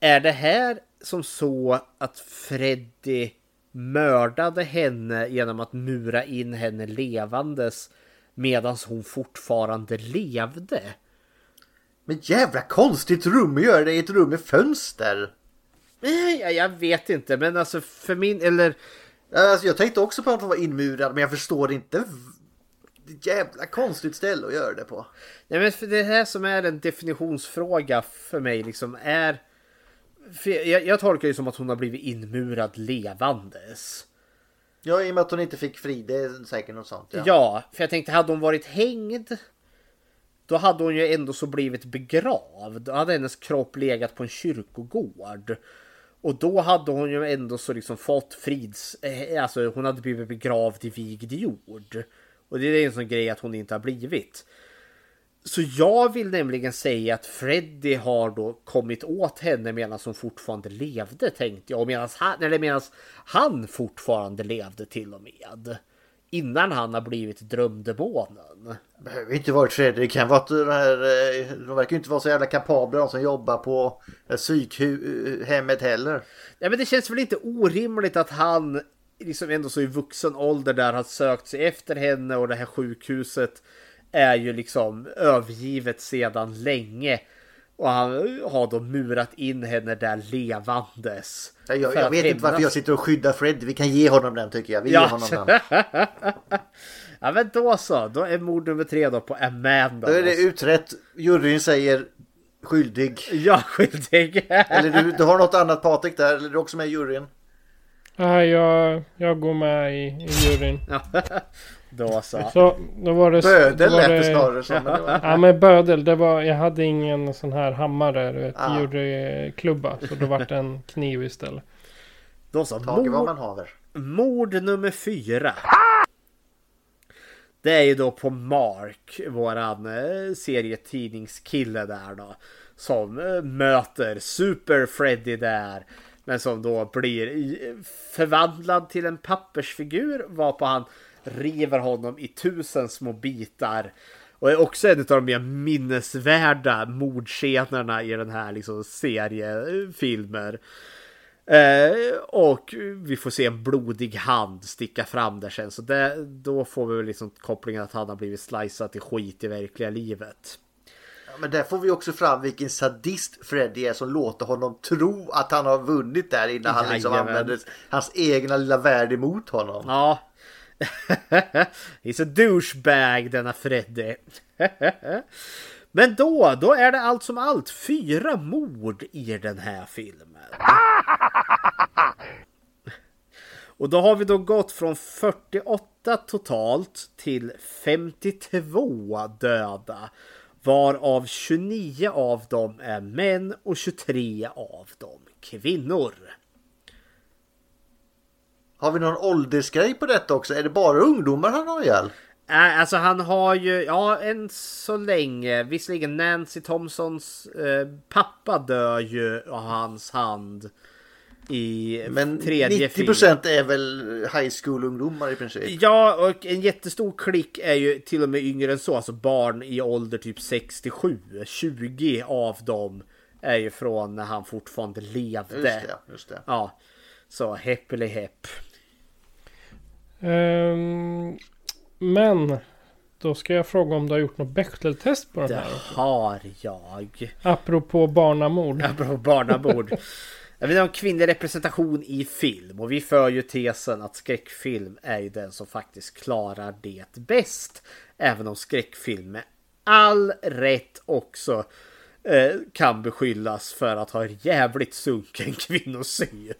är det här som så att Freddy mördade henne genom att mura in henne levandes medan hon fortfarande levde? Men jävla konstigt rum att göra det i ett rum med fönster. Nej, jag, jag vet inte, men alltså för min, eller... Alltså, jag tänkte också på att hon var inmurad, men jag förstår inte. Jävla konstigt ställe att göra det på. Nej, men för det här som är en definitionsfråga för mig liksom är... Jag, jag tolkar det som att hon har blivit inmurad levandes. Ja, i och med att hon inte fick fri. Det är säkert något sånt. Ja, ja för jag tänkte hade hon varit hängd. Då hade hon ju ändå så blivit begravd. Då hade hennes kropp legat på en kyrkogård. Och då hade hon ju ändå så liksom fått frids... Eh, alltså hon hade blivit begravd i vigd jord. Och det är en sån grej att hon inte har blivit. Så jag vill nämligen säga att Freddy har då kommit åt henne medan hon fortfarande levde tänkte jag. Medan han, eller medan han fortfarande levde till och med. Innan han har blivit drömdemonen. Behöver inte vara Freddy. Det kan vara att de, här, eh, de verkar inte vara så jävla kapabla de som jobbar på eh, psykhemmet heller. Ja, men det känns väl inte orimligt att han liksom ändå så i vuxen ålder där har sökt sig efter henne och det här sjukhuset är ju liksom övergivet sedan länge. Och han har då murat in henne där levandes. Jag, jag, vet inte varför jag sitter och skyddar Fred. Vi kan ge honom den tycker jag. Vi ja. ger honom den. ja men då så. Då är mord nummer tre då på Amanda. Då är det utrett. Juryn säger skyldig. Ja, skyldig. eller du, du har något annat Patrik där. Eller du också med i juryn. Ja, jag, jag går med i, i juryn. Då så. så då var det, bödel lät det snarare som. Men var... Ja men bödel. Det var, jag hade ingen sån här hammare. Du vet. Ah. Juryklubba. Så då var det en kniv istället. Då så. Tage vad man haver. Mord nummer fyra. Det är ju då på Mark, våran eh, serietidningskille där då. Som eh, möter Super Freddy där. Men som då blir förvandlad till en pappersfigur. Varpå han river honom i tusen små bitar. Och är också en av de mer minnesvärda mordscenerna i den här liksom seriefilmer. Eh, och vi får se en blodig hand sticka fram där sen. Så det, då får vi liksom kopplingen att han har blivit slicead till skit i verkliga livet. Men där får vi också fram vilken sadist Freddy är som låter honom tro att han har vunnit där innan han liksom använder hans egna lilla värld emot honom. Ja, He's a douchebag denna Freddy. Men då, då är det allt som allt fyra mord i den här filmen. Och då har vi då gått från 48 totalt till 52 döda. Varav 29 av dem är män och 23 av dem kvinnor. Har vi någon åldersgrej på detta också? Är det bara ungdomar han har ihjäl? Äh, alltså han har ju, ja än så länge, visserligen Nancy Thompsons eh, pappa dör ju av hans hand i Men tredje 90 procent är väl high school ungdomar i princip? Ja, och en jättestor klick är ju till och med yngre än så, alltså barn i ålder typ 67. 20 av dem är ju från när han fortfarande levde. Just det, just det. Ja, så hepp hepp. Um, men då ska jag fråga om du har gjort något Bechteltest på den det här? Det har jag. Apropå barnamord. Apropå barnamord. Jag vill ha en kvinnlig representation i film och vi för ju tesen att skräckfilm är ju den som faktiskt klarar det bäst. Även om skräckfilm med all rätt också eh, kan beskyllas för att ha jävligt sunken kvinnosyn.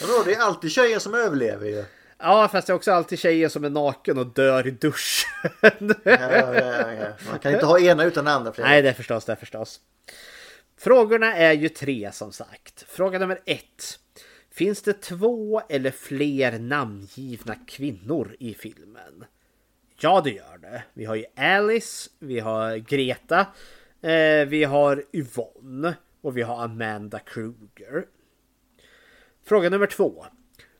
Vadå, det är alltid tjejer som överlever ju. Ja, fast det är också alltid tjejer som är naken och dör i duschen. ja, ja, ja. Man kan inte ha ena utan andra. Nej, det är förstås, det är förstås. Frågorna är ju tre som sagt. Fråga nummer ett. Finns det två eller fler namngivna kvinnor i filmen? Ja, det gör det. Vi har ju Alice, vi har Greta, eh, vi har Yvonne och vi har Amanda Kruger. Fråga nummer två.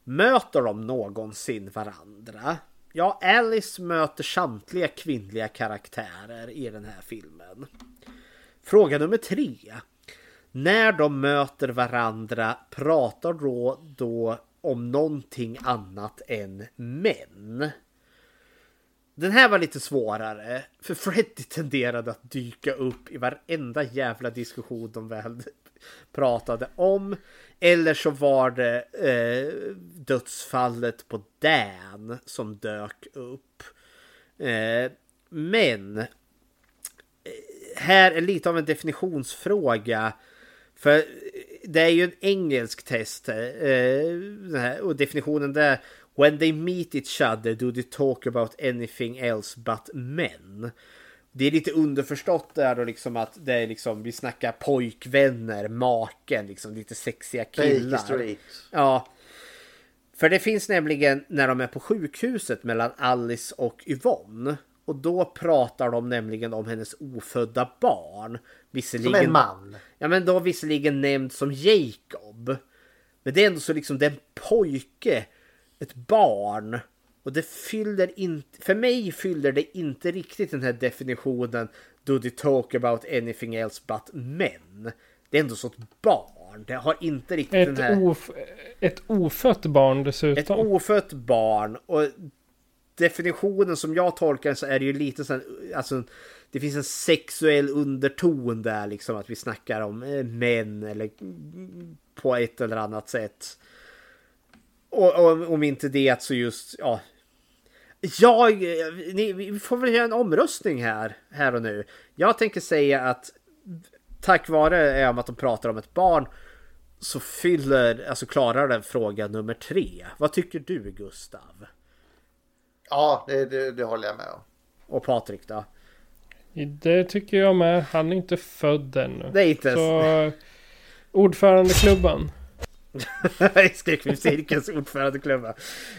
Möter de någonsin varandra? Ja, Alice möter samtliga kvinnliga karaktärer i den här filmen. Fråga nummer tre. När de möter varandra pratar då, då om någonting annat än män. Den här var lite svårare, för Freddy tenderade att dyka upp i varenda jävla diskussion de väl pratade om. Eller så var det eh, dödsfallet på Dan som dök upp. Eh, men eh, här är lite av en definitionsfråga. För det är ju en engelsk test. Eh, och definitionen där. When they meet each other do they talk about anything else but men? Det är lite underförstått där då liksom att det är liksom vi snackar pojkvänner, maken, liksom lite sexiga killar. Ja. För det finns nämligen när de är på sjukhuset mellan Alice och Yvonne. Och då pratar de nämligen om hennes ofödda barn. Visserligen, som en man. Ja men då visserligen nämnd som Jacob. Men det är ändå så liksom den pojke, ett barn. Och det fyller inte, för mig fyller det inte riktigt den här definitionen Do they talk about anything else but men. Det är ändå så ett barn. Det har inte riktigt ett den här... Of, ett ofött barn dessutom. Ett ofött barn. Och definitionen som jag tolkar så är det ju lite så alltså det finns en sexuell underton där liksom att vi snackar om eh, män eller på ett eller annat sätt. Och, och om inte det så just, ja. Jag, ni, vi får väl göra en omröstning här, här och nu. Jag tänker säga att tack vare eh, att de pratar om ett barn så fyller, alltså klarar den fråga nummer tre. Vad tycker du Gustav? Ja, det, det, det håller jag med om. Och Patrik då? Det tycker jag med. Han är inte född ännu. Det är inte Så ordförandeklubban. Skräckfilmscirkelns ordförandeklubba.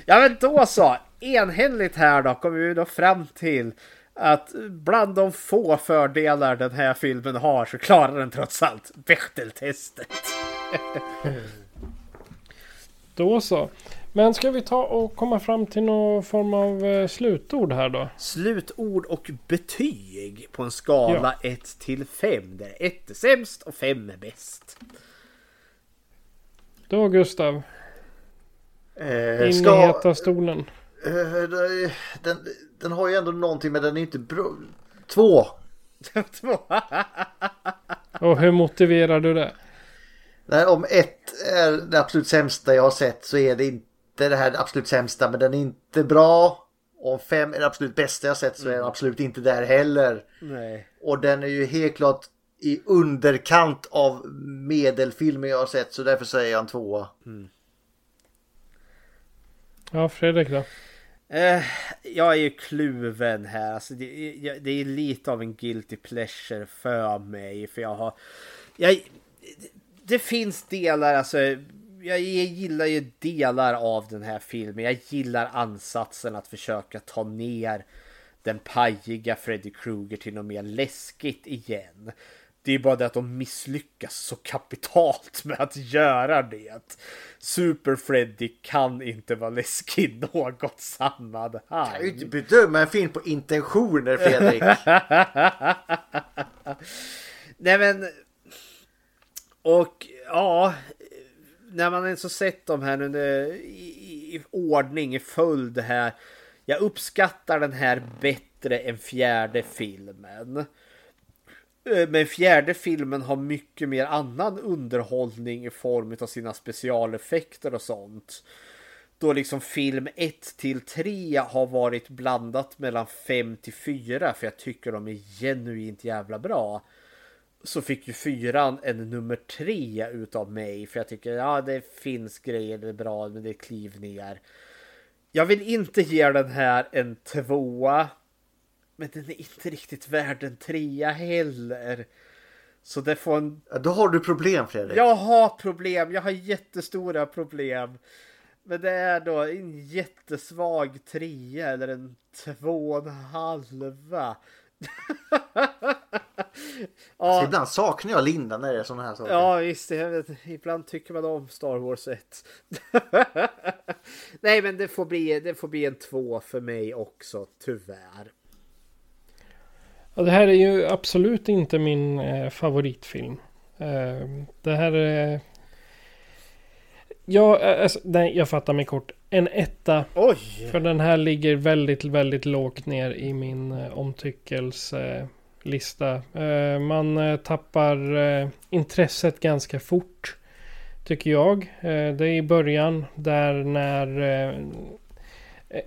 Ja men då så. Enhälligt här då kommer vi då fram till att bland de få fördelar den här filmen har så klarar den trots allt Bechteltestet. då så. Men ska vi ta och komma fram till någon form av eh, slutord här då? Slutord och betyg på en skala 1 ja. till 5 där 1 är sämst och 5 är bäst. Då Gustav. Eh, In ska... i heta stolen. Eh, den, den har ju ändå någonting men den är inte bra. Två. Två. och hur motiverar du det? Nej, om ett är det absolut sämsta jag har sett så är det inte det här absolut sämsta men den är inte bra. Och om fem är det absolut bästa jag sett så är den absolut inte där heller. Nej. Och den är ju helt klart i underkant av medelfilmer jag har sett så därför säger jag en tvåa. Mm. Ja, Fredrik då? Eh, jag är ju kluven här. Alltså det, det, är lite av en guilty pleasure för mig. För jag har... Jag, det finns delar, alltså jag gillar ju delar av den här filmen. Jag gillar ansatsen att försöka ta ner den pajiga Freddy Krueger till något mer läskigt igen. Det är bara det att de misslyckas så kapitalt med att göra det. Super Freddy kan inte vara läskig i något sammanhang. Du kan ju inte bedöma en film på intentioner Fredrik. Nej men... Och ja, när man ens har sett dem här nu i, i ordning, i följd här. Jag uppskattar den här bättre än fjärde filmen. Eh, men fjärde filmen har mycket mer annan underhållning i form av sina specialeffekter och sånt. Då liksom film 1 till 3 har varit blandat mellan 5 till 4 för jag tycker de är genuint jävla bra så fick ju fyran en nummer tre utav mig. För jag tycker ja det finns grejer, det är bra, men det är kliv ner. Jag vill inte ge den här en tvåa. Men den är inte riktigt värd en trea heller. Så det får en... Ja, då har du problem Fredrik. Jag har problem, jag har jättestora problem. Men det är då en jättesvag trea eller en två och en halva. ja. Så ibland saknar jag Linda när det är sådana här saker. Ja visst, vet, ibland tycker man om Star Wars 1. Nej men det får, bli, det får bli en två för mig också, tyvärr. Ja, det här är ju absolut inte min eh, favoritfilm. Eh, det här är... Ja, eh, alltså, nej, jag fattar mig kort. En etta. Oj! För den här ligger väldigt, väldigt lågt ner i min eh, omtyckelselista. Eh, man eh, tappar eh, intresset ganska fort. Tycker jag. Det är i början där när eh,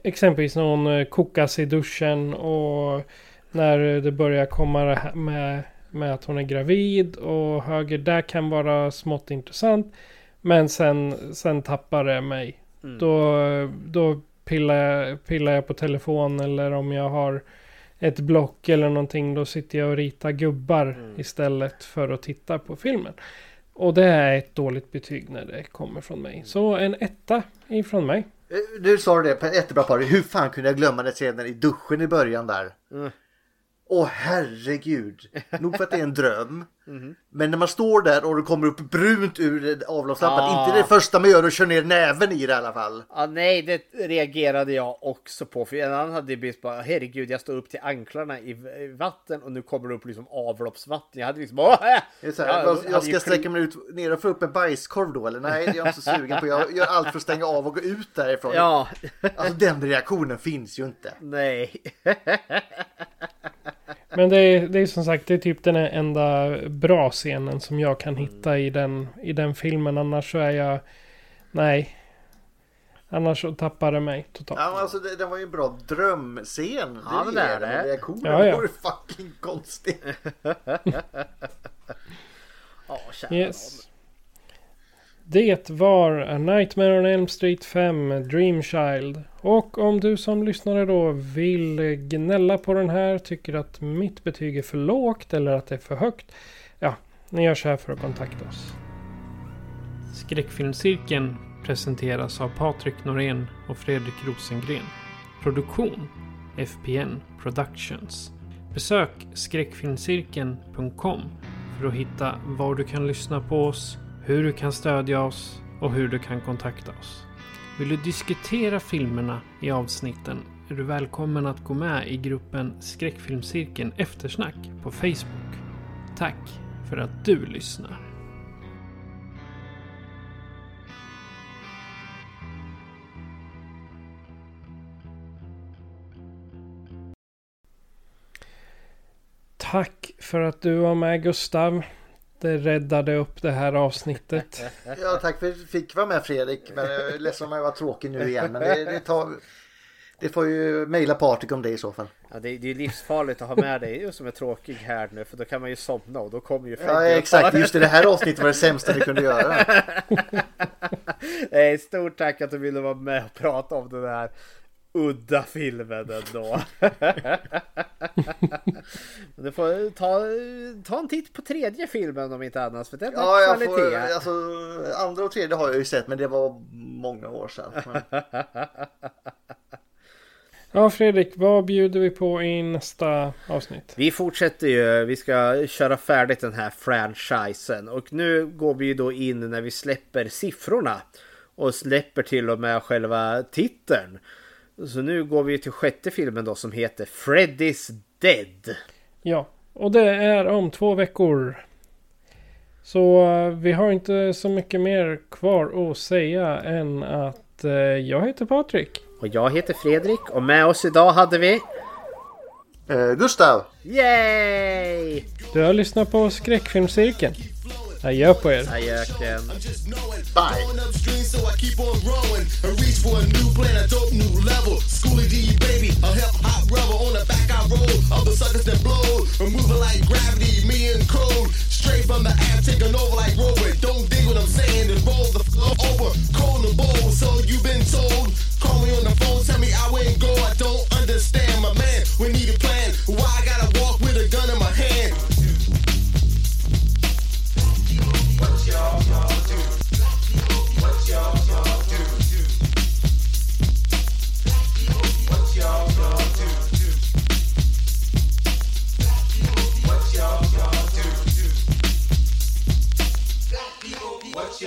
exempelvis någon kokas i duschen och när det börjar komma med, med att hon är gravid och höger där kan vara smått intressant. Men sen, sen tappar det mig. Mm. Då, då pillar, pillar jag på telefon eller om jag har ett block eller någonting. Då sitter jag och ritar gubbar mm. istället för att titta på filmen. Och det är ett dåligt betyg när det kommer från mig. Så en etta ifrån mig. Eh, du sa det, jättebra par. Hur fan kunde jag glömma den scenen i duschen i början där? Mm. Åh herregud. Nog för att det är en dröm. Mm. Men när man står där och det kommer upp brunt ur avloppslampan. Ah. Inte det första man gör att köra ner näven i det i alla fall. Ah, nej, det reagerade jag också på. För en annan hade blivit bara herregud, jag står upp till anklarna i vatten och nu kommer det upp liksom avloppsvatten. Jag hade liksom åh, här, jag, jag, ska sträcka mig ut ner och få upp en bajskorv då eller? Nej, det är jag inte så sugen på. Jag gör allt för att stänga av och gå ut därifrån. Ja. Alltså den reaktionen finns ju inte. Nej. Men det är, det är som sagt det är typ den enda bra scenen som jag kan hitta i den, i den filmen. Annars så är jag... Nej. Annars så tappar det mig totalt. Ja, alltså det, det var ju en bra drömscen. Ja, det, det är det. Reaktionen ja, ja. var fucking konstig. Ja, kära yes. Det var A Nightmare on Elm Street 5 Dreamchild. Och om du som lyssnare då vill gnälla på den här, tycker att mitt betyg är för lågt eller att det är för högt. Ja, ni gör så här för att kontakta oss. Skräckfilmscirkeln presenteras av Patrik Norén och Fredrik Rosengren. Produktion FPN Productions. Besök skräckfilmscirkeln.com för att hitta var du kan lyssna på oss hur du kan stödja oss och hur du kan kontakta oss. Vill du diskutera filmerna i avsnitten är du välkommen att gå med i gruppen Skräckfilmscirkeln Eftersnack på Facebook. Tack för att du lyssnar. Tack för att du var med Gustav. Det räddade upp det här avsnittet. Ja, tack för att du fick vara med Fredrik. Men jag är ledsen om jag var tråkig nu igen. Men det, det, tar, det får ju mejla Patrik om det i så fall. Ja, det, det är livsfarligt att ha med dig som är tråkig här nu. För då kan man ju somna och då kommer ju Ja, exakt. Just det, det här avsnittet var det sämsta vi kunde göra. Stort tack att du ville vara med och prata om det här udda filmen ändå. du får ta, ta en titt på tredje filmen om inte annat. För den ja, jag får, alltså, andra och tredje har jag ju sett men det var många år sedan. Ja Fredrik, vad bjuder vi på i nästa avsnitt? Vi fortsätter ju. Vi ska köra färdigt den här franchisen. Och nu går vi ju då in när vi släpper siffrorna. Och släpper till och med själva titeln. Så nu går vi till sjätte filmen då som heter Freddy's Dead. Ja, och det är om två veckor. Så uh, vi har inte så mycket mer kvar att säga än att uh, jag heter Patrik. Och jag heter Fredrik och med oss idag hade vi... Uh, Gustav! Yay! Du har lyssnat på Skräckfilmscirkeln. Adjö på er. Adjöken. Bye. Straight from the app, taking over like Robert. Don't dig what I'm saying and roll the f over. Cold and bold, so you've been told. Call me on the phone, tell me I wouldn't go.